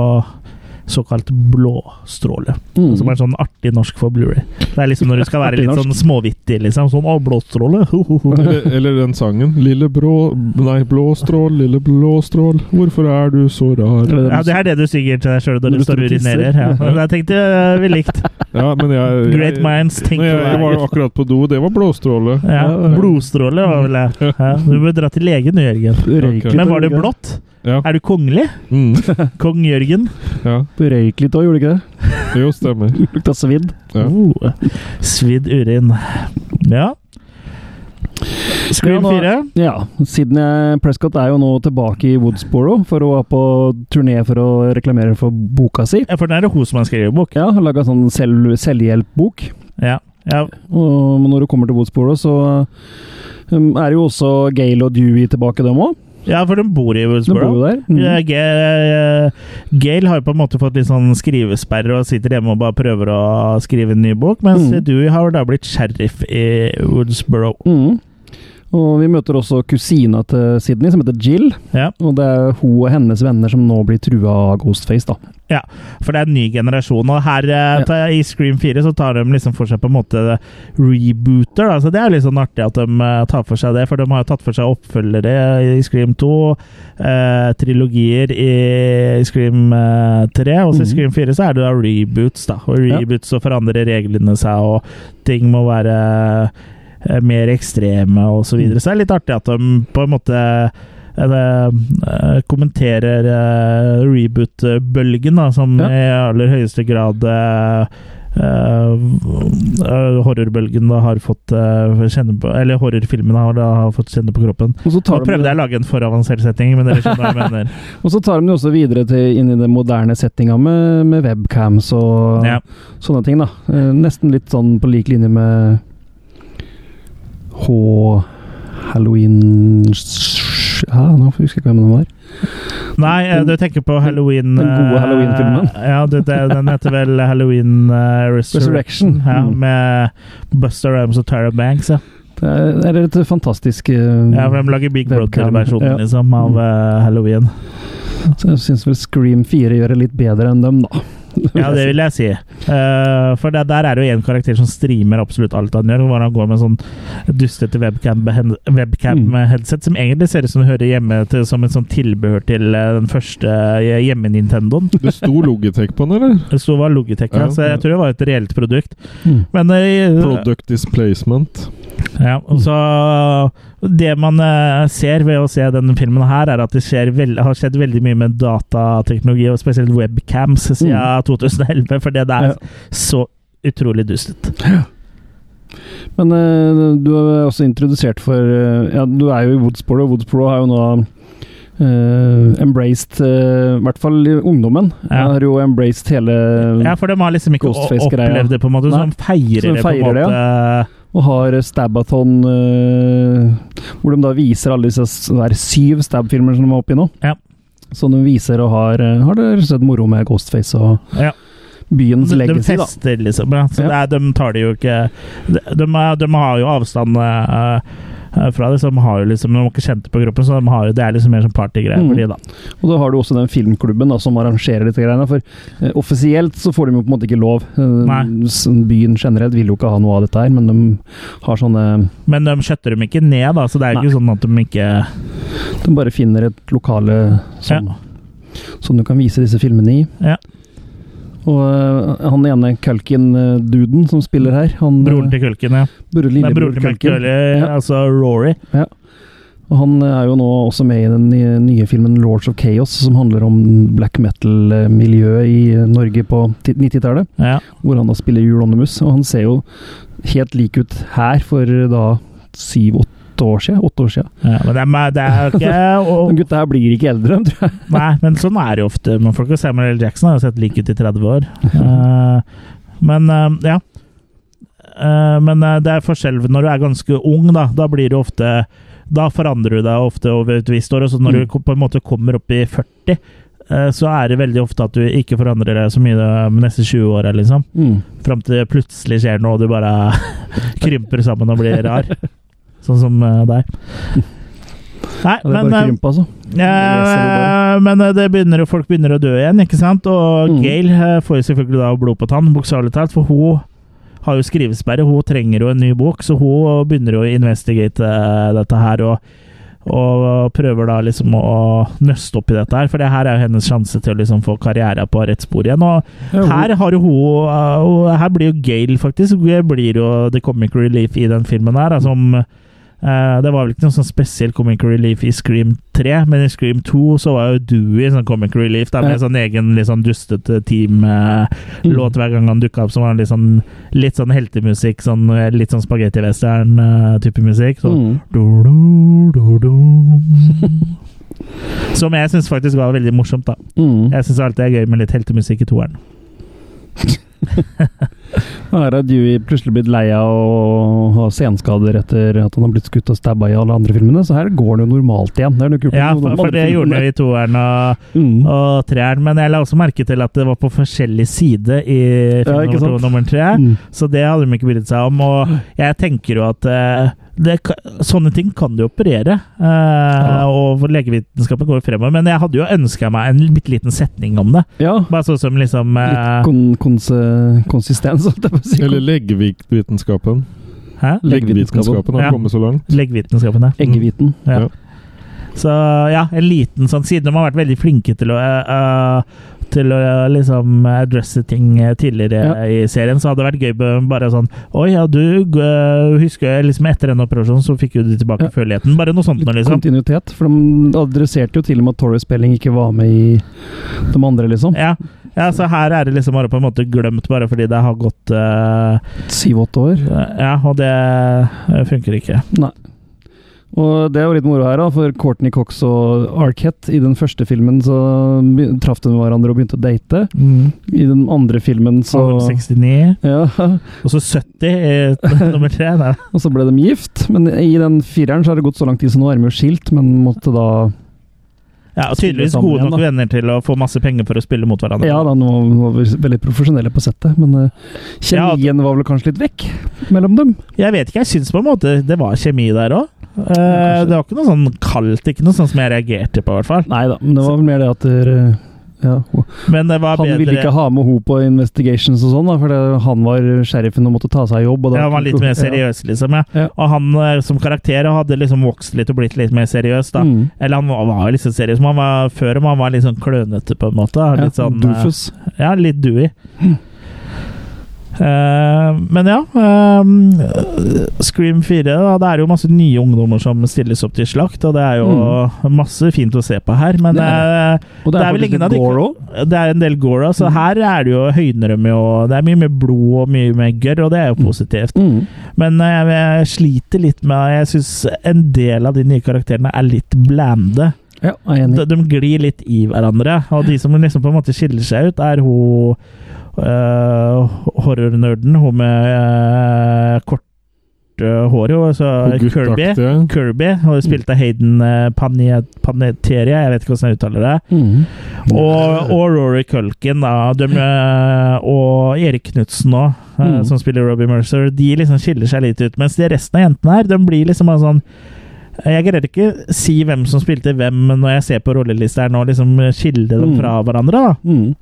såkalt blåstråle. Mm. Som er sånn artig norsk for Blu-ray. Det er liksom når du skal være litt sånn småvittig, liksom. Sånn 'Å, blåstråle'. Ho, ho, ho. Eller, eller den sangen. Lille brå... Nei, blåstrål, lille blåstrål, hvorfor er du så rar? Ja, det er det du synger til deg sjøl når du står og urinerer. Ja. Jeg tenkte eh, vi likt. Ja, men jeg, jeg Great minds think jeg, jeg var jo akkurat på do, det var blåstråle. Ja, blodstråle var vel det. Ja, du bør dra til legen Jørgen. Men var det blått? Ja. Er du kongelig? Mm. Kong Jørgen? Ja. Røyk litt òg, gjorde du ikke det? Jo, stemmer. Lukta svidd. Ja. Oh, svidd urin. Ja. Scream Ja, nå- 4. Ja. Sydney Prescott er jo nå tilbake i Woodsboro for å være på turné for å reklamere for boka si. Ja, for den er det hun som har skrevet bok. Ja, har laga sånn selv, selvhjelpbok. Ja. ja. Og når du kommer til Woodsboro, så um, er jo også Gale og Dewey tilbake, dem òg. Ja, for de bor i Woodsboro. bor der. Mm. Ja, Gail har jo på en måte fått litt sånn skrivesperre og sitter hjemme og bare prøver å skrive en ny bok, mens Mm. Dewey har da blitt sheriff i Woodsboro. Mm. Og vi møter også kusina til Sydney, som heter Jill. Ja. Og det er hun og hennes venner som nå blir trua av Ghostface, da. Ja, for det er en ny generasjon, og her ja. i Scream 4 så tar de liksom for seg på en måte rebooter, da. så det er litt sånn artig at de eh, tar for seg det, for de har jo tatt for seg oppfølgere i Scream 2, eh, trilogier i Scream eh, 3, og så i Mhm. Scream 4 så er det da reboots, da. Og Ja. reboots så forandrer reglene seg, og ting må være eh, mer ekstreme og så videre. Så det er litt artig at de på en måte eh, eh, kommenterer eh, reboot-bølgen, som Ja. i aller høyeste grad Uh, eh, horrorbølgen da har fått uh, kjenne på Eller horrorfilmene har, da, har fått kjenne på kroppen. Og så Nå prøvde jeg å lage en for avansert setting, men dere skjønner hva jeg mener. Og så tar de det også videre til, inn i den moderne settinga med, med webcams og Ja. sånne ting. da. uh, Nesten litt sånn på lik linje med H... Halloween Ja, nå husker jeg ikke hvem den var. Nei, eh, du tenker på Halloween den gode eh, Halloween-filmen. Ja, du, den heter vel Halloween eh, Resurrection. Resurrection. Ja, Mm. med Buster Rams og Tara Banks. Ja. Det er, et fantastisk Ja, for De lager Big. Brother-versjonen Ja. liksom, av Halloween. Så jeg syns vel Scream 4 gjør det litt bedre enn dem, da. Ja, det vil jeg si. Uh, for det, der er det jo en karakter som streamer absolutt alt han gjør. Hvor han går med sånn dustete webcam-headset webcam Mm. headset, som egentlig ser ut som hører hjemme til, som et sånn tilbehør til eh, den første eh, hjemme-Nintendoen. Det sto Logitech på den, eller? Det sto var Logitech, ja, Ja, så jeg tror det var et reelt produkt. Mm. Men uh, Product displacement. Ja, og så Det man eh, ser ved å se denne filmen her, er at det skjer vel, har skjedd veldig mye med datateknologi, og spesielt webcams, siden 2011, for det er så utrolig dustete. Men uh, du er også introdusert for uh, Ja, du er jo i Woodsboro, og Woodsboro har jo nå uh, embraced I hvert fall i ungdommen. Ja. Har jo embraced hele Ja, for de har liksom ikke opplevd det, på en måte, så de feirer Så de det på en måte. det, måte. Og har Stabathon, eh, hvor de da viser alle disse det syv stab-filmer som de er oppi nå. Ja. Som de viser og har, eh, har det slett moro med Ghostface og Ja. byens De, de legacy, da. fester, liksom. Ja. Så Ja. er, de tar det jo ikke De, de, de har jo avstand uh, fra det, så de har jo liksom De har ikke kjent det på kroppen, så de har jo, det er liksom mer sånn partygreier Mm. for de, da. Og da har du også den filmklubben da, som arrangerer disse greiene. For eh, offisielt så får de jo på en måte ikke lov. Nei. Byen generelt vil jo ikke ha noe av dette her, men de har sånne Men de skjøtter dem ikke ned, da, så det er jo ikke sånn at de ikke De bare finner et lokale som, som du kan vise disse filmene i. Ja. Og eh, han ene Culkin-duden som spiller her han, Broren til Kulken, ja. Broren, Nei, broren til Culkin. McCully, Ja. altså Rory. Ja. Og han er jo nå også med i den nye, nye filmen Lords of Chaos, som handler om black metal-miljøet i Norge på 90-tallet. Ja. Hvor han da spiller Euronymous. Og han ser jo helt lik ut her for da syv-åtte år siden. Åtte år siden. Ja, men det er, det er ikke og, gutta her blir ikke eldre, tror jeg. Nei, men sånn er det jo ofte. Men folk Samuel L. Jackson har jo sett lik ut i 30 år. Uh, men uh, ja. Uh, men det er forskjell når du er ganske ung, da. Da blir du ofte Da forandrer du deg ofte over et visst år. Og så når Mm. du på en måte kommer opp i 40, eh, så er det veldig ofte at du ikke forandrer deg så mye de neste 20 åra, liksom. Mm. Fram til det plutselig skjer noe, og du bare krymper sammen og blir rar. Sånn som eh, deg. Nei, det men eh, krymp, altså. ja, men eh, det begynner, folk begynner å dø igjen, ikke sant? Og Mm. Gail eh, får jo selvfølgelig da blod på tann, bokstavelig talt, for hun har jo skrivesperre. Hun trenger jo en ny bok, så hun begynner å investigate eh, dette her. og og prøver da liksom å nøste opp i dette her, for det her er jo hennes sjanse til å liksom få karriere på rett spor igjen. Og her har jo hun Her blir jo Gail, faktisk, blir jo the comic relief i den filmen her. Altså om uh, Det var vel ikke noe sånn spesiell comic relief i Scream 3, men i Scream 2 så var jo Dewey sånn comic relief. Da, med Ja. sånn egen litt sånn dustete team-låt hver gang han dukka opp, som var litt sånn, litt sånn heltemusikk. Sånn, eh, litt sånn spagetti-western-type musikk. Sånn Mm. du, du, du. Som jeg syns faktisk var veldig morsomt, da. Mm. Jeg syns alltid det er gøy med litt heltemusikk i toeren. Her har Dewey plutselig blitt lei av å ha senskader etter at han har blitt skutt og stabba i alle andre filmene, så her går det jo normalt igjen. Det er kult Ja, for, for det gjorde det han i toeren og, Mm. og treeren. Men jeg la også merke til at det var på forskjellig side i film Ja, nummer to og nummer tre. Mm. Så det hadde de ikke brydd seg om. Og jeg tenker jo at eh, det, sånne ting kan du operere. eh, Og legevitenskapen går fremover. Men jeg hadde jo ønska meg en bitte liten setning om det. Ja. Bare sånn som liksom eh, Litt kon konse konsistens, holdt jeg på å si. Eller legevitenskapen. Hæ? Legevitenskapen har Ja. kommet så langt. Legevitenskapen, ja. Eggeviten. Ja. Ja. Så ja, en liten sånn Siden de har vært veldig flinke til å eh, eh, til å eh, liksom adresse ting eh, tidligere Ja. i serien, så hadde det vært gøy bare sånn Oi, ja, du eh, husker jeg liksom etter den operasjonen, så fikk jo du tilbake Ja. føleligheten. Bare noe sånt noe, liksom. Kontinuitet. For de adresserte jo til og med at Torrey Spelling ikke var med i de andre, liksom. Ja. ja, så her er det liksom bare på en måte glemt, bare fordi det har gått Syv-åtte år. Ja, og det funker ikke. Nei. Og det er jo litt moro her, da, for Courtney Cox og Arquette i den første filmen så traff de hverandre og begynte å date. I den andre filmen så Og 69, Ja. og så 70 i nummer tre. Og så ble de gift, men i den fireren så har det gått så lang tid, så nå er de jo skilt, men måtte da Ja, og tydeligvis gode nok igjen, venner til å få masse penger for å spille mot hverandre. Ja da, nå var vi veldig profesjonelle på settet, men uh, kjemien var vel kanskje litt vekk mellom dem? Jeg vet ikke, jeg syns på en måte det var kjemi der òg. Det var ikke noe sånn kaldt, ikke noe sånn som jeg reagerte på, i hvert fall. Nei da, men det var vel mer det at ja, Men det var Han bedre ville ikke ha med henne på investigations og sånn, for han var sheriffen og måtte ta seg jobb. Ja, han var litt mer seriøs, liksom. Ja. Ja. Og han eh, som karakter hadde liksom vokst litt og blitt litt mer seriøs, da. Mm. Eller han var, var liksom seriøs, men han var før men han var litt sånn klønete, på en måte. Ja, Litt sånn eh, Doofus. Ja, litt Dewey. Eh, men ja eh, Scream 4 da, Det er jo masse nye ungdommer som stilles opp til slakt, og det er jo masse fint å se på her. Men Mm. Det er- eh, Og det er vel ingen av de-. Det er en del Gora, så her er det jo høydenrømme og Det er mye mer blod og mye mer gørr, og det er jo positivt. Mm. Men eh, jeg, jeg sliter litt med Jeg syns en del av de nye karakterene er litt blande. Ja, er. De, de glir litt i hverandre, og de som liksom på en måte skiller seg ut, er hun uh, horrornerden, hun med uh, kort uh, hår, jo, altså Kirby. Kirby, hun spilte Hayden uh, Pane- Panettiere, jeg vet ikke hvordan jeg uttaler det. Mm. Og, og Rory Culkin da, de, eh, og Erik Knutsen òg, Mm. som spiller Robbie Mercer, de liksom skiller seg litt ut. Mens de resten av jentene her, de blir liksom en sånn Jeg greier ikke si hvem som spilte hvem når jeg ser på rollelista her nå, liksom skille dem Mm. fra hverandre. da. Mm.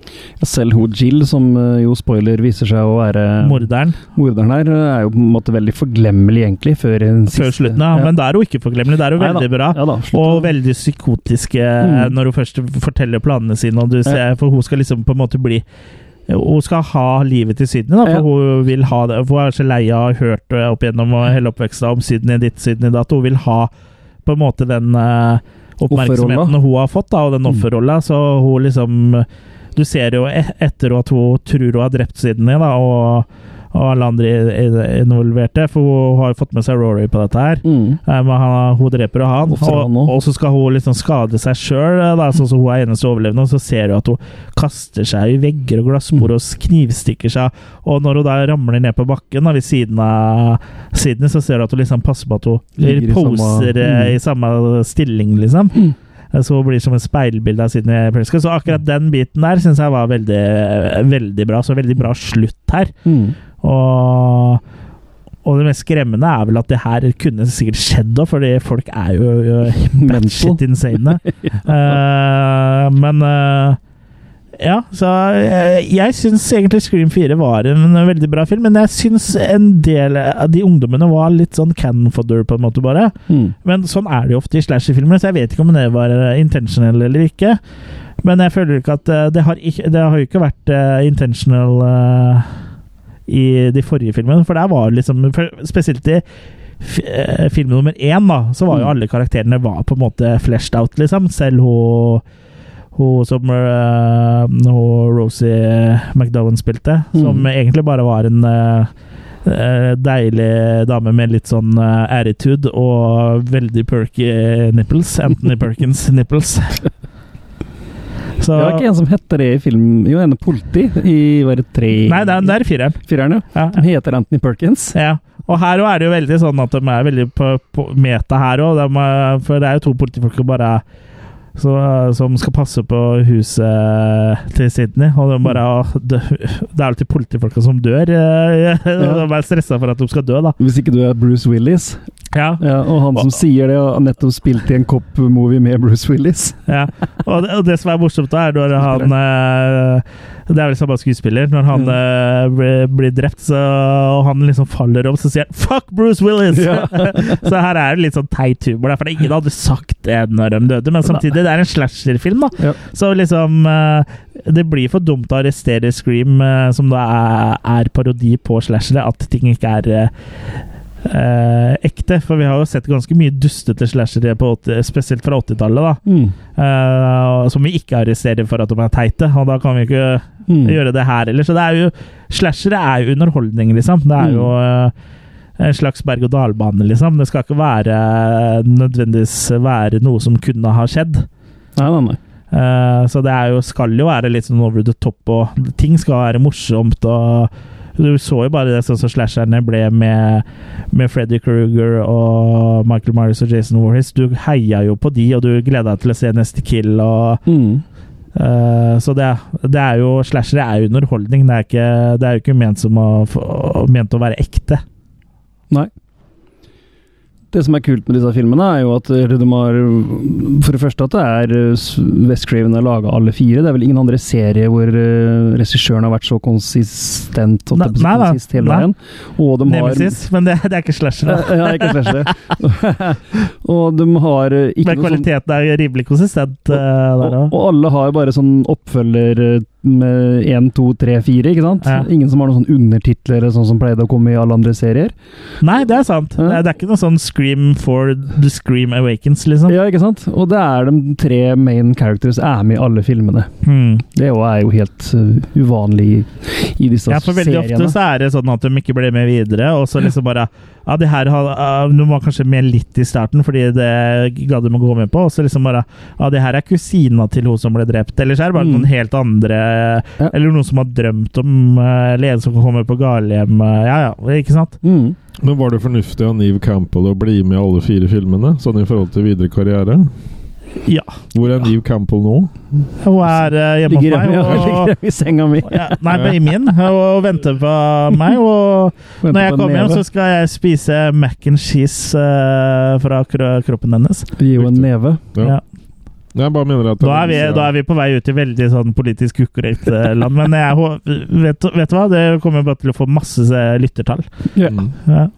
Selv hun Jill, som eh, jo spoiler viser seg å være Morderen. Morderen her, er jo på en måte veldig forglemmelig, egentlig, før Før slutten, ja. Men da er hun ikke forglemmelig. Det er hun veldig bra. Ja da, og veldig psykotiske Mm. når hun først forteller planene sine. Og du ser, For hun skal liksom på en måte bli Hun skal ha livet til Sydney, da, for Ja. hun vil ha det. For hun er så lei av å ha hørt eh, opp gjennom hele oppveksten om Sydney ditt, Sydney datt. Hun vil ha på en måte den eh, oppmerksomheten hun har fått, da, og den Mm. offerrolla. Så hun liksom Du ser jo e- etter at hun tror hun har drept Sydney, da, og, og alle andre involverte, for hun har jo fått med seg Rory på dette her. Mm. Eh, Men han, hun dreper jo han, han og, og så skal hun liksom skade seg sjøl, sånn som hun er eneste overlevende. Og så ser du at hun kaster seg i vegger og glassbord Mm. og knivstikker seg. Og når hun da ramler ned på bakken da, ved siden av Sydney, så ser du at hun liksom passer på at hun Ligger i samme- poser eh, Mm. i samme stilling, liksom. Eh, Så hun blir som et speilbilde av Sydney Prescott. Så akkurat den biten der syns jeg var veldig, veldig bra. Så veldig bra slutt her. Mm. Og, og det mest skremmende er vel at det her kunne sikkert skjedd òg, fordi folk er jo, jo batshit insane. uh, men eh, ja, så jeg, jeg syns egentlig Scream 4 var en veldig bra film, men jeg syns en del av de ungdommene var litt sånn cannon fodder, på en måte, bare. Mm. Men sånn er det jo ofte i slasherfilmer, så jeg vet ikke om det var eh, intentional eller ikke. Men jeg føler ikke at eh, det har, ikke, det har jo ikke vært eh, intentional uh, i de forrige filmene, for der var liksom Spesielt i eh, film nummer én, da, så var jo Mm. alle karakterene var på en måte fleshed out, liksom. Selv hun hun som uh, Rosie McDowan spilte, som Mm. egentlig bare var en eh, deilig dame med litt sånn uh, attitude og veldig perky nipples. Anthony Perkins nipples. Så, Det var ikke en som heter det i film Jo, en er politi i var det tre Nei, det er, det er fireren. Fireren, ja. Ja. De heter Anthony Perkins. Ja. Og her er det jo veldig sånn at de er veldig på, på meta her òg. For det er jo to politifolk som bare så, som skal passe på huset til Sydney. Og de bare «Åh, Det, det er alltid politifolka som dør. eh, Og de er stressa for at de skal dø, da. Hvis ikke du er Bruce Willis. Ja. og han som sier det, har nettopp spilt i en cop-movie med Bruce Willis. Ja. Og, det, og det som er morsomt, da, er når han eh, Det er vel samme skuespiller. Når han eh, blir, blir drept, så, og han liksom faller om, så sier han 'fuck Bruce Willis'! Ja. så her er det litt sånn teit humor, for det ingen hadde sagt det når de døde. Men samtidig, det er en slasherfilm, da. Ja. Så liksom eh, Det blir for dumt å arrestere Scream, som da er, er parodi på slashere, at ting ikke er eh, ekte. For vi har jo sett ganske mye dustete slashere, spesielt fra 80-tallet, da. Mm. Eh, som vi ikke arresterer for at de er teite, og da kan vi ikke Mm. gjøre det her heller. Så det er jo Slashere er jo underholdning, liksom. Det er Mm. jo eh, en slags berg-og-dal-bane, liksom. Det skal ikke være nødvendigvis være noe som kunne ha skjedd. Nei, nei, nei. Uh, så det jo, skal jo være litt sånn over the top, og ting skal være morsomt. og Du så jo bare det sånn som slasherne ble med, med Freddy Kruger og Michael Myers og Jason Warris. Du heia jo på de, og du gleda deg til å se neste kill. og Mm. uh, så det, det er jo Slashere er jo underholdning. Det er, ikke, det er jo ikke ment, som å, ment å være ekte. Nei. Det som er kult med disse filmene, er jo at de har For det første at det er eh, West Craven har laga alle fire. Det er vel ingen andre serie hvor uh, regissøren har vært så konsistent Nei, nei, konsist hele veien. Og de har Nemesis, men det, det er ikke slasher. Ja, ikke slasher. og de har eh, ikke Men sånn kvaliteten er rimelig konsistent Og, der og, og alle har bare sånn oppfølger eh, med én, to, tre, fire, ikke sant? Ja. Ingen som har noen sånn undertitler sånn som pleide å komme i alle andre serier. Nei, det er sant. Det er, det er ikke noe sånn Scream for the Scream Awakens, liksom. Ja, ikke sant? Og det er de tre main characters er med i alle filmene. Hmm. Det er jo- helt uh, uvanlig i disse seriene. Ja, for veldig seriene. ofte så er det sånn at de ikke blir med videre, og så liksom bare Ja, det her har, uh, Nå var kanskje med litt i starten, fordi det gadd de å gå med på, og så liksom bare Ja, det her er kusina til hun som ble drept, eller så er det bare Mm. noen helt andre Eller noen som har drømt om uh, Eller en som kommer på galehjem. uh, Ja, ja, ikke sant? Mm. Men var det fornuftig av Neve Campbell å bli med i alle fire filmene, sånn i forhold til videre karriere? Ja. Hvor er Neve Campbell nå? Hun er uh, hjemme hos meg. Og, ligger i senga mi. ja, nei, på min. Og venter på meg. Og når jeg kommer hjem, så skal jeg spise mac and cheese uh, fra kro kroppen hennes. Gi henne en neve. Ja. Jeg bare mener at Da er, vi, da er vi på vei ut i veldig sånn politisk ukorrekt land. Men jeg, vet, vet du hva? Det kommer bare til å få masse eh, lyttertall. Ja. Ja.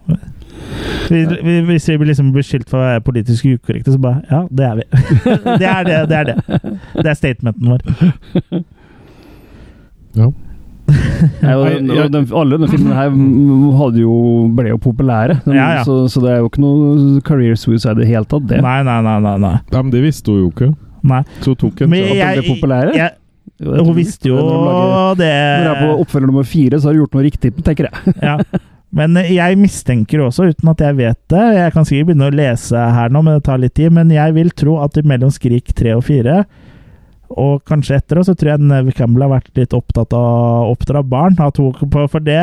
Vi, vi, hvis vi blir liksom beskyldt for å være politisk ukorrekte, så bare Ja, det er vi. det er det. Det er det. Det er statementen vår. Ja. Ja, og den, og den, alle denne filmen her hadde jo, ble jo populære, Den- Ja, ja. Så, så det er jo ikke noe career suicide i det hele tatt, det. Nei, nei, nei. nei, nei. Ja, men det visste hun jo ikke. nei. Så hun tok en Men at jeg, ble populære? jeg, Jo, hun visste jo de det Når jeg er på oppfølger nummer fire, så har du gjort noe riktig, tenker jeg. ja. Men jeg mistenker også, uten at jeg vet det Jeg kan sikkert begynne å lese her nå, men det tar litt tid. Men jeg vil tro at mellom Skrik 3 og 4, og kanskje etter, så tror jeg Neve Campbell har vært litt opptatt av å oppdra barn. For det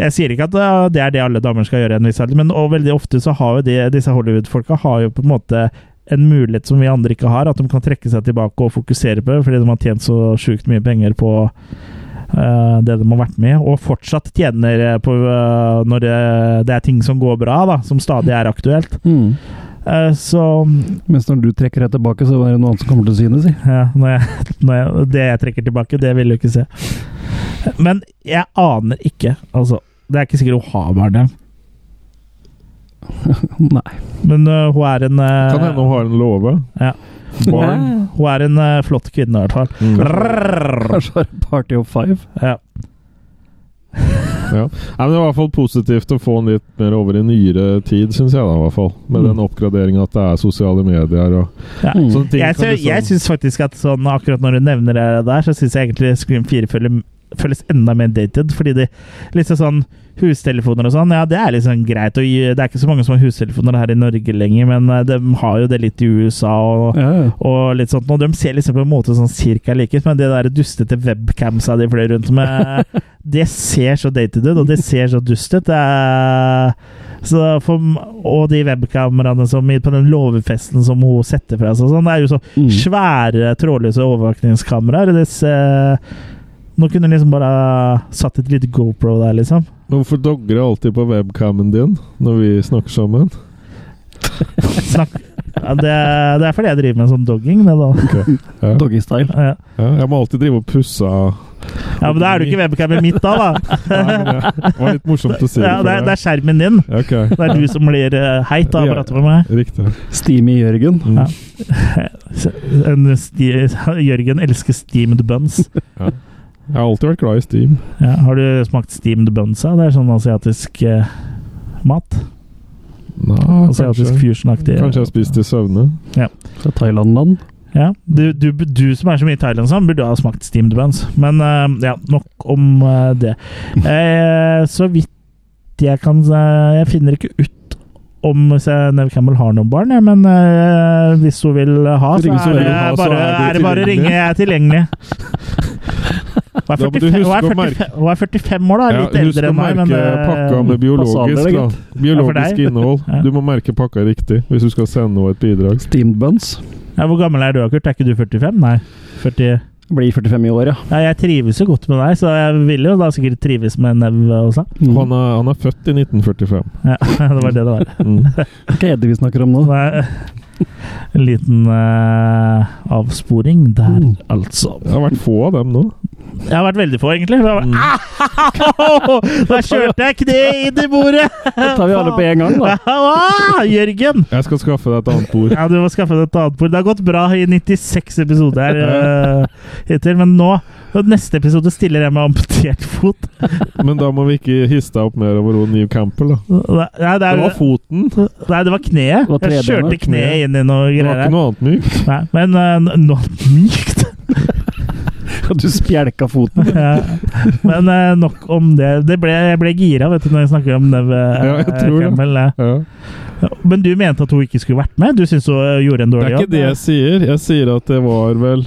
Jeg sier ikke at uh, det er det alle damer skal gjøre men veldig ofte så har jo de, disse Hollywood-folka har jo på en måte en mulighet som vi andre ikke har, at de kan trekke seg tilbake og fokusere på det, fordi de har tjent så sjukt mye penger på eh, det de har vært med og fortsatt tjener eh, på eh, når det, det er ting som går bra, da, som stadig er aktuelt. Mm. Eh, så Mens når du trekker deg tilbake, så er det noe annet som kommer til å synes, si. ja, når jeg, når jeg, Det jeg trekker tilbake, det vil du ikke se. Men jeg aner ikke. Altså, det er ikke sikkert hun har barn engang. Nei. Men uh, hun er en uh, Kan hende hun har en låve. ja. Hun er en uh, flott kvinne, i hvert fall. Mm. Kanskje har en Party of Five. Ja. Ja. Nei, men Det er i hvert fall positivt å få den litt mer over i nyere tid, syns jeg. da i hvert fall Med Mm. den oppgraderinga at det er sosiale medier og Ja. Sånne ting. Jeg, så, liksom- jeg syns faktisk at sånn, akkurat når du nevner det der, så syns jeg egentlig Scream 4 føler, føles enda mer dated. Fordi det liksom sånn Hustelefoner og sånn, ja, det er liksom greit. Og det er ikke så mange som har hustelefoner her i Norge lenger, men eh, de har jo det litt i USA og, Ja, og litt sånt. Og de ser liksom på en måte sånn cirka like ut, men det der dustete webcamsa de fløy rundt med, det ser så dated ut, og det ser så dust ut. Og de webkameraene som på den låvefesten som hun setter fra seg, sånn, det er jo så Mm. svære trådløse overvåkningskameraer. Det ser- Nå kunne jeg liksom bare satt et lite GoPro der, liksom. Hvorfor dogger jeg alltid på webcamen din når vi snakker sammen? Snakk ja, det, det er fordi jeg driver med sånn dogging, det, da. Ja. Doggystyle. Ja. Ja, jeg må alltid drive og pusse av ja, men da er du ikke webcamet mitt, da, da. Nei, det var litt morsomt å si Ja, det, er, det er skjermen din. Ok, Det er du som blir eh, heit av å prate med meg. Riktig. Steamy Jørgen. Mm. Ja. En sti, Jørgen elsker steamed buns. Ja. Jeg har alltid vært glad i Steam. Ja, har du smakt steamed buns? Det er sånn asiatisk eh, mat. Nei, Asiatisk fusion-aktig. kanskje jeg har spist i søvne. Fra Thailand-land. Ja, du, du, du som er så mye i Thailand, sånn, burde ha smakt steamed buns. Men uh, ja, nok om uh, det. Eh, så vidt jeg kan eh, Jeg finner ikke ut om Neve Campbell har noen barn, ja, men uh, hvis hun vil ha, så er det bare å ringe. Jeg er tilgjengelig. Hun er Da må du 45, hun er 45, hun er 45 år, da. Ja, Litt husk eldre enn meg, merke å merke pakka med biologisk, da. biologisk innhold. Du må merke pakka riktig hvis du skal sende henne et bidrag. Steamed buns. ja, Hvor gammel er du, Kurt? Er ikke du 45? Nei. 40. Blir 45 i år, ja. Ja, jeg trives jo godt med deg, så jeg vil jo da sikkert trives med Nev også. Mm. Han, er, han er født i 1945. Ja, det var det det var. Mm. Hva er det vi snakker om nå? Nei, En liten uh, avsporing der, Mm. altså. Det har vært få av dem nå. Jeg har vært veldig få, egentlig. Det var, Mm. Der kjørte jeg kneet inn i bordet! Da tar vi alle på en gang, da. Ah, Jørgen! Jeg skal skaffe deg et annet bord. Ja, du må skaffe deg et annet bord. Det har gått bra i 96 episoder uh, hittil, men nå Neste episode stiller jeg med amputert fot. Men da må vi ikke hisse deg opp mer over Neve Campbell, da. Nei, det, Det er, var foten. nei, det var kneet. Det var Jeg kjørte kneet inn i noe greier. Det var ikke noe annet mykt. Nei, men uh, noe mykt. Du spjelka foten. Ja. Men eh, nok om det. det ble, jeg ble gira vet du, når jeg snakker om Neve Ja. Campbell. eh. Ja. Men du mente at hun ikke skulle vært med? Du syns hun eh, gjorde en dårlig Det er ikke det jeg sier. Jeg sier at det var vel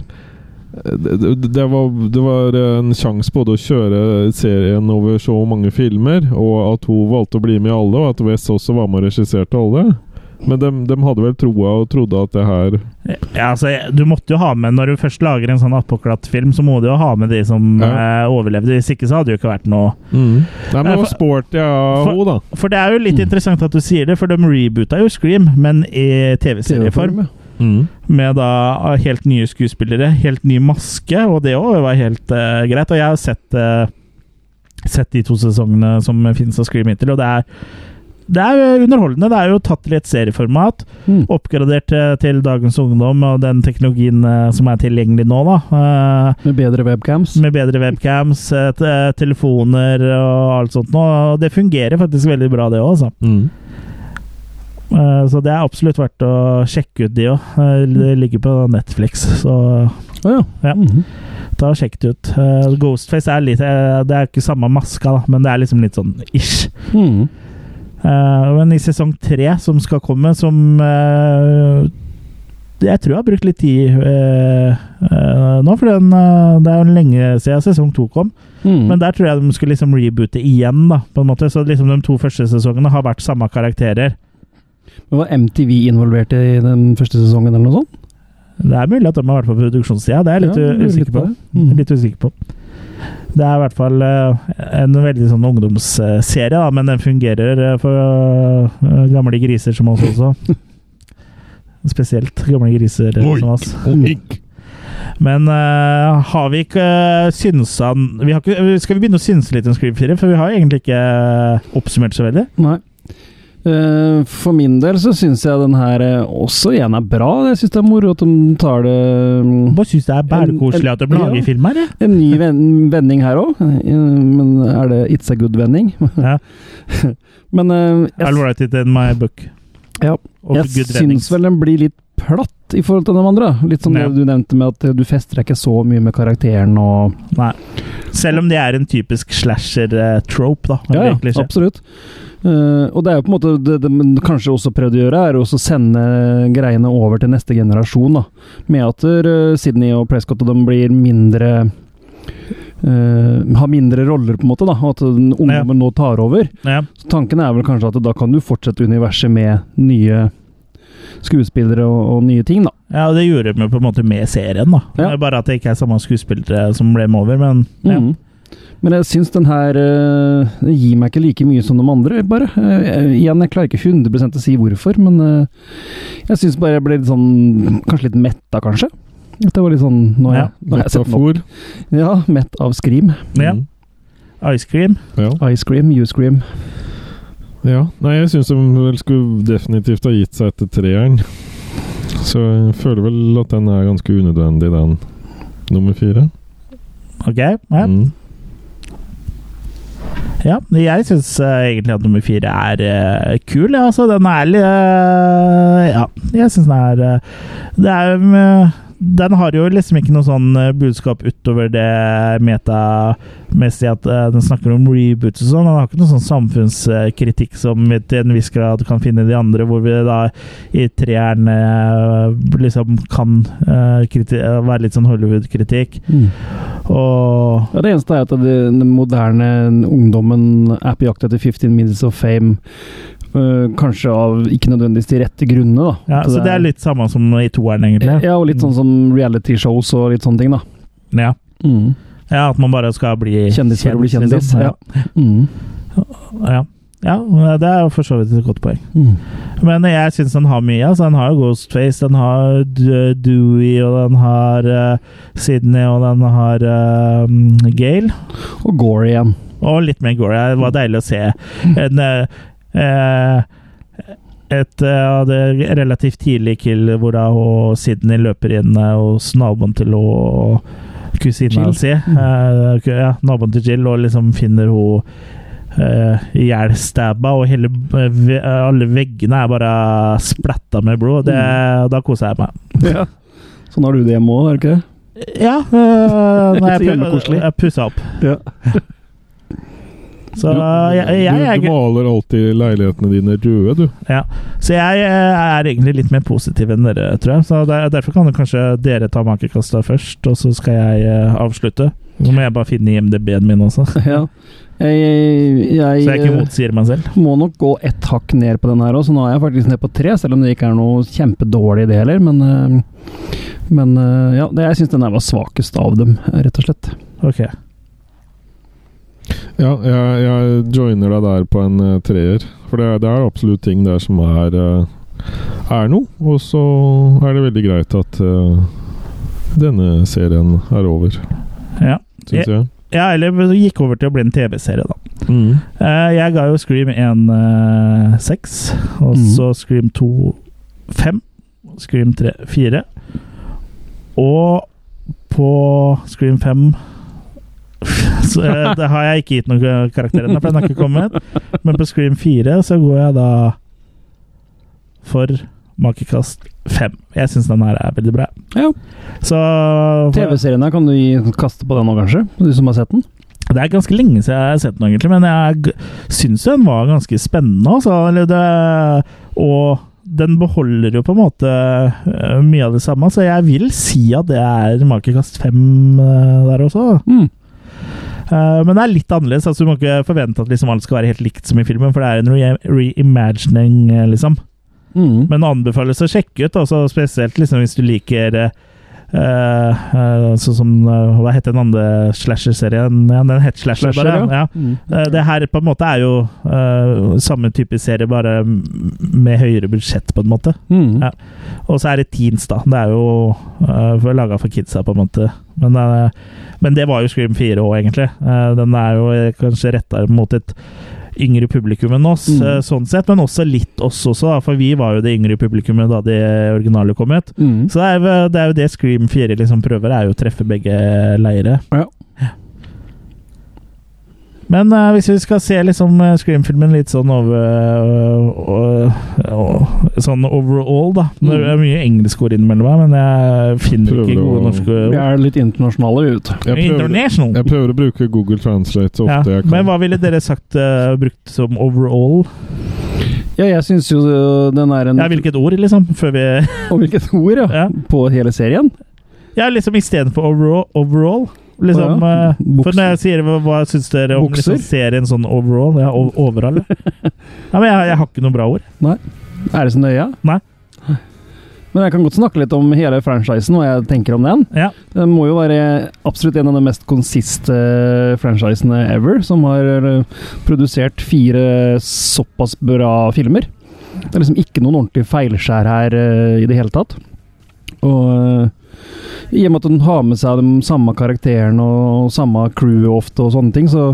det, det- det, var, det var en sjanse både å kjøre serien over så mange filmer, og at hun valgte å bli med i alle, og at Wes også var med og regisserte alle. Men de, de hadde vel troa og trodde at det her Ja, altså, du måtte jo ha med Når du først lager en sånn apoklatt film så må du jo ha med de som eh, overlevde. Hvis ikke så hadde det jo ikke vært noe Nei, men Eh, for- sporty av henne, da. For det er jo litt interessant at du sier det, for de reboota jo Scream, men i TV-serieform. Mm. Med da helt nye skuespillere, helt ny maske, og det òg var helt uh, greit. Og jeg har sett, uh, sett de to sesongene som finnes av Scream hittil, og det er det er jo underholdende. Det er jo tatt til et serieformat. Oppgradert til, til dagens ungdom og den teknologien eh, som er tilgjengelig nå. da. Eh, Med bedre webcams. med bedre webcams, eh, telefoner og alt sånt. nå. Og det fungerer faktisk veldig bra, det òg. Altså. Mm. Eh, Så det er absolutt verdt å sjekke ut, de òg. Det ligger på Netflix, så ja. Ta og Sjekk det ut. Eh, Ghostface er litt eh, Det er ikke samme maska, da, men det er liksom litt sånn ish. Mm. Eh, men i sesong tre, som skal komme, som eh, Jeg tror jeg har brukt litt tid eh, eh, nå, for den, eh, det er jo lenge siden sesong to kom. Mm. Men der tror jeg de skulle liksom reboote igjen, da, på en måte. Så liksom de to første sesongene har vært samme karakterer. Men Var MTV involvert i den første sesongen, eller noe sånt? Det er mulig at de har vært på produksjonssida, det er jeg litt Ja, litt, usikker på. på. Mm. Litt usikker på. Det er i hvert fall eh, en veldig sånn ungdomsserie, da, men den fungerer eh, for eh, gamle griser som oss også. Spesielt gamle griser Oi, som oss. Oik. Men uh, har vi ikke uh, synsa vi har ikke, Skal vi begynne å synse litt om Scream 4? For vi har egentlig ikke oppsummert så veldig. Nei. Eh, for min del så syns jeg den her eh, også igjen er bra. Jeg syns det er moro at de tar det mm, Bare syns det er bærekoselig at de lager film her, jeg. En ny vending her òg. Men er det It's a good-vending? Ja. Men eh, I'll write it in my book. Ja. Jeg syns vel den blir litt platt i forhold til de andre. Litt som Ja. det du nevnte med at du fester deg ikke så mye med karakteren og Nei. Selv om det er en typisk slasher-trope, da. Ja, ja, absolutt. Eh, og det er jo på en måte det de kanskje også prøvde å gjøre, er å sende greiene over til neste generasjon. da. Med at uh, Sydney og Prescott og de blir mindre uh, Har mindre roller, på en måte. da, og At ungdommen ja. nå tar over. Ja. Så Tanken er vel kanskje at da kan du fortsette universet med nye skuespillere og, og nye ting, da. Ja, og det gjorde de jo på en måte med serien, da. Det er Bare at det ikke er samme skuespillere som ble med over, men ja. Men jeg syns den her eh, gir meg ikke like mye som de andre, bare. Eh, igjen, jeg klarer ikke 100 å si hvorfor, men eh, jeg syns bare jeg ble litt sånn Kanskje litt metta, kanskje. At det var litt sånn nå Ja, jeg, jeg sett nok. Ja, mett av Scream. Ja. Ice cream. Ja. Ice Cream, You Scream. ja. Nei, jeg syns de vel skulle definitivt ha gitt seg etter treeren. Så jeg føler vel at den er ganske unødvendig, den nummer fire. Ok, ja. Mm. Ja, jeg syns egentlig at nummer fire er uh, kul. Ja, altså, den er litt uh, Ja, jeg syns den er eh, Det er eh, Den har jo liksom ikke noe sånn eh, budskap utover det metamessige at eh, den snakker om reboots og sånn. Den har ikke noe sånn samfunnskritikk som vi til en viss grad kan finne i de andre, hvor vi da i treeren eh, liksom kan være litt sånn Hollywood-kritikk. Og Ja, det eneste er at den moderne ungdommen er på jakt etter 15 minutes of fame. Øh, kanskje av ikke nødvendigvis de rette grunnene, da. Ja, så det er litt samme som i toeren, egentlig. Ja, og litt sånn som reality-shows og litt sånne ting, da. Ja. Mm. ja, at man bare skal bli Kjendis for å bli kjendis. liksom. Ja. Mm. Ja. ja, det er for så vidt et godt poeng. Mm. Men jeg syns den har mye. Altså, den har Ghostface, den har Dewey, og den har uh, Sydney, og den har uh, Gale. Og Gore igjen. Og litt mer Gore. Det var deilig å se en eh, eh, et eh, av det relativt tidlig kill hvor da hun Sydney løper inn eh, hos naboen til og kusina si. Eh, ja, naboen til Jill, og liksom finner uh, ihjelstabba, og hele, eh, alle veggene er bare splatta med blod. Det, Da koser jeg meg. Ja. Sånn har du det hjemme òg, er det ikke det? Ja, øh, når jeg, jeg pussa opp. Ja. Så jeg, jeg, jeg, du, du maler alltid leilighetene dine røde, du. Ja, så jeg eh, er egentlig litt mer positiv enn dere, tror jeg. Så der, Derfor kan kanskje dere ta makekasta først, og så skal jeg eh, avslutte. Nå må jeg bare finne IMDb-en min også. Ja. Jeg, jeg, Så jeg ikke motsier meg selv. må nok gå ett hakk ned på den her òg, så nå er jeg faktisk ned på tre, selv om det ikke er noe kjempedårlig det heller. Men, eh, men eh, ja, det, jeg syns den her var svakest av dem, rett og slett. Ok. Ja, jeg, jeg joiner deg der på en uh, treer. For det, det er absolutt ting der som er uh, er noe. Og så er det veldig greit at uh, denne serien er over, Ja. syns jeg. Ja, eller gikk over til å bli en TV-serie, da. Mm. Jeg ga jo Scream 1 eh, 6, og Mhm. så Scream 2 5, Scream 3 4. Og på Scream 5 så, eh, Det har jeg ikke gitt noen karakter ennå, for den har ikke kommet. Men på Scream 4 så går jeg da for makekast 5. Jeg syns den her er veldig bra. Ja. TV-serien her kan du gi kaste på den nå, kanskje? Du som har sett den? Det er ganske lenge siden jeg har sett den, egentlig, men jeg syns den var ganske spennende. Altså. Eller det, og den beholder jo på en måte øh, mye av det samme, så jeg vil si at det er makekast fem øh, der også. Mm. Eh, men det er litt annerledes. altså Du må ikke forvente at liksom alt skal være helt likt som i filmen, for det er en reimagining, re liksom. Mm. Men anbefales å sjekke ut, altså spesielt liksom hvis du liker uh, uh, Sånn som eh, Hva heter den andre slasher-serien? Ja, den het Slasher, bare. ja. Ja. Mm. Eh, det her på en måte er jo eh, samme type serie, bare med høyere budsjett, på en måte. Mm. Ja. Og så er det teens, da. Det er jo uh, laga for kidsa, på en måte. Men, eh, men det var jo Scream 4 òg, egentlig. Eh, den er jo eh, kanskje retta mot et yngre publikum enn oss, Mm. eh, sånn sett, men også litt oss også, da, for vi var jo det yngre publikummet da de originale kom ut. Mm. Så det er, det er jo det Scream 4 liksom prøver, er jo å treffe begge leire. Ja. Men uh, hvis vi skal se liksom eh, Scream-filmen litt sånn over uh, uh, Sånn overall, da. Det er mye engelske ord innimellom her, men jeg finner Prøver ikke å- gode norske Vi er litt internasjonale, vi, vet du. Jeg prøver, jeg prøver å bruke Google Translate så Ja. ofte jeg kan. Men hva ville dere sagt uh, brukt som overall? Ja, jeg syns jo den er en Ja, hvilket ord, liksom? Før vi Og hvilket ord, ja. Ja. På hele serien. Ja, liksom istedenfor overall. overall. Liksom, oh, ja. eh, for når jeg sier hva, hva syns dere om liksom, serien sånn overall? Ja, overall. Ja men jeg, jeg har ikke noe bra ord. Nei. Er det så nøye? Nei. Men jeg kan godt snakke litt om hele franchisen, hva jeg tenker om den. Ja. Den må jo være absolutt en av de mest konsiste franchisene ever, som har øh, produsert fire såpass bra filmer. Det er liksom ikke noen ordentlig feilskjær her uh, i det hele tatt. Og øh, i og med at hun har med seg de samme karakterene og samme crew ofte og sånne ting, så,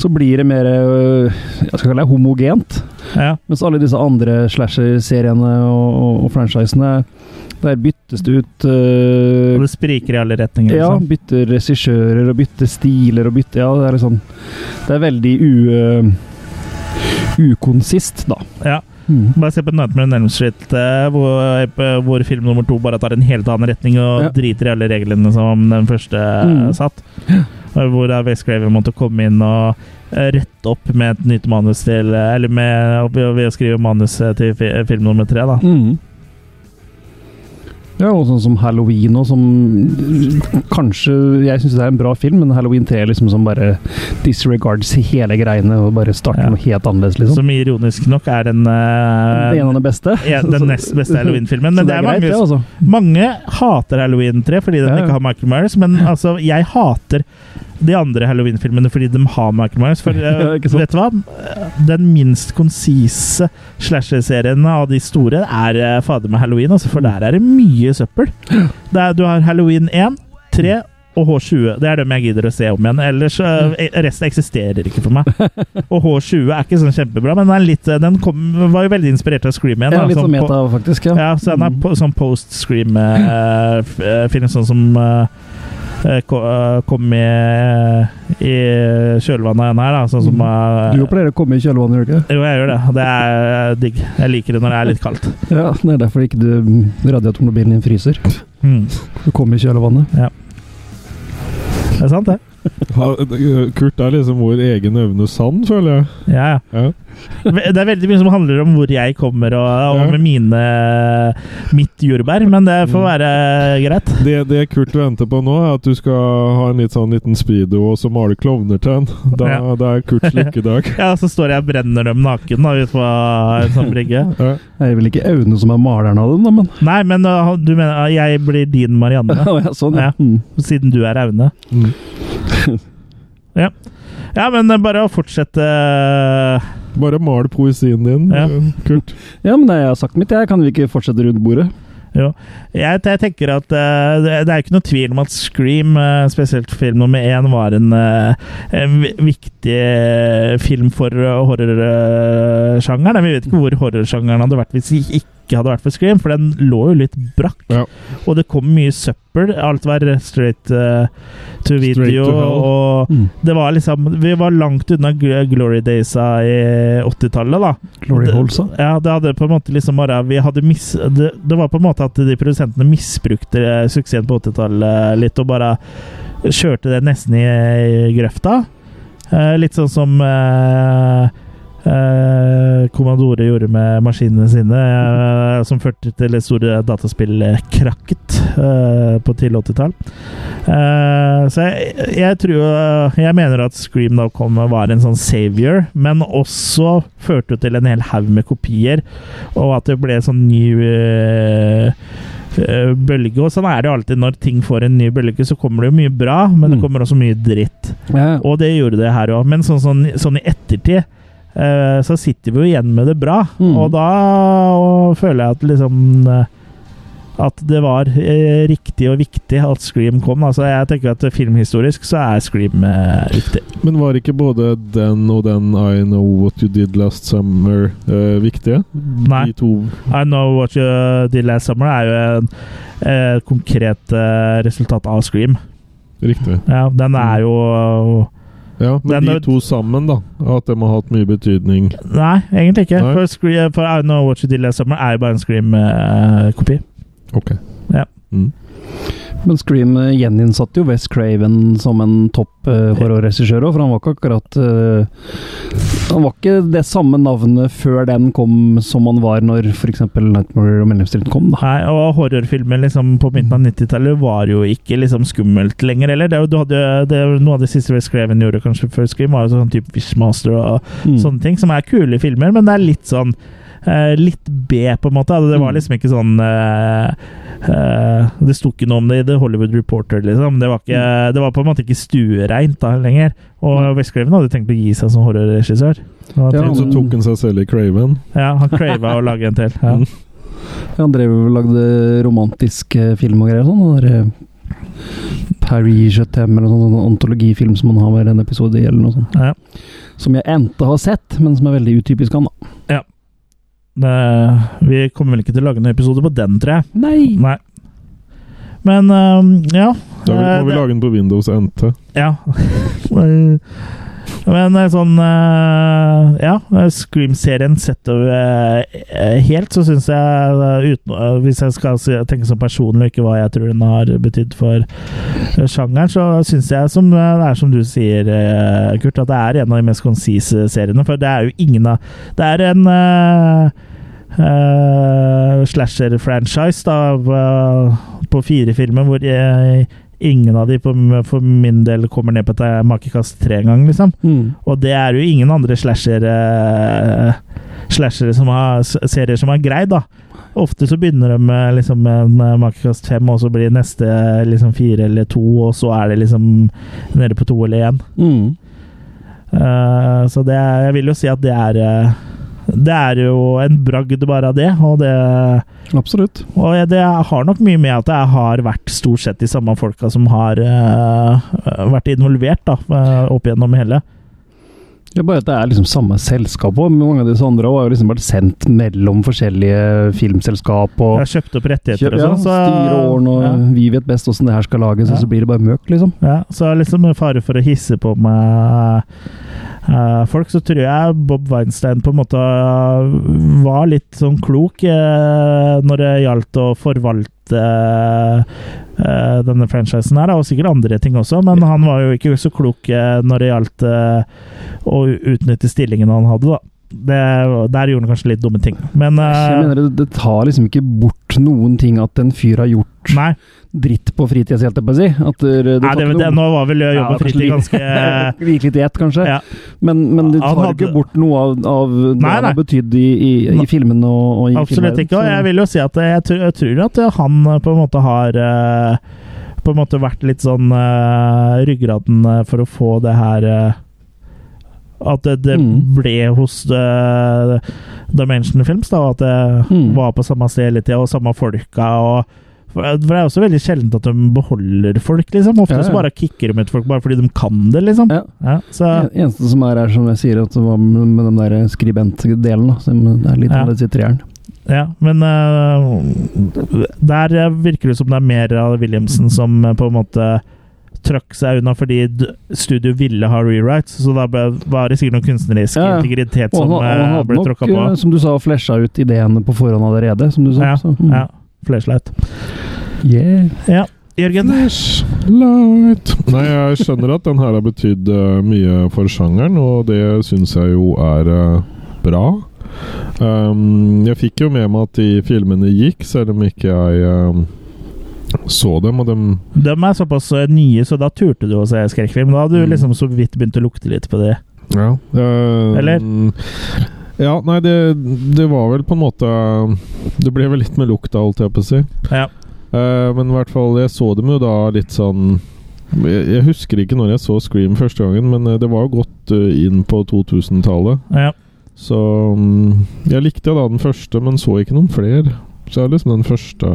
så blir det mer øh, jeg skal kalle det homogent. Ja. Mens alle disse andre slasher-seriene og, og, og franchisene, der byttes det ut uh, Og det spriker i alle retninger. ja, Liksom. bytter regissører og bytter stiler og bytter Ja, det er liksom Det er veldig u, uh, ukonsist, da. Ja. Mm. Bare se på Nightmare on Elm Street, hvor, hvor film nummer to bare tar en helt annen retning og Ja. driter i alle reglene som den første Mm. satt. Hvor da West Graver måtte komme inn og rette opp med et nytt manus til Eller med, ved å skrive manus til film nummer tre, da. Mm. Ja, og sånn som Halloween og som Kanskje Jeg syns det er en bra film, men Halloween 3 er liksom som bare disregards hele greiene og bare starter Ja. noe helt annerledes, liksom. Som ironisk nok er den uh, en av de beste. ja, den nest beste Halloween-filmen. Men det er, greit, mange, det, altså. mange hater Halloween 3 fordi den ja. ikke har Michael Myers, men altså, jeg hater de andre Halloween-filmene fordi de har Michael Myers. For Ja, vet du hva? Den minst konsise slasher-serien av de store er eh, fader med Halloween, altså, for der er det mye søppel. Det er, du har Halloween 1, 3 og H20. Det er dem jeg gidder å se om igjen. Ellers eh, Resten eksisterer ikke for meg. Og H20 er ikke sånn kjempebra, men den, litt, den kom, var jo veldig inspirert av Scream igjen. Ja, litt sånn meta, faktisk. Ja. ja, så den er på, sånn post-scream-film, sånn som eh, kom med i kjølvannet av her, da. Sånn som mm. Du pleier å komme i kjølvannet, gjør du ikke? Jo, jeg gjør det. Det er eh, digg. Jeg liker det når det er litt kaldt. Ja, det er derfor ikke du radiatormobilen din fryser. Mm. Du kommer i kjølvannet. Det er sant, det. Kurt er liksom vår egen Øvne Sand, føler jeg. Ja, ja. Det er veldig mye som handler om hvor jeg kommer, og, og Ja. med mine mitt jordbær, men det får være greit. Det, det Kurt venter på nå, er at du skal ha en litt sånn liten speedo og så male klovner til den. Da, Ja. Det er Kurts lykkedag. Ja, så står jeg og brenner dem naken da, ute på en sånn brygge. Ja. Det er vel ikke Aune som er maleren av den, da, men Nei, men uh, du mener uh, jeg blir din Marianne? Ja, sånn, ja. Mm. Siden du er Aune. Mm. ja. ja, men uh, bare å fortsette Bare mal poesien din, Ja. Kurt. Ja, men jeg har sagt mitt, jeg. Kan vi ikke fortsette rundt bordet? Jo. Jeg, jeg tenker at uh, det er ikke noe tvil om at Scream, uh, spesielt film nummer én, var en, uh, en viktig film for uh, horrorsjangeren. Vi vet ikke hvor horrorsjangeren hadde vært hvis vi ikke hadde vært for Scream, for den lå jo litt brakk. Ja. Og det kom mye søppel. Alt var straight uh, to video. to og Mm. det var liksom Vi var langt unna Glory Daysa i 80-tallet, da. Glory Det- Ja, det hadde på en måte liksom bare vi hadde mis, det, det var på en måte at de produsentene misbrukte eh, suksessen på 80-tallet litt, og bare kjørte det nesten i, i grøfta. Uh, litt sånn som eh, eh, gjorde med maskinene sine, eh, som førte til det store dataspillkrakket eh, på tidlig 80-tall. Eh, så jeg, jeg tror Jeg mener at Scream da kom var en sånn savior, men også førte til en hel haug med kopier, og at det ble sånn ny eh, eh, bølge. Og sånn er det alltid når ting får en ny bølge, så kommer det jo mye bra, men det Mm. kommer også mye dritt. Ja. Og det gjorde det her òg. Men sånn, sånn, sånn i ettertid eh, så sitter vi jo igjen med det bra. Mm. Og da føler jeg at liksom eh, At det var eh, riktig og viktig at Scream kom. Altså jeg tenker at Filmhistorisk så er Scream eh, viktig. Men var ikke både den og den I Know What You Did Last Summer eh, viktige? Nei. I Know What You Did Last Summer er jo en eh, konkret eh, resultat av Scream. Riktig. Ja, den er jo Ja, men Den de to sammen, da. At de har hatt mye betydning. Nei, egentlig ikke. Nei. For, Scream, for I Know What You Did Last Summer er jo bare en Scream-kopi. Ok. Ja. Mm. Men Scream eh, gjeninnsatte jo West Craven som en topp uh, horrorregissør òg, for han var ikke akkurat uh, Han var ikke det samme navnet før den kom som han var når f.eks. Nightmare og Street kom. da. Nei, og horrorfilmer liksom på midten av 90-tallet var jo ikke liksom skummelt lenger, eller? Det, du hadde, det noe av det siste Wes Craven gjorde kanskje før Scream, var jo sånn type Wishmaster og Mm. sånne ting, som er kule filmer, men det er litt sånn Litt B, på en måte. Det var Mm. liksom ikke sånn uh, uh, Det sto ikke noe om det i The Hollywood Reporter, liksom. Det var, ikke, det var på en måte ikke stuereint da lenger. Og Wes Craven hadde tenkt å gi seg som horrorregissør. Det Ja, Men så tok han seg selv i Craven. ja, han crava å lage en til. Ja. Mm. Han drev og lagde romantisk eh, film og greier. sånn, den der, eh, Paris Je eller noen sånn antologifilm som han har hver en episode i, eller noe sånt. Ja. Som jeg endte har sett, men som er veldig utypisk han, da. Det, vi kommer vel ikke til å lage noen episode på den, tror jeg. Nei! Nei. Men øhm, ja. Da Eh, må vi lage den på Windows NT. Ja. Men eh, sånn eh, Ja, eh, Scream-serien sett over eh, helt, så syns jeg eh, uten, eh, Hvis jeg skal tenke som personlig, ikke hva jeg tror den har betydd for eh, sjangeren, så syns jeg som, eh, det er som du sier, eh, Kurt, at det er en av de mest konsise seriene. For det er jo ingen av Det er en eh, eh, slasher-franchise eh, på fire filmer hvor jeg, ingen av de på, for min del kommer ned på et makekast tre engang, liksom. Mm. Og det er jo ingen andre slasher, uh, slasher som har, serier som har greid, da. Ofte så begynner de med liksom en eh, makekast fem, og så blir neste liksom fire eller to, og så er det liksom nede på to eller én. Mm. Eh, så det er, jeg vil jo si at det er eh, Det er jo en bragd bare av det, og det Absolutt. Og jeg- det har nok mye med at det har vært stort sett de samme folka som har uh, vært involvert da, eh, opp gjennom hele. Ja, bare at det er liksom samme selskap òg. Mange av disse andre har jo liksom vært sendt mellom forskjellige filmselskap og Jeg har kjøpt opp rettigheter Kjøp- og ja, sånn. så- styreåren og ja. vi vet best åssen det her skal lages, Ja. og så blir det bare møk, liksom. Ja, så liksom med fare for å hisse på meg folk, så tror jeg Bob Weinstein på en måte eh, var litt sånn klok eh, når det gjaldt å forvalte eh, denne franchisen her, og sikkert andre ting også, men han var jo ikke så klok eh, når det gjaldt eh, å utnytte stillingen han hadde, da. Det, der gjorde han kanskje litt dumme ting, men uh, Jeg mener det, det tar liksom ikke bort noen ting at en fyr har gjort Nei. dritt på fritida si, holdt jeg på å si. At det, Nei, det, nå var vel jobb Ja, på fritid ganske Gikk litt i ett, kanskje. Ja. Men, men det tar hadde- ikke bort noe av, av det Nei, han har betydd i, i, i filmen og, og i Absolutt filmen, ikke. Og jeg vil jo si at jeg, tror- jeg tror at han på en måte har uh, På en måte vært litt sånn uh, ryggraden eh, for å få det her eh, At det, det Mm. ble hos uh, Dimension Films, da, at det Mm. var på samme sted hele tida, og samme folka. og for for det er også veldig sjeldent at de beholder folk, liksom. Ofte Ja, ja. så bare kicker de ut folk bare fordi de kan det, liksom. Ja, så, En- Eneste som er, her, som jeg sier, at det var med, med den der skribentdelen, da. Som det er litt Ja. sitter i hjernen. Ja, men uh, der eh, virker det som det er mer av Williamson som eh, på en måte trakk seg unna fordi studio ville ha rewrites, så da var det sikkert noen kunstnerisk Ja, ja. integritet Og som han, og han ble tråkka på. eh, som du sa, flesja ut ideene på forhånd allerede, som du sa. Ja, så, mm. ja. Flashlight. Yeah. Ja. Jørgen? Flashlight Nei, jeg skjønner at den her har betydd uh, mye for sjangeren, og det syns jeg jo er uh, bra. Um, jeg fikk jo med meg at de filmene gikk, selv om ikke jeg um, så dem, og dem De er såpass eh, nye, så da turte du å se skrekkfilm. Da hadde du Mm. liksom så vidt begynt å lukte litt på det. Ja. Øh, Eller? Ja, nei, det, det var vel på en måte Det ble vel litt med lukta, holdt jeg på å si. Ja. Uh, men i hvert fall, jeg så dem jo da litt sånn jeg, jeg husker ikke når jeg så Scream første gangen, men det var jo godt inn på 2000-tallet. Ja. Så mm, jeg likte da den første, men så ikke noen flere. Så jeg er liksom den første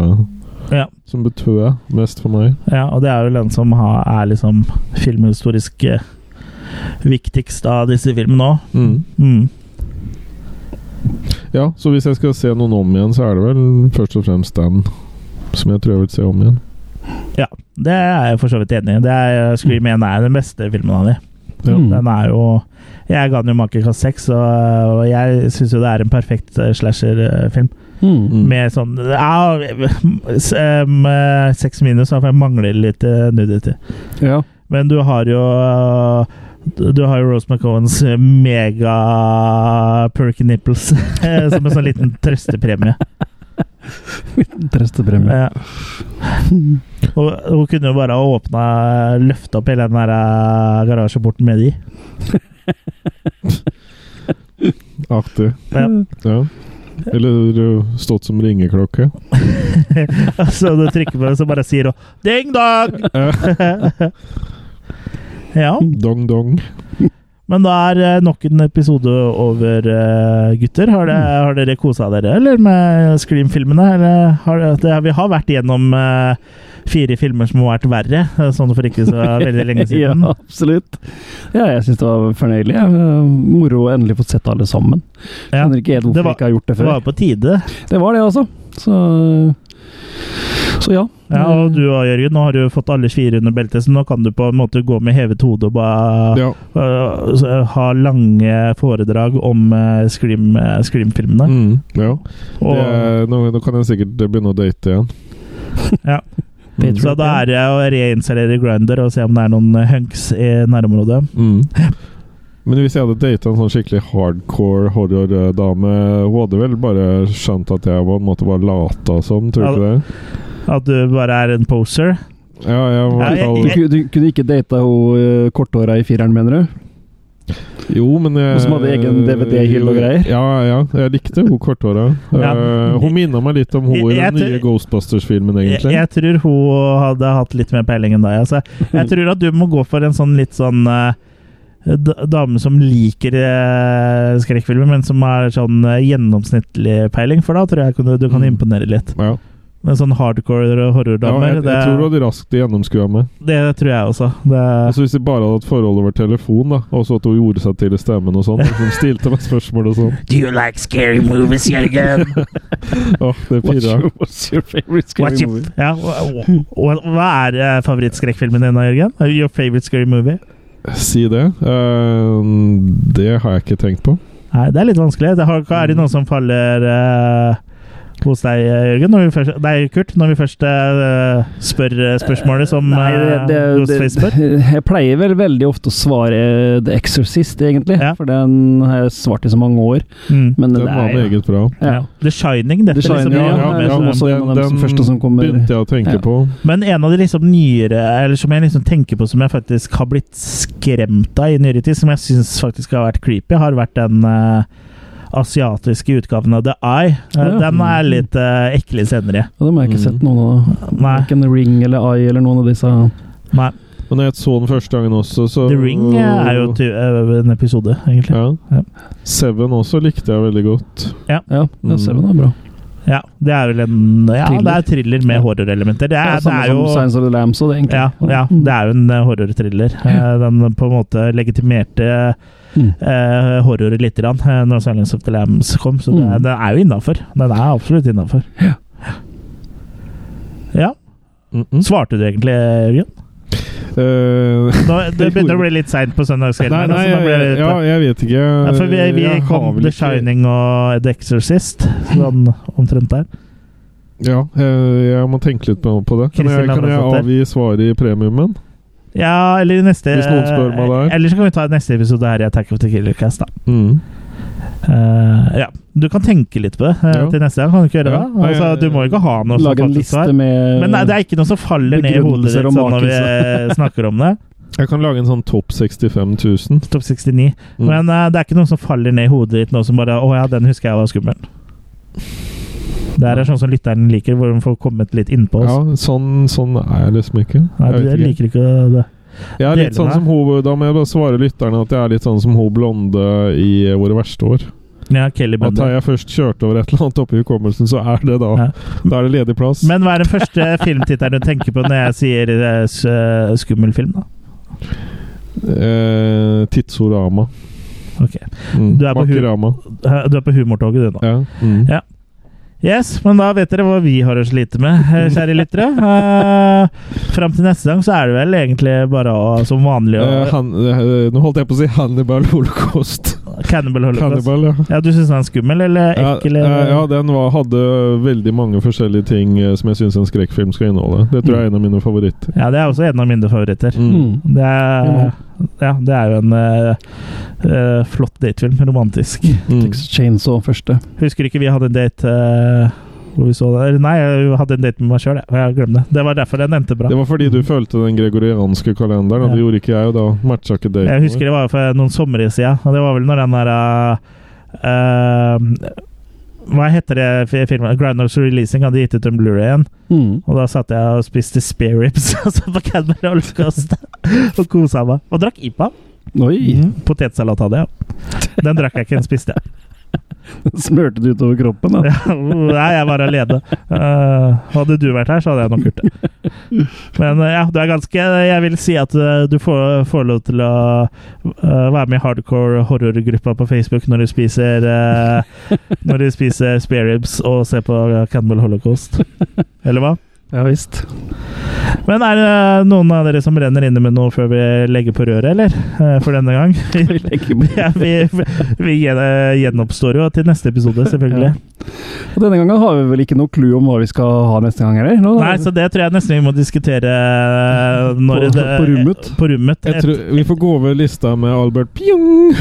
Ja. som betød mest for meg. Ja, og det er jo den som har, er liksom filmhistorisk eh, viktigst av disse filmene òg. Mm. Mm. Ja, så hvis jeg skal se noen om igjen, så er det vel først og fremst den som jeg tror jeg vil se om igjen. Ja, det er jeg for så vidt enig i. Det er Scream 1 er den beste filmen av de. Ja. Den er jo Jeg ga den jo makekast seks, og, og jeg syns jo det er en perfekt eh, slasherfilm. Mm. Med sånn Ja, eh, seks minus, for jeg mangler litt eh, nudity. Ja. Men du har jo Du har jo Rose McCowans mega perky nipples som en sånn liten trøstepremie. Trøstepremie. Ja. Og hun kunne jo bare ha åpna Løfta opp hele den der eh, garasjeporten med de. Aktig. Ja. Ja. Eller stått som ringeklokke. så du trykker på det, så bare sier hun 'ding dong'! ja. Dong dong. Men da er eh, nok en episode over, eh, gutter. Har, det, har dere kosa dere, eller med Scream-filmene? Vi har vært gjennom eh, fire filmer som har vært verre, sånn for ikke så veldig lenge siden. ja, absolutt. Ja, jeg syns det var fornøyelig. Moro å endelig få sett alle sammen. Ja. Skjønner ikke helt hvorfor var- jeg ikke har gjort det før. Det var var på tide. Det var det, altså. Så, så ja. Ja, og du og Jørgen, nå har du fått alle fire under beltet, så nå kan du på en måte gå med hevet hode og bare Ja. uh, ha lange foredrag om uh, Scream-filmene. Scream-filmene. Mm, ja. Og- Det er, nå, nå kan jeg sikkert begynne å date igjen. Ja. Mm. Så da er det å reinstallere Grinder og se om det er noen hunks i nærområdet. Mm. Men hvis jeg hadde data en sånn skikkelig hardcore horror-dame, hun hadde vel bare skjønt at jeg på en måte var lata som, tror du ikke det? At du bare er en poser. Ja, ja, i ja, jeg, jeg, Du, du kunne ikke data hun uh, korthåra i fireren, mener du? Jo, men jeg, Hun som hadde egen DVD-hylle og greier? Ja, ja. Jeg likte hun korthåra. Ja. Eh, hun minna meg litt om hun i Jeg- den nye Ghostbusters-filmen, egentlig. jeg tror hun hadde hatt litt mer peiling enn deg. Altså. Jeg tror at du må gå for en sånn litt sånn uh, dame som liker uh, skrekkfilmer, men som har sånn eh, gjennomsnittlig peiling, for da tror jeg kunne- du kan imponere litt. Ja. Men sånn hardcore Ja, horrordamer, jeg, jeg tror du hadde raskt gjennomskua meg. det tror jeg også. Det, Altså Hvis de bare hadde hatt forhold over telefon, da og så at hun gjorde seg til i stemmen og sånn, hun stilte meg spørsmål og sånn Do you like scary movies, Jørgen? Åh, det What's pirra. your, what's your favorite scary What's your- movie? ja, og, hva er eh, favorittskrekkfilmen din, Jørgen? Your favorite scary movie? Si det. Uh, det har jeg ikke tenkt på. Nei, det er litt vanskelig. Det har, er det noen som faller eh, hos deg, Jørgen? Når vi først, nei, Kurt, når vi først eh, spør eh, spørsmålet som Nei, det, uh, det, Ghostface spør? jeg pleier vel veldig ofte å svare The Exorcist, egentlig. For den har jeg svart i så mange år. Mm. Men Den det var meget bra. Ja. The Shining, dette The Shining, liksom, ja, ja, ja, som også en av som første som kommer- begynte jeg å tenke Ja. på. Men en av de liksom nyere, eller som jeg liksom tenker på som jeg faktisk har blitt skremt av i nyere tid, som jeg syns faktisk har vært creepy, har vært den eh, asiatiske utgaven av The Eye. Eh, Ja. Den er litt uh, ekle senere. Ja, Og har jeg ikke sett noen av. Verken Ring eller Eye eller noen av disse. Nei. Men når jeg så den første gangen også, så The Ring eh, er jo en episode, egentlig. Ja. Seven også likte jeg veldig godt. Ja, ja, Mm. Seven er bra. Ja, det er vel en Ja, Thriller. det er thriller med horrorelementer. Det Ja, er, det er jo som Science of the Lambs og det, egentlig. Ja, ja, det er jo en horrorthriller. Den på en måte legitimerte Mm. eh, horror lite grann eh, når 'Silence of the Lambs' kom, så det, Mm. den er jo innafor. Den er absolutt innafor. Ja. Svarte du egentlig, Jørgen? Nå, det begynner å bli litt seint på søndagskvelden. Nei, nei, altså, jeg, ja, jeg vet ikke. Ja, for vi, vi kom The Shining og The Exorcist, sånn omtrent der. Ja, jeg, jeg må tenke litt på, på det. Kan jeg, kan jeg avgi svaret i premiumen? Ja, eller i neste Hvis noen spør meg der. Eller så kan vi ta neste episode her i Attack of the Killer Cast, da. Mm. Uh, ja. Du kan tenke litt på det uh, til neste gang. Kan du ikke gjøre Ja. det? Altså, du må ikke ha noe Lage en faktisk svar. med Men nei, det er ikke noe som faller ned i hodet ditt sånn når vi snakker om det. Jeg kan lage en sånn topp 65 000. Topp 69. Mm. Men uh, det er ikke noe som faller ned i hodet ditt nå som bare Å ja, den husker jeg var skummel. Det her er sånn som lytteren liker, hvor de får kommet litt innpå oss. Ja, sånn, sånn er jeg liksom ikke. Nei, Jeg vet liker ikke det. Jeg er litt sånn som hun, Da må jeg bare svare lytterne at jeg er litt sånn som hun blonde i Våre verste år. Ja, Kelly At har jeg først kjørt over et eller annet oppi hukommelsen, så er det da Ja. Da er det ledig plass. Men hva er den første filmtittelen du tenker på når jeg sier uh, skummel film, da? Eh, Tidsorama. Ok. Mm. Du er på hu- Vakerama. Eh, Du er på humortoget, du nå. Ja. Mm. Ja. Yes, men da vet dere hva vi har å slite med, eh, kjære lyttere. Uh, Fram til neste gang så er det vel egentlig bare å, som vanlig å uh, han, uh, nå holdt jeg på å si Hannibal Holocaust. Cannibal Holocaust. Cannibal, ja. Ja, du syns den er skummel eller ekkel? Ja, uh, ja, den var, hadde veldig mange forskjellige ting eh, som jeg syns en skrekkfilm skal inneholde. Det tror jeg er en av mine favoritter. Ja, det er også en av mine favoritter. Mm. Det, er, ja, det er jo en uh, eh, flott datefilm. Romantisk. Mm. Texas Chainsaw første. Husker ikke vi hadde en date uh, hvor vi så det Nei, jeg hadde en date med meg sjøl, jeg. Jeg glemte det. Det var derfor den endte bra. Det var fordi du følte den gregorianske kalenderen, og Ja. det gjorde ikke jeg, og da matcha ikke daten. Jeg husker det var for noen somre siden, og det var vel når den der uh, Hva heter det filmen? Groundhogs Releasing hadde gitt ut en Blu-ray igjen. Mm. Og da satt jeg og spiste spare ribs altså på Cadbury Holocaust og kosa meg. Og drakk IPA. Mm, potetsalat hadde jeg. Den drakk jeg ikke, den spiste jeg. Smørte det utover kroppen, da. Ja, nei, jeg var alene. Uh, hadde du vært her, så hadde jeg nok gjort det. Men uh, ja, du er ganske Jeg vil si at uh, du får, får lov til å være med i hardcore horrorgruppa på Facebook når du spiser Når du spiser spareribs og ser på Cannibal Holocaust. Eller hva? Ja visst. Men er det noen av dere som renner inne med noe før vi legger på røret, eller? Eh, For denne gang? ja, vi, vi gjenoppstår jo til neste episode, selvfølgelig. Og denne gangen har vi vel ikke noe clue om hva vi skal ha neste gang, heller? Nå, Nei, så det tror jeg nesten vi må diskutere eh, når På- det, på rummet. På rummet. Jeg tror, vi får gå over lista med Albert Pjong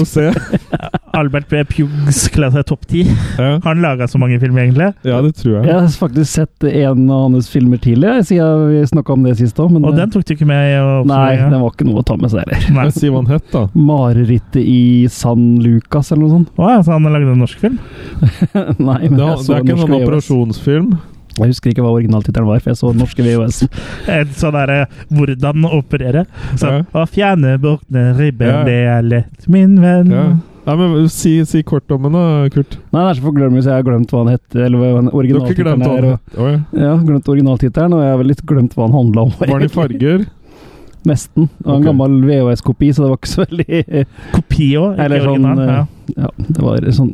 og se. Albert B. Puggs klasse topp ti. Ja. Har han laga så mange filmer, egentlig? ja, det tror Jeg jeg. har faktisk sett en av hans filmer tidligere, siden vi snakka om det sist òg. Og den tok du ikke med Nei, den var ikke noe å ta med seg heller. Si hva han het, da. 'Marerittet i San Lucas', eller noe sånt. Å, ja, så han har lagd en norsk film? Nei, men Det, jeg det så er ikke en norske sånn VHS. operasjonsfilm. Jeg husker ikke hva originaltittelen var, for jeg så norske VHS. En sånn derre 'Hvordan operere'. Sånn Ja. 'Å fjerne bukne ribben, Ja. det er lett, min venn'. Ja. Nei, men si, si kort om den, da, Kurt. Nei, det er så forglemmelig, så jeg har glemt hva han het, eller hva originaltittelen er. Og? Å, ja. ja, glemt originaltittelen, og jeg har vel litt glemt hva han handla om. Var den i farger? Nesten. Det var en gammel VHS-kopi, så det var ikke så veldig Kopi òg, ikke Eller sånn. Ja. eh, ja, det var sånn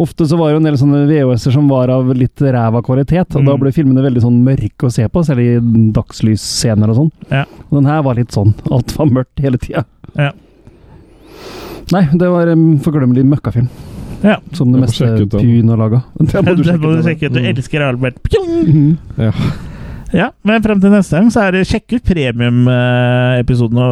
Ofte så var det en del sånne VHS-er som var av litt ræva kvalitet, og da Mm. ble filmene veldig sånn mørke å se på, selv i dagslysscener og sånn. Ja. Og den her var litt sånn. Alt var mørkt hele tida. Ja. Nei, det var en forglemmelig møkkafilm. Ja. Som det meste sjekke har den. Laga. Det må du Det må du sjekke ut. Du Mm. elsker Albert. Pjong! Mhm. Ja. Ja, men frem til neste gang så er det sjekk ut premiumepisodene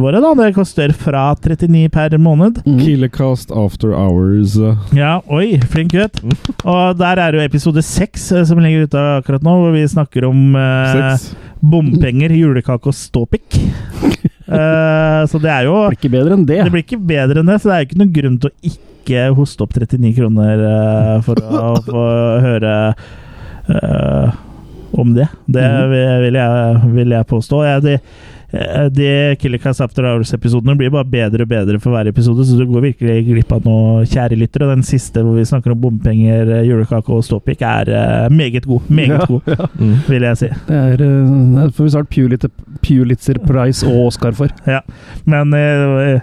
våre. da. Det koster fra 39 per måned. Mm. Killercast After Hours. eh, Ja, oi, flink gutt. Og der er jo episode seks eh, som ligger ute akkurat nå, hvor vi snakker om eh, bompenger, julekake og ståpikk. Eh, så det er jo Det blir ikke bedre enn det. Det blir ikke bedre enn det, så det er jo ikke noen grunn til å ikke hoste opp 39 kroner uh, for å få høre uh, om det. Det Mhm. vil, vil, jeg, vil jeg påstå. Jeg, de, eh, de After Hours-episodene blir bare bedre og bedre for hver episode, så du går virkelig glipp av noe, kjære lyttere. Den siste hvor vi snakker om bompenger, eh, julekake og ståpikk, er eh, meget god. Meget Ja, god, ja. Mm. vil jeg si. Det er, det får vi snart Pulitzer, Pulitzer Prize og Oscar for. Ja. Men det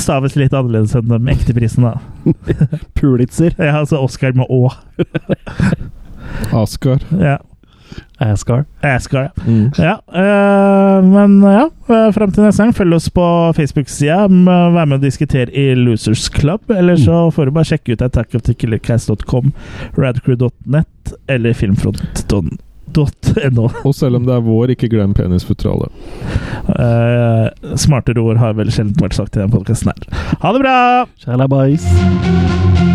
staves litt annerledes enn de ekte prisene, da. Pulitzer. Ja, altså Oscar med Å. Oscar Ja. Ascar. Ascar, ja. Mm. ja øh, men ja, øh, frem til neste gang, følg oss på Facebook-sida. Vær med og diskutere i Losers Club. Eller så får du bare sjekke ut attackofthekillercast.com, radcrew.net eller filmfront.no. Og selv om det er vår, ikke glem penisfutrale. Uh, smartere ord har vel sjelden vært sagt i den podkasten her. Ha det bra! Shalabais.